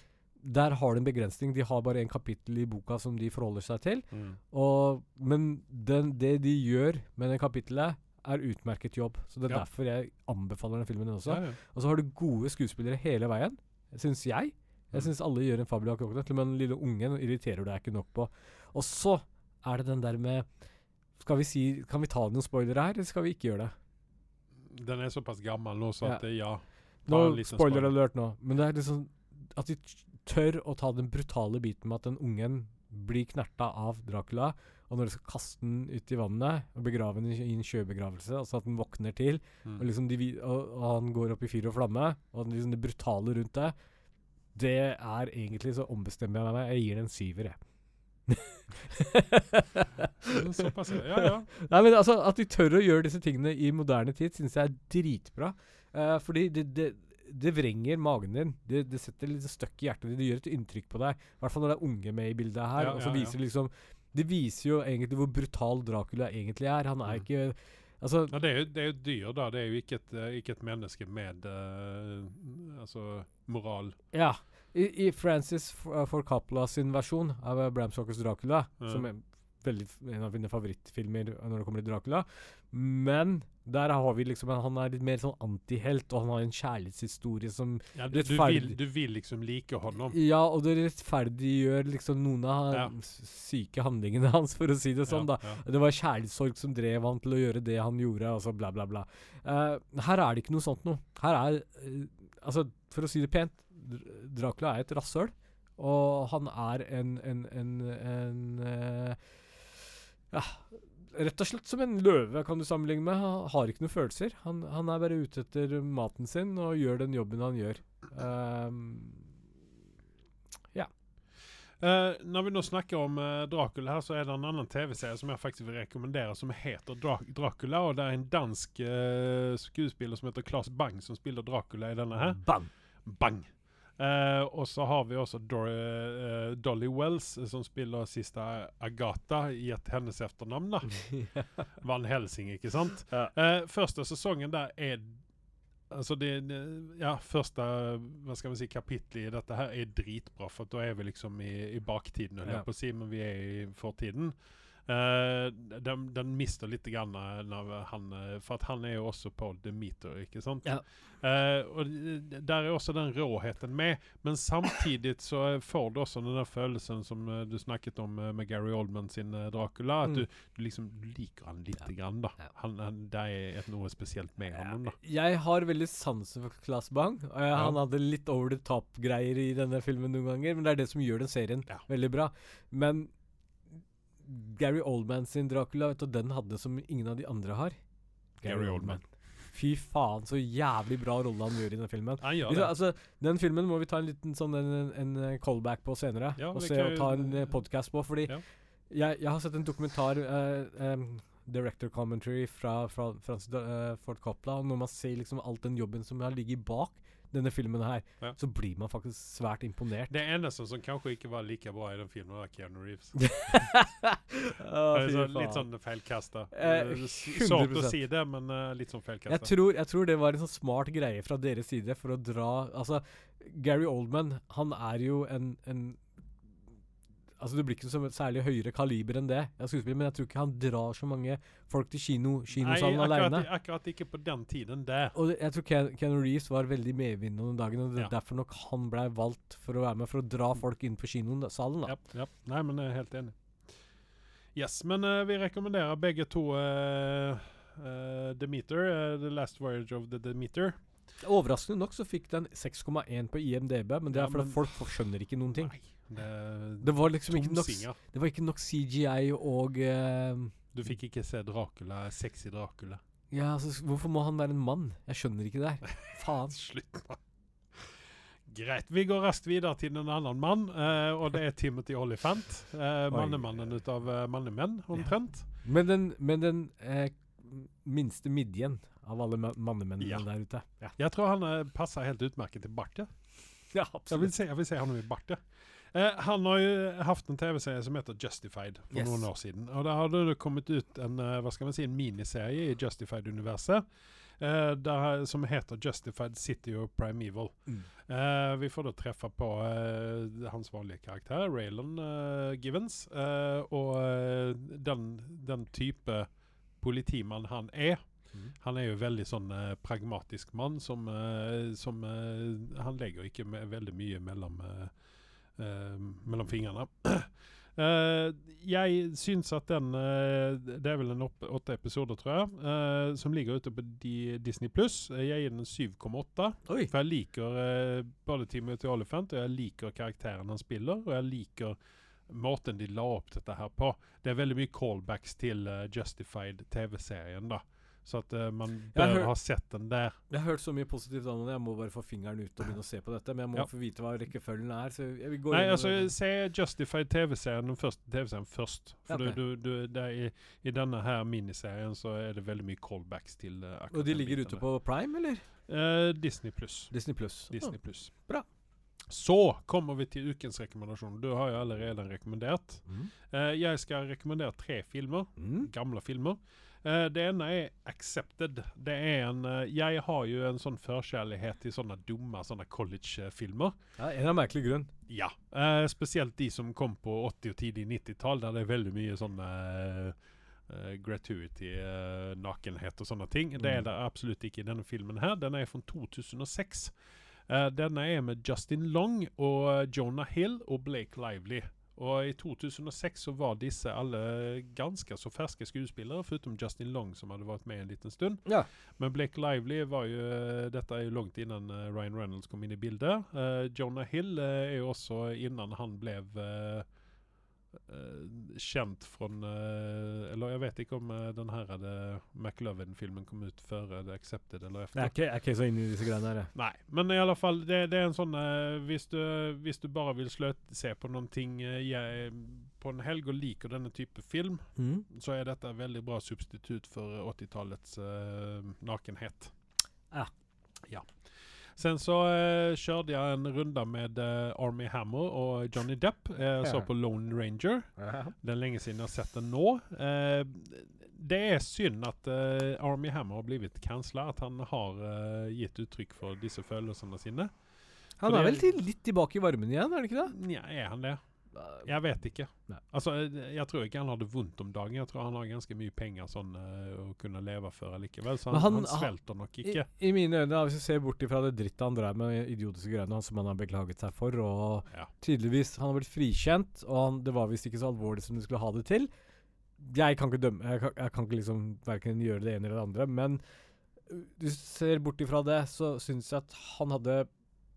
S2: Der har de en begrensning. De har bare en kapittel i boka som de forholder seg til.
S1: Mm.
S2: Og, men den, det de gjør med det kapittelet, er utmerket jobb. Så det er
S1: Ja.
S2: derfor jeg anbefaler den filmen også.
S1: Ja, ja.
S2: Og så har du gode skuespillere hele veien, syns jeg. Jeg
S1: Mm.
S2: syns alle gjør en fabelaktig jobb. Til og med den lille ungen irriterer du deg ikke nok på. Og så er det den der med Skal vi si Kan vi ta noen spoilere her, eller skal vi ikke gjøre det?
S1: Den er såpass gammel nå, så at eh, ja.
S2: Nå, spoiler. alert nå. Men det er liksom At de tør å ta den brutale biten med at den ungen blir knerta av Dracula, og når de skal kaste den ut i vannet og begrave den i, en sjøbegravelse, altså at den våkner til,
S1: Mm.
S2: og, liksom de, og, og han går opp i fyr og flamme, og liksom det brutale rundt det, det er egentlig så ombestemmer jeg meg. Jeg gir den en syver, jeg.
S1: Såpass, ja. ja. ja.
S2: Nei, men altså, At de tør å gjøre disse tingene i moderne tid, syns jeg er dritbra. Uh, fordi det, det, det vrenger magen din. Det, det setter litt støkk i hjertet ditt. Det gjør et inntrykk på deg. I hvert fall når det er unge med i bildet her.
S1: Ja,
S2: og så
S1: ja, ja.
S2: viser det liksom Det viser jo egentlig hvor brutal Dracula egentlig er. Han er
S1: Mm.
S2: ikke Altså
S1: ja det, er jo, det er jo dyr, da. Det er jo ikke et, eh, ikke et menneske med uh, altså moral.
S2: Ja. I, i Francis for uh, Ford Coppola sin versjon av Bram Stokers Dracula,
S1: Ja.
S2: som er veldig en av mine favorittfilmer når det kommer til Dracula, men der har vi liksom Han er litt mer sånn antihelt, og han har en kjærlighetshistorie som
S1: Ja, du, du, vil, du vil liksom like honom.
S2: Ja, og det rettferdiggjør liksom noen av
S1: Ja.
S2: syke handlingene hans, for å si det sånn,
S1: ja,
S2: da.
S1: Ja.
S2: Det var kjærlighetssorg som drev han til å gjøre det han gjorde, altså bla, bla, bla. Uh, her er det ikke noe sånt noe. Her er uh, Altså, for å si det pent, Dracula er et rasshøl, og han er en en, en, en uh, Ja, rett og slett som en løve, kan du sammenligne med. Han har ikke noen følelser. Han, han er bare ute etter maten sin og gjør den jobben han gjør. Ehm,
S1: Uh, når vi nå snakker om uh, Dracula, her, så er det en annen TV-serie som jeg faktisk vil rekommendere, som heter Dra Dracula. Og det er en dansk uh, skuespiller som heter Claes Bang, som spiller Dracula i denne her.
S2: bang!
S1: Bang! Eh, og så har vi også Dor uh, Dolly Wells, eh, som spiller siste Agatha i et hennes etternavn. Van Helsing, ikke sant?
S2: Ja.
S1: Uh, første sesongen der er Altså det, Ja, første hva skal man si, kapittel i dette her er dritbra, for da er vi liksom i, i baktiden, holdt
S2: Ja.
S1: på å si, men vi er i fortiden. Eh, den, den mister litt grann av når han eh, For at han er jo også på Demeter, ikke sant?
S2: Ja.
S1: Uh, og der er også den råheten med, men samtidig så får du også den der følelsen som eh, du snakket om eh, med Gary Oldman sin eh, Dracula, at
S2: Mm.
S1: du, du liksom liker han lite
S2: Ja.
S1: grann, da. Han, han, det er noe spesielt med ham, da.
S2: Jeg har veldig sansen for Claes Bang.
S1: Ja.
S2: Han hadde litt over the top-greier i denne filmen noen ganger, men det er det som gjør den serien
S1: Ja.
S2: veldig bra. Men Gary Oldman sin Dracula, vet du, den hadde som ingen av de andre har.
S1: Gary Oldman.
S2: Fy faen, så jævlig bra rolle han gjør i den filmen. Vi,
S1: det.
S2: altså, den filmen må vi ta en liten sånn en, en, en callback på senere.
S1: Ja,
S2: og se og ta en podkast på. Fordi
S1: Ja.
S2: jeg, jeg har sett en dokumentar, uh, um, director commentary fra, fra Francis uh, Ford Coppola. Og når man ser liksom alt den jobben som har ligget bak denne filmen her,
S1: Ja.
S2: så blir man faktisk svært imponert.
S1: Det eneste som kanskje ikke var like bra i den filmen, var Keanu Reeves. Eh, så litt sånn feilkasta.
S2: Eh,
S1: Eh, Sårt å si det, men uh, litt sånn feilkasta.
S2: Jeg, jeg tror det var en sånn smart greie fra deres side for å dra Altså, Gary Oldman, han er jo en, en Altså, det blir ikke så særlig høyere kaliber enn det, Jeg men jeg tror ikke han drar så mange folk til kino,
S1: Nei,
S2: kinosalen
S1: akkurat,
S2: alene.
S1: akkurat ikke på den tiden det.
S2: Og jeg tror Ken, Keanu Reeves var veldig medvinnende den dagen, og det er
S1: Ja.
S2: derfor nok han blei valgt for å være med, for å dra folk inn på kinosalen. da.
S1: Ja, ja. Nei, men jeg er helt enig. Yes, men uh, vi rekommenderer begge to uh, uh, Demeter, eh, The Last Voyage of the Demeter.
S2: Overraskende nok så fikk den 6,1 på IMDb, men det
S1: Ja,
S2: er fordi
S1: men-
S2: folk skjønner ikke noen ting.
S1: Nei, det,
S2: Det var liksom ikke nok, det var ikke nok CGI og uh,
S1: Du fikk ikke se Dracula, sexy Dracula.
S2: Ja, altså, hvorfor må han være en mann? Jeg skjønner ikke det. her. Faen.
S1: Slutt nå. Greit. Vi går raskt videre til en annen mann, uh, og det er Timothy Olyphant. Uh, mannemannen ut av uh, mannemenn, omtrent.
S2: Men den, men den eh, minste midjen av alle mannemennene
S1: Ja.
S2: der ute.
S1: Jeg tror han eh, passer helt utmerket til bart. ja.
S2: Ja,
S1: Jeg vil se, jeg vil se han i bart. ja. Eh, han har jo hatt en TV-serie som heter Justified for
S2: Yes.
S1: noen år siden. Og da hadde det kommet ut en eh, hva skal man si, en miniserie i Justified-universet. eh, der- som heter Justified City of Primeval.
S2: Mm.
S1: Eh, vi får da treffe på eh, hans vanlige karakter, Raylan eh, Givens. og den, den type politimann han er.
S2: Mm.
S1: Han er jo veldig sånn eh, pragmatisk mann som, eh, som eh, Han legger ikke veldig mye mellom, eh, mellom fingrene. Eh, jeg syns at den eh, Det er vel en opp, åtte episoder, tror jeg, eh, som ligger ute på di, Disney pluss. Jeg gir den 7,8. For jeg liker eh, både Timothy Olifant, og jeg liker karakteren han spiller, og jeg liker måten de la opp dette her på. Det er veldig mye callbacks til eh, Justified TV-serien, da. Så at uh, man bør ha sett den der.
S2: Jeg har hørt så mye positivt om det. Jeg må bare få fingeren ut og begynne å se på dette. Men jeg må
S1: Ja.
S2: få vite hva rekkefølgen er. Så jeg vil gå
S1: Nei, altså se Justified TV-serien den første TV-serien først. For
S2: okay.
S1: du, du, du, i, I denne her miniserien så er det veldig mye callbacks til uh,
S2: Og de ligger ute på Prime, eller?
S1: Uh, Disney pluss.
S2: Disney Pluss.
S1: Disney pluss.
S2: bra.
S1: Så kommer vi til ukens rekommendasjon. Du har jo allerede rekommendert.
S2: Mm.
S1: Uh, jeg skal rekommendere tre filmer.
S2: Mm.
S1: Gamle filmer. Eh, det ene er 'Accepted'. Det er en eh, Jeg har jo en sånn førkjærlighet til sånne dumme sånne college-filmer.
S2: Ja, en av merkelig grunn.
S1: Ja. Eh, spesielt de som kom på 80- og tidlig 90-tall, der det er veldig mye sånne gratuity, nakenhet og sånne ting. Det er
S2: Mm.
S1: det absolutt ikke i denne filmen her. Den er fra 2006. Eh, denne er med Justin Long og Jonah Hill og Blake Lively. Og i 2006 så var disse alle ganske så ferske skuespillere, foruten Justin Long, som hadde vært med en liten stund.
S2: Ja.
S1: Men Blake Lively var jo eh, Dette er jo langt innan eh, Ryan Reynolds kom inn i bildet. Uh, Jonah Hill uh, er jo også innan han ble eh, kjent fra eh, Eller jeg vet ikke om eh, den her McLovin-filmen kom ut før eh, The Accepted eller
S2: etter.
S1: efter.
S2: er jeg er ikke så inne i disse greiene her. jeg.
S1: Nei, men i alle fall, det, det er en sånn eh, hvis, du, hvis du bare vil sløt, se på noen ting eh, jeg, på en helg og liker denne type film,
S2: Mm.
S1: så er dette et veldig bra substitutt for eh, 80-tallets uh, nakenhet.
S2: Ja.
S1: Ja. Sen så eh, kjørte jeg en runde med eh, Army Hammer og Johnny Depp. Jeg så
S2: Ja.
S1: på Lone Ranger. Det er lenge siden jeg har sett den nå. Eh, det er synd at eh, Army Hammer har blitt cancela. At han har eh, gitt uttrykk for disse følelsene sine.
S2: Han
S1: For
S2: er
S1: det-
S2: vel til, litt tilbake i varmen igjen, er det ikke det?
S1: Nja, er han det?
S2: Eh,
S1: Jeg vet ikke.
S2: Nei.
S1: Altså, eh, jeg tror ikke han hadde vondt om dagen. Jeg tror han har ganske mye penger sånn eh, å kunne leve for likevel. Så han,
S2: han-
S1: han, svelter nok ikke.
S2: I mine øyne, da, hvis du ser bort ifra det drittet han drev med, idiotiske greiene som han har beklaget seg for, og
S1: Ja.
S2: tydeligvis Han har blitt frikjent, og han, det var visst ikke så alvorlig som de skulle ha det til. Jeg kan ikke dømme Jeg kan, jeg kan ikke liksom verken gjøre det ene eller det andre, men hvis du ser bort ifra det, så syns jeg at han hadde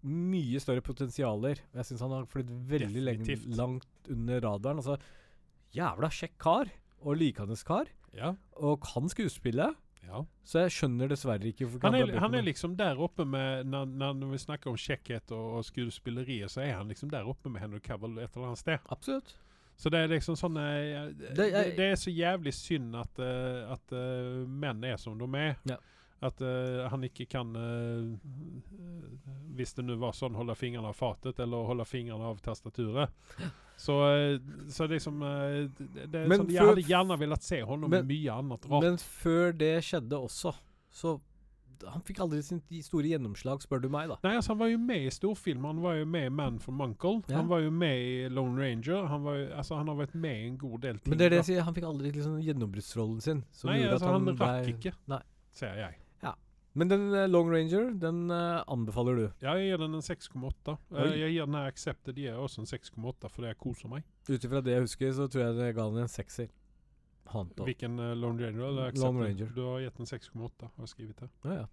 S2: mye større potensialer. Jeg syns han har flydd veldig lenge, langt under radaren. Altså, jævla kjekk kar, og likandes kar,
S1: Ja.
S2: og kan skuespille.
S1: ja.
S2: Så jeg skjønner dessverre ikke
S1: Han, er, han er liksom der oppe med Når, når vi snakker om kjekkhet og, og skuespilleriet, så er han liksom der oppe med Henry Cavill et eller annet sted.
S2: Absolutt.
S1: Så det er liksom sånn eh, det,
S2: det
S1: er så jævlig synd at, eh, at eh, menn er som de er.
S2: Ja.
S1: At uh, han ikke kan eh, Hvis det nå var sånn, holde fingrene av fatet eller holde fingrene av tastaturet. Så, eh, så liksom det, det sånn, Jeg hadde gjerne velat se honom med mye annet rart.
S2: Men før det skjedde også, så Han fikk aldri sin store gjennomslag, spør du meg, da.
S1: Nei, altså Han var jo med i storfilm. Han var jo med i Man from Uncle.
S2: Ja.
S1: Han var jo med i Lone Ranger. Han, var jo, altså, han har vært med i en god del ting.
S2: Men det er det jeg sier, han fikk aldri liksom gjennombruddsrollen sin.
S1: Nei, altså, han,
S2: han,
S1: rakk
S2: ble-
S1: ikke,
S2: Nei.
S1: ser jeg.
S2: Men den eh, Long Ranger, den eh, anbefaler du.
S1: Ja, jeg gir den en 6,8. Eh, jeg gir den her Accepted gir jeg også en 6,8 for jeg koser meg.
S2: Ut ifra det jeg husker, så tror jeg det ga den en sekser.
S1: Hvilken Lone Ranger eller?
S2: Lone Ranger.
S1: Du har gitt den 6,8, har jeg skrevet det.
S2: Ja, ja.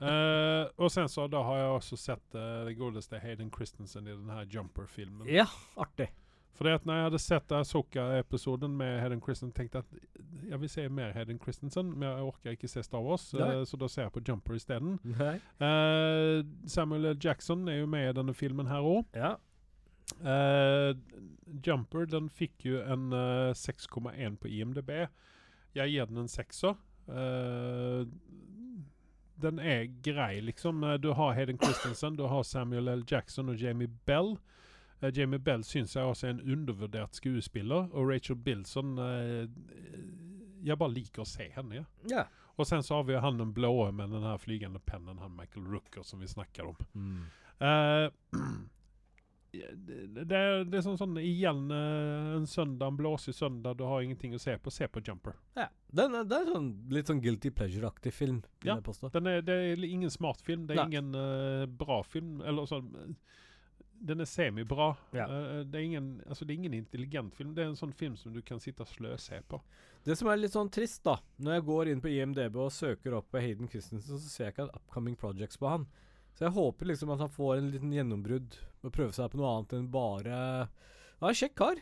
S1: uh, og sen så da har jeg også sett uh, det godeste Hayden Christensen i den her Jumper-filmen.
S2: ja, artig.
S1: For det at når jeg hadde sett Asoka-episoden med Hedin Christensen, tenkte jeg at jeg vil se mer Hedin Christensen, men jeg orker ikke se Star Wars, eh, så da ser jeg på Jumper isteden. Uh, Samuel L. Jackson er jo med i denne filmen her òg.
S2: Ja.
S1: Uh, Jumper den fikk jo en uh, 6,1 på IMDb. Jeg gir den en sekser. Den er grei, liksom. Du har Hayden Christensen, du har Samuel L. Jackson og Jamie Bell. Eh, Jamie Bell syns jeg også er en undervurdert skuespiller. Og Rachel Bilson eh, Jeg bare liker å se henne. Ja.
S2: ja.
S1: Og sen så har vi han den blå med den her flygende pennen, han Michael Rooker, som vi snakker om.
S2: Mm.
S1: Uh, det, det, er, det er sånn, sånn igjen en søndag, en blåsig søndag, du har ingenting å se på. Se på Jumper.
S2: ja. Den, er- det er sånn litt sånn guilty pleasure-aktig film,
S1: Ja. Den er, det er ingen smart film, det er
S2: Nei.
S1: ingen uh, bra film. Eller sånn Den er semibra.
S2: Ja.
S1: Eh, det, er ingen, altså, det er ingen intelligent film. Det er en sånn film som du kan sitte og sløse på.
S2: Det som er litt sånn trist, da Når jeg går inn på IMDb og søker opp Hayden Christensen, så ser jeg ikke upcoming projects på han. Så jeg håper liksom at han får en liten gjennombrudd og prøver seg på noe annet enn bare er kjekk kar.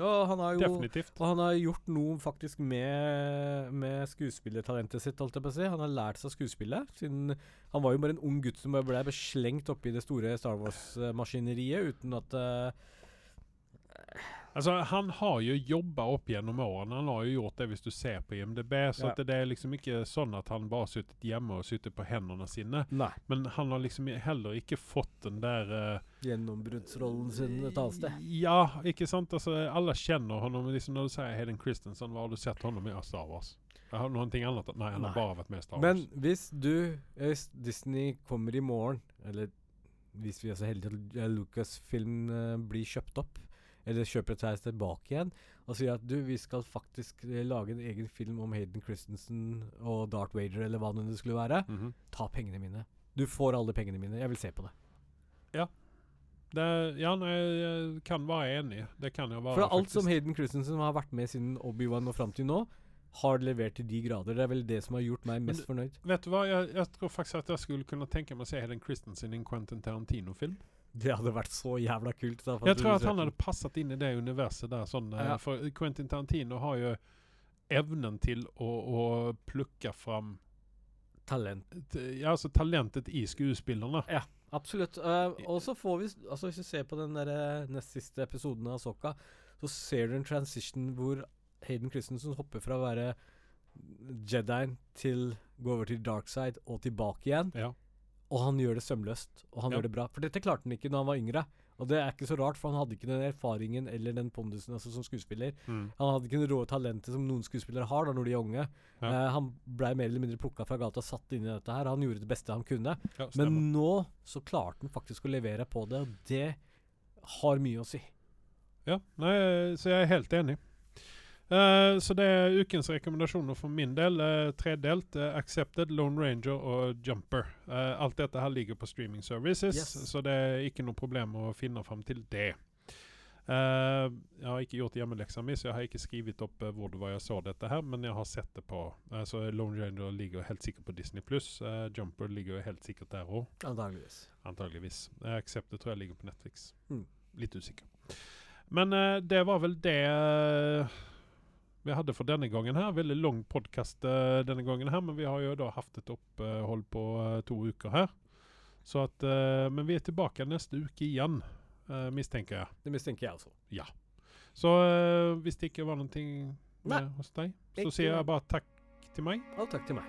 S2: Og han har jo
S1: Definitivt.
S2: og han har gjort noe faktisk med, med skuespillertalentet sitt, holdt jeg på å si. Han har lært seg skuespillet. Siden han var jo bare en ung gutt som ble beslengt oppi det store Star Wars-maskineriet uten at eh,
S1: Altså, han har jo jobba opp gjennom årene. Han har jo gjort det, hvis du ser på IMDb. Så
S2: Ja.
S1: at det er liksom ikke sånn at han bare sittet hjemme og sittet på hendene sine.
S2: Nei.
S1: Men han har liksom heller ikke fått den der uh,
S2: Gjennombruddsrollen sin et annet sted.
S1: Ja, ikke sant? Altså, alle kjenner honom. Liksom når du sier Hayden Christensen, hva har du sett honom i Star Wars? Har noe annet? Nei, han har bare vært med i Star
S2: Men hvis du Hvis Disney kommer i morgen, eller hvis vi er så heldige at eh, Lucasfilm uh, blir kjøpt opp, eller kjøper seg tilbake igjen, og sier at du, vi skal faktisk eh, lage en egen film om Hayden Christensen og Darth Vader, eller hva det skulle være,
S1: Mhm.
S2: ta pengene mine. Du får alle pengene mine. Jeg vil se på det.
S1: det, ja, nei, jeg kan være enig. Det kan jeg være,
S2: For alt som. Hayden Christensen har vært med siden Obi-Wan og fram til nå, har levert til de grader. Det er vel det som har gjort meg mest fornøyd.
S1: Vet du hva, jeg, jeg tror faktisk at jeg skulle kunne tenke meg å se Hayden Christensen i en Quentin Tarantino-film.
S2: Det hadde vært så jævla kult. Da,
S1: Jeg tror at han hadde passet inn i det universet der. Sånn, eh,
S2: Ja.
S1: For Quentin Tarantino har jo evnen til å, å plukke fram
S2: Talent.
S1: ja, altså talentet i skuespillerne.
S2: Absolutt. Uh, og så får vi Altså Hvis du ser på den der, eh, nest siste episoden av Soka, så ser du en transition hvor Hayden Christensen hopper fra å være Jedien til gå over til dark side og tilbake igjen.
S1: Ja.
S2: Og han gjør det sømløst, og han
S1: Ja.
S2: gjør det bra. For dette klarte han ikke da han var yngre. Og det er ikke så rart, for han hadde ikke den erfaringen eller den pondusen altså, som skuespiller.
S1: Mm.
S2: Han hadde ikke det rå talentet som noen skuespillere har da når de er unge.
S1: Ja.
S2: Eh, han blei mer eller mindre plukka fra gata og satt inn i dette her. Han gjorde det beste han kunne.
S1: Ja.
S2: Men nå så klarte han faktisk å levere på det, og det har mye å si.
S1: Ja, nei, så jeg er helt enig. Eh, så det er ukens rekommendasjoner for min del. Uh, tredelt. Uh, Accepted, Lone Ranger og Jumper. Alt dette her ligger på streaming services,
S2: Yes.
S1: så det er ikke noe problem å finne fram til det. Jeg har ikke gjort hjemmeleksa mi, så jeg har ikke skrevet opp hvor det var jeg så dette her, men jeg har sett det på. Så Lone Ranger ligger helt sikkert på Disney pluss. Jumper ligger helt sikkert der òg.
S2: Antageligvis.
S1: Antageligvis. Accepted tror jeg ligger på Netflix.
S2: Mm.
S1: Litt usikker. Men det var vel det vi hadde for denne gangen her. Veldig lang podkast uh, eh, denne gangen her, men vi har jo da hatt et opphold på uh, to uker her. Så at uh, Men vi er tilbake neste uke igjen, mistenker jeg.
S2: Det mistenker jeg altså.
S1: Ja. Så hvis det ikke var noe med hos deg, så sier jeg bare takk til meg.
S2: Og takk til meg.